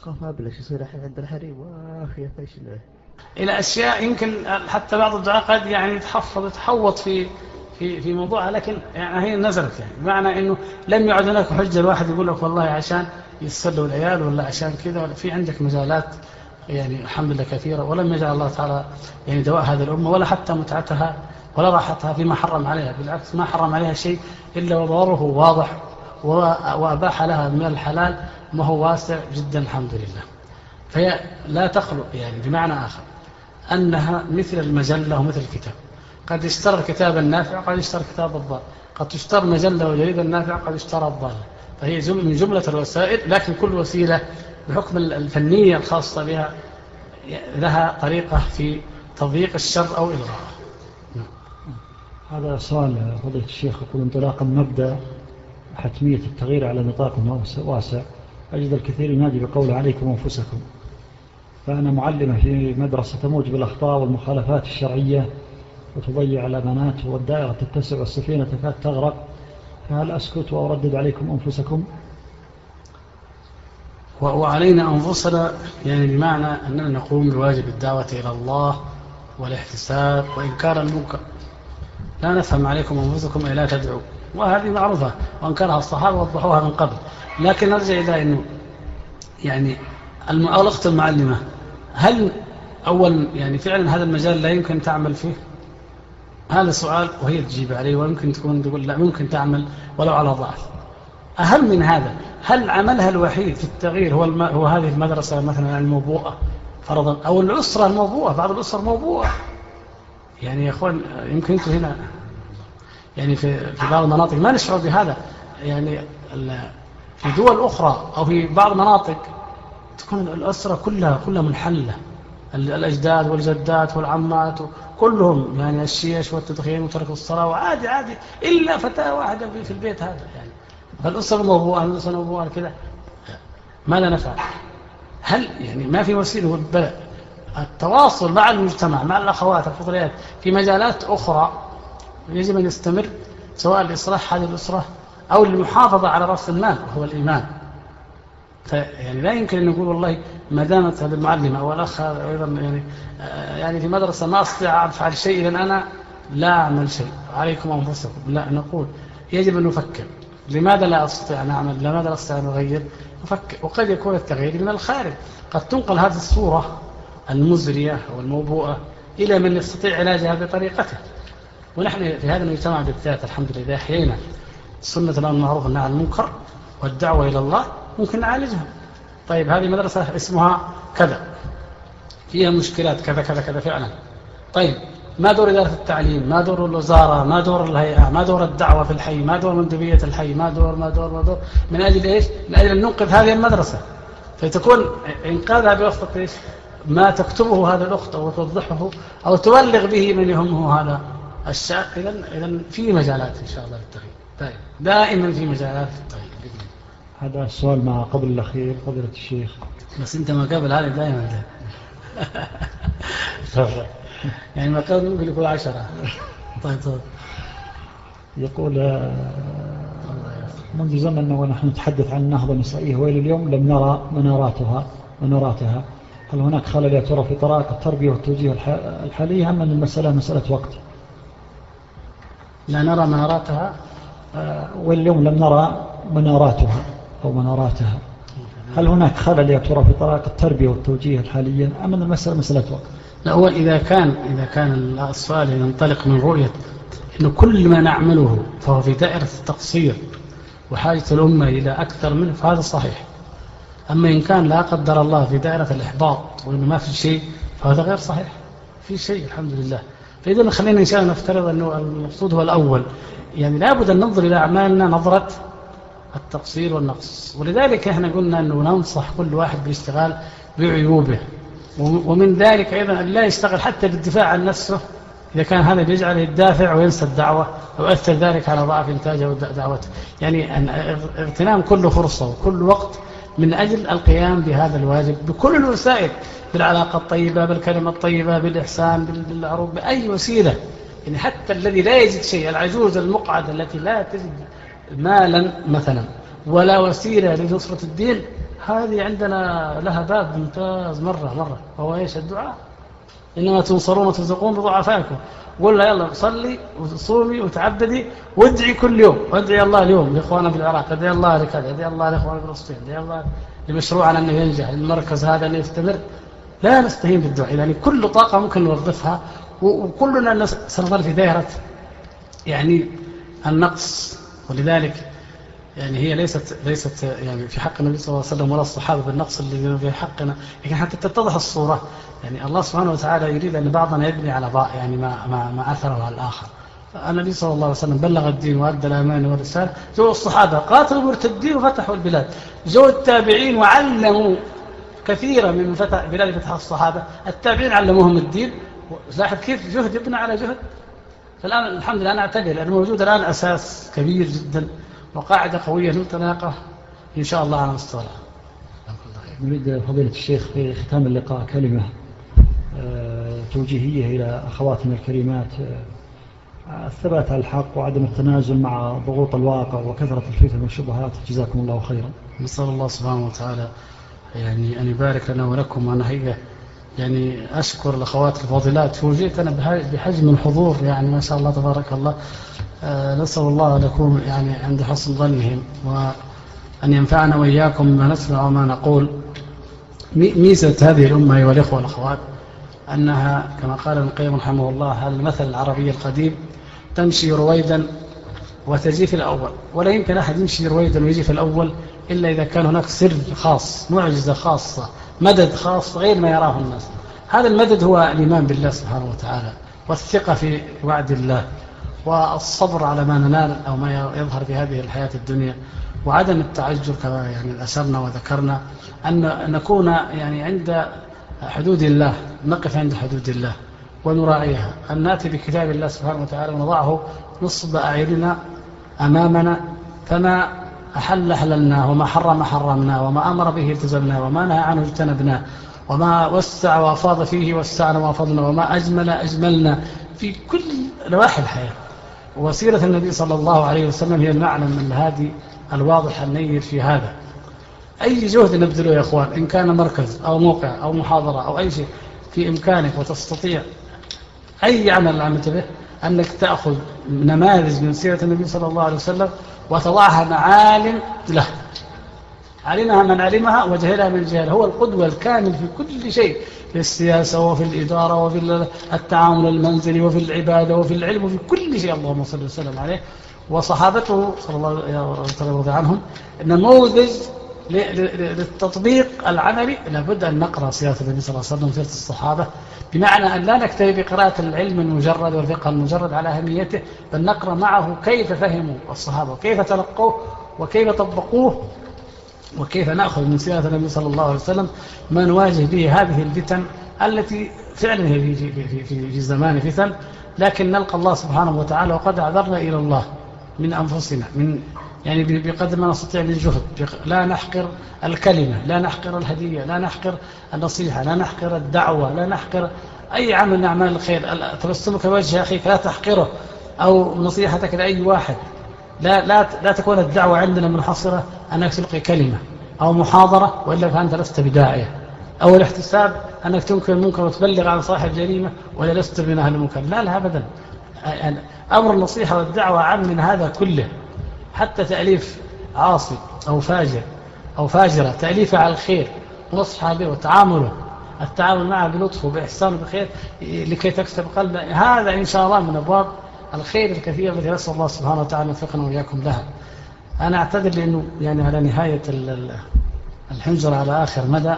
خاف أبلش يصير الحين عند الحريم. واخي فشله إلى أشياء يمكن حتى بعض الدعاء قد يعني يتحفظ يتحوط في في في موضوعها لكن يعني هي نزلت يعني. بمعنى إنه لم يعد هناك حجة الواحد يقول لك والله عشان يتسلوا العيال ولا عشان كذا ولا في عندك مجالات يعني الحمد لله كثيرة ولم يجعل الله تعالى يعني دواء هذه الأمة ولا حتى متعتها ولا راحتها فيما حرم عليها. بالعكس ما حرم عليها شيء إلا وضرره واضح. وأباح لها من الحلال ما هو واسع جدا الحمد لله. فهي لا تخلق يعني بمعنى آخر أنها مثل المجلة ومثل الكتاب. قد اشترى الكتاب النافع قد اشترى الكتاب الضال. قد تشترى مجلة وجريدة النافع قد اشترى الضال. فهي من جملة الوسائل لكن كل وسيلة بحكم الفنية الخاصة بها لها طريقة في تضييق الشر أو إلغاءه. هذا سؤال فضيلة الشيخ يقول انطلاقا مبدأ حتمية التغيير على نطاق واسع أجد الكثير ينادي بقول عليكم أنفسكم. فأنا معلمة في مدرسة تموج بالأخطاء والمخالفات الشرعية وتضيع الأمانات والدائرة تتسع والسفينة تكاد تغرق. فهل أسكت وأردد عليكم أنفسكم؟ وعلينا أنفسنا يعني بمعنى أننا نقوم بواجب الدعوة إلى الله والاحتساب وإنكار المنكر. لا نفهم عليكم أنفسكم إلا تدعوا. وهذه معروفة وأنكرها الصحابة وضحوها من قبل. لكن نرجع إلى أنه يعني الأخت المعلمة هل أول يعني فعلا هذا المجال لا يمكن تعمل فيه؟ هذا سؤال وهي تجيب عليه ويمكن تكون تقول لا ممكن تعمل ولو على ضعف. أهم من هذا هل عملها الوحيد في التغيير هو, الم... هو هذه المدرسة مثلا الموبوءة فرضا أو الأسرة الموبوءة بعض الأسر موبوءة؟ يعني يا أخوان يمكن أنتم هنا يعني في, في بعض المناطق ما نشعر بهذا. يعني في دول أخرى أو في بعض المناطق تكون الأسرة كلها كلها منحلة. الأجداد والجدات والعمات كلهم يعني الشيش والتدخين وترك الصلاة وعادي عادي إلا فتاة واحدة في البيت هذا يعني. فالأسرة موضوعة الأسرة موضوعة كذا. ماذا نفعل؟ هل يعني ما في وسيلة بلى التواصل مع المجتمع مع الأخوات الفضليات في مجالات أخرى يجب أن يستمر سواء لإصلاح هذه الأسرة أو للمحافظة على رأس المال وهو الإيمان. يعني لا يمكن أن نقول والله ما دامت هذه المعلمة أو الأخ أيضا يعني يعني في مدرسة ما أستطيع أفعل شيء إذا أنا لا أعمل شيء. عليكم أنفسكم. لا نقول يجب أن نفكر. لماذا لا أستطيع أن أعمل؟ لماذا لا أستطيع أن أغير؟ نفكر. وقد يكون التغيير من الخارج. قد تنقل هذه الصورة المزرية أو الموبوءة إلى من يستطيع علاجها بطريقته. ونحن في هذا المجتمع بالذات الحمد لله أحيينا سنة الأمر المعروف والنهي عن المنكر والدعوة إلى الله ممكن نعالجها. طيب هذه مدرسة اسمها كذا. فيها مشكلات كذا كذا كذا فعلا. طيب ما دور إدارة التعليم؟ ما دور الوزارة؟ ما دور الهيئة؟ ما دور الدعوة في الحي؟ ما دور مندوبية الحي؟ ما دور ما دور ما دور. من أجل إيش؟ من أجل أن ننقذ هذه المدرسة. فتكون إنقاذها بواسطة إيش؟ ما تكتبه هذا الأخت أو توضحه أو تبلغ به من يهمه هذا. الشأن إذا إذا في مجالات إن شاء الله للتغيير. طيب. دائما في مجالات التغيير هذا السؤال مع قبل الأخير فضيلة الشيخ. بس أنت ما قبل هذا دائما. يعني ما قبل ممكن يكون عشرة. طيب طيب. يقول آه، منذ زمن ونحن نتحدث عن النهضة النسائية وإلى اليوم لم نرى مناراتها مناراتها. هل هناك خلل يا ترى في طرائق التربية والتوجيه الحالية أم أن المسألة مسألة وقت؟ لا نرى مناراتها آه، واليوم لم نرى مناراتها أو مناراتها. هل هناك خلل يا ترى في طرائق التربية والتوجيه الحالية؟ أم أن المسألة مسألة وقت؟ لا هو إذا كان إذا كان السؤال ينطلق من رؤية أن كل ما نعمله فهو في دائرة التقصير وحاجة الأمة إلى أكثر منه فهذا صحيح. أما إن كان لا قدر الله في دائرة الإحباط وإنه ما في شيء فهذا غير صحيح. في شيء الحمد لله. فإذا خلينا إن شاء الله نفترض أنه المقصود هو الأول. يعني لابد أن ننظر إلى أعمالنا نظرة التقصير والنقص. ولذلك إحنا قلنا أنه ننصح كل واحد بالاشتغال بعيوبه. ومن ذلك أيضا أن لا يشتغل حتى بالدفاع عن نفسه. إذا كان هذا بيجعله يدافع وينسى الدعوة ويؤثر ذلك على ضعف إنتاجه ودعوته يعني أن اغتنام كل فرصة وكل وقت من أجل القيام بهذا الواجب بكل الوسائل بالعلاقة الطيبة بالكلمة الطيبة بالإحسان بالعروض بأي وسيلة. يعني حتى الذي لا يجد شيء العجوز المقعدة التي لا تجد مالا مثلا ولا وسيلة لنصرة الدين هذه عندنا لها باب ممتاز مرة مرة وهو إيش؟ الدعاء. إنما تنصرون وترزقون بضعفائكم. قول له يلا صلي وصومي وتعبدي وادعي كل يوم. وادعي الله اليوم لإخواننا في العراق. أدعي الله لكذا أدعي الله لإخواننا في فلسطين. أدعي الله لمشروعنا انه ينجح المركز هذا انه يستمر. لا نستهين بالدعاء. يعني كل طاقة ممكن نوظفها وكلنا سنظل في دائرة يعني النقص. ولذلك يعني هي ليست ليست يعني في حق النبي صلى الله عليه وسلم ولا الصحابة بالنقص اللي في حقنا. لكن حتى تتضح الصورة. يعني الله سبحانه وتعالى يريد أن بعضنا يبني على بعض يعني ما ما ما أثره على الآخر. النبي صلى الله عليه وسلم بلغ الدين وأدى الأمانة والرسالة. جو الصحابة قاتلوا المرتدين وفتحوا البلاد. جو التابعين وعلموا كثيرا من فتح بلاد فتح الصحابة. التابعين علموهم الدين. لاحظ كيف جهد يبنى على جهد؟ فالآن الحمد لله أنا اعتقد انه موجود الآن أساس كبير جدا. وقاعدة قوية متناقة إن شاء الله على مستوى نريد فضيلة الشيخ في ختام اللقاء كلمة آه، توجيهية إلى أخواتنا الكريمات. آه، الثبات على الحق وعدم التنازل مع ضغوط الواقع وكثرة الفتن والشبهات. جزاكم الله خيرا. نسأل الله سبحانه وتعالى يعني أن يبارك لنا ولكم وأنا هي يعني أشكر الأخوات الفاضلات. فوجئت أنا بحجم الحضور يعني ما شاء الله تبارك الله. نسأل الله أن نكون يعني عند حسن ظنهم وأن ينفعنا وإياكم بما نسمع وما نقول. ميزة هذه الأمة أيها الإخوة والأخوات أنها كما قال ابن القيم رحمه الله المثل العربي القديم؟ تمشي رويدا وتجي في الأول. ولا يمكن أحد يمشي رويدا ويجي في الأول إلا إذا كان هناك سر خاص معجزة خاصة مدد خاص غير ما يراه الناس. هذا المدد هو الإيمان بالله سبحانه وتعالى والثقة في وعد الله. والصبر على ما ننال أو ما يظهر في هذه الحياة الدنيا وعدم التعجل كما يعني أشرنا وذكرنا أن نكون يعني عند حدود الله نقف عند حدود الله ونراعيها. أن نأتي بكتاب الله سبحانه وتعالى ونضعه نصب أعيننا أمامنا فما أحل حللناه وما حرم حرمناه وما أمر به التزمناه وما نهى عنه اجتنبناه وما وسع وأفاض فيه وسعنا وأفضنا وما أجمل أجملنا في كل نواحي الحياة. وسيرة النبي صلى الله عليه وسلم هي المعلم الهادي الواضح النير في هذا. أي جهد نبذله يا أخوان إن كان مركز أو موقع أو محاضرة أو أي شيء في إمكانك وتستطيع أي عمل عملت به أنك تأخذ نماذج من سيرة النبي صلى الله عليه وسلم وتضعها معالم له. علمها من علمها وجهلها من جهل. هو القدوة الكامل في كل شيء في السياسة وفي الإدارة وفي التعامل المنزلي وفي العبادة وفي العلم وفي كل شيء. اللهم صل وسلم عليه. وصحابته صلى الله عليه وسلم عنهم نموذج للتطبيق العملي لابد أن نقرأ سيرة النبي صلى الله عليه وسلم سيرة الصحابة بمعنى أن لا نكتفي بقراءة العلم المجرد والفقه المجرد على أهميته بل نقرأ معه كيف فهموا الصحابة وكيف تلقوه وكيف طبقوه وكيف نأخذ من سيرة النبي صلى الله عليه وسلم ما نواجه به هذه الفتن التي فعلا هي في, في, في, في, في زمان فتن لكن نلقى الله سبحانه وتعالى وقد عذرنا إلى الله من أنفسنا من يعني بقدر ما نستطيع من جهد. لا نحقر الكلمة لا نحقر الهدية لا نحقر النصيحة لا نحقر الدعوة لا نحقر أي عمل من أعمال الخير. تبسمك وجه أخيك لا تحقره أو نصيحتك لأي واحد. لا, لا, لا تكون الدعوة عندنا منحصرة أنك تلقي كلمة أو محاضرة وإلا فأنت لست بداعية أو الاحتساب أنك تنكر المنكر وتبلغ عن صاحب جريمة ولا لست من أهل المنكر. لا لا أبدا. أمر النصيحة والدعوة عام من هذا كله. حتى تأليف عاصي أو فاجر أو فاجرة تأليفه على الخير نصحى به وتعامله. التعامل معه بلطف وبإحسان وبخير لكي تكسب قلبه. هذا إن شاء الله من أبواب الخير الكثير التي نسأل الله سبحانه وتعالى وفقنا وإياكم لها. أنا أعتذر لأنه يعني على نهاية الحنجر على آخر مدى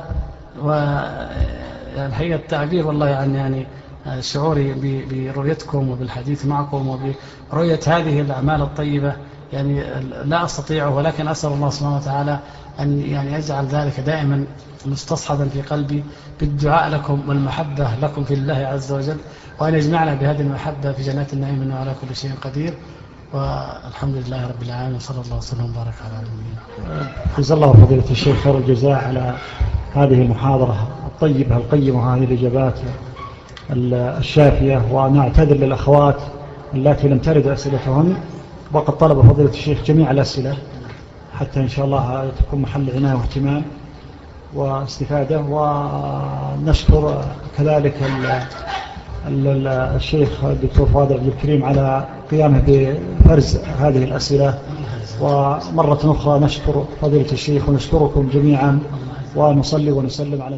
والحقيقة يعني التعبير والله يعني يعني شعوري برؤيتكم وبالحديث معكم وبرؤية هذه الأعمال الطيبة. يعني لا أستطيعه ولكن أسأل الله سبحانه وتعالى أن يعني يجعل ذلك دائما مستصحبا في قلبي. بالدعاء لكم والمحبة لكم في الله عز وجل. وأن يجمعنا بهذه المحبة في جنات النعيم إنه على كل شيء قدير. والحمد لله رب العالمين وصلى الله وسلم وبارك على نبينا جزا الله فضيلة الشيخ خير الجزاء على هذه المحاضرة الطيبة القيمة هذه الإجابات الشافية. ونعتذر للأخوات التي لم ترد أسئلتهن وقد طلب فضيلة الشيخ جميع الأسئلة حتى إن شاء الله تكون محل عناية واهتمام واستفادة. ونشكر كذلك الشيخ الدكتور فؤاد عبد الكريم على قيامه بفرز هذه الأسئلة. ومرة أخرى نشكر فضيلة الشيخ ونشكركم جميعا. ونصلي ونسلم على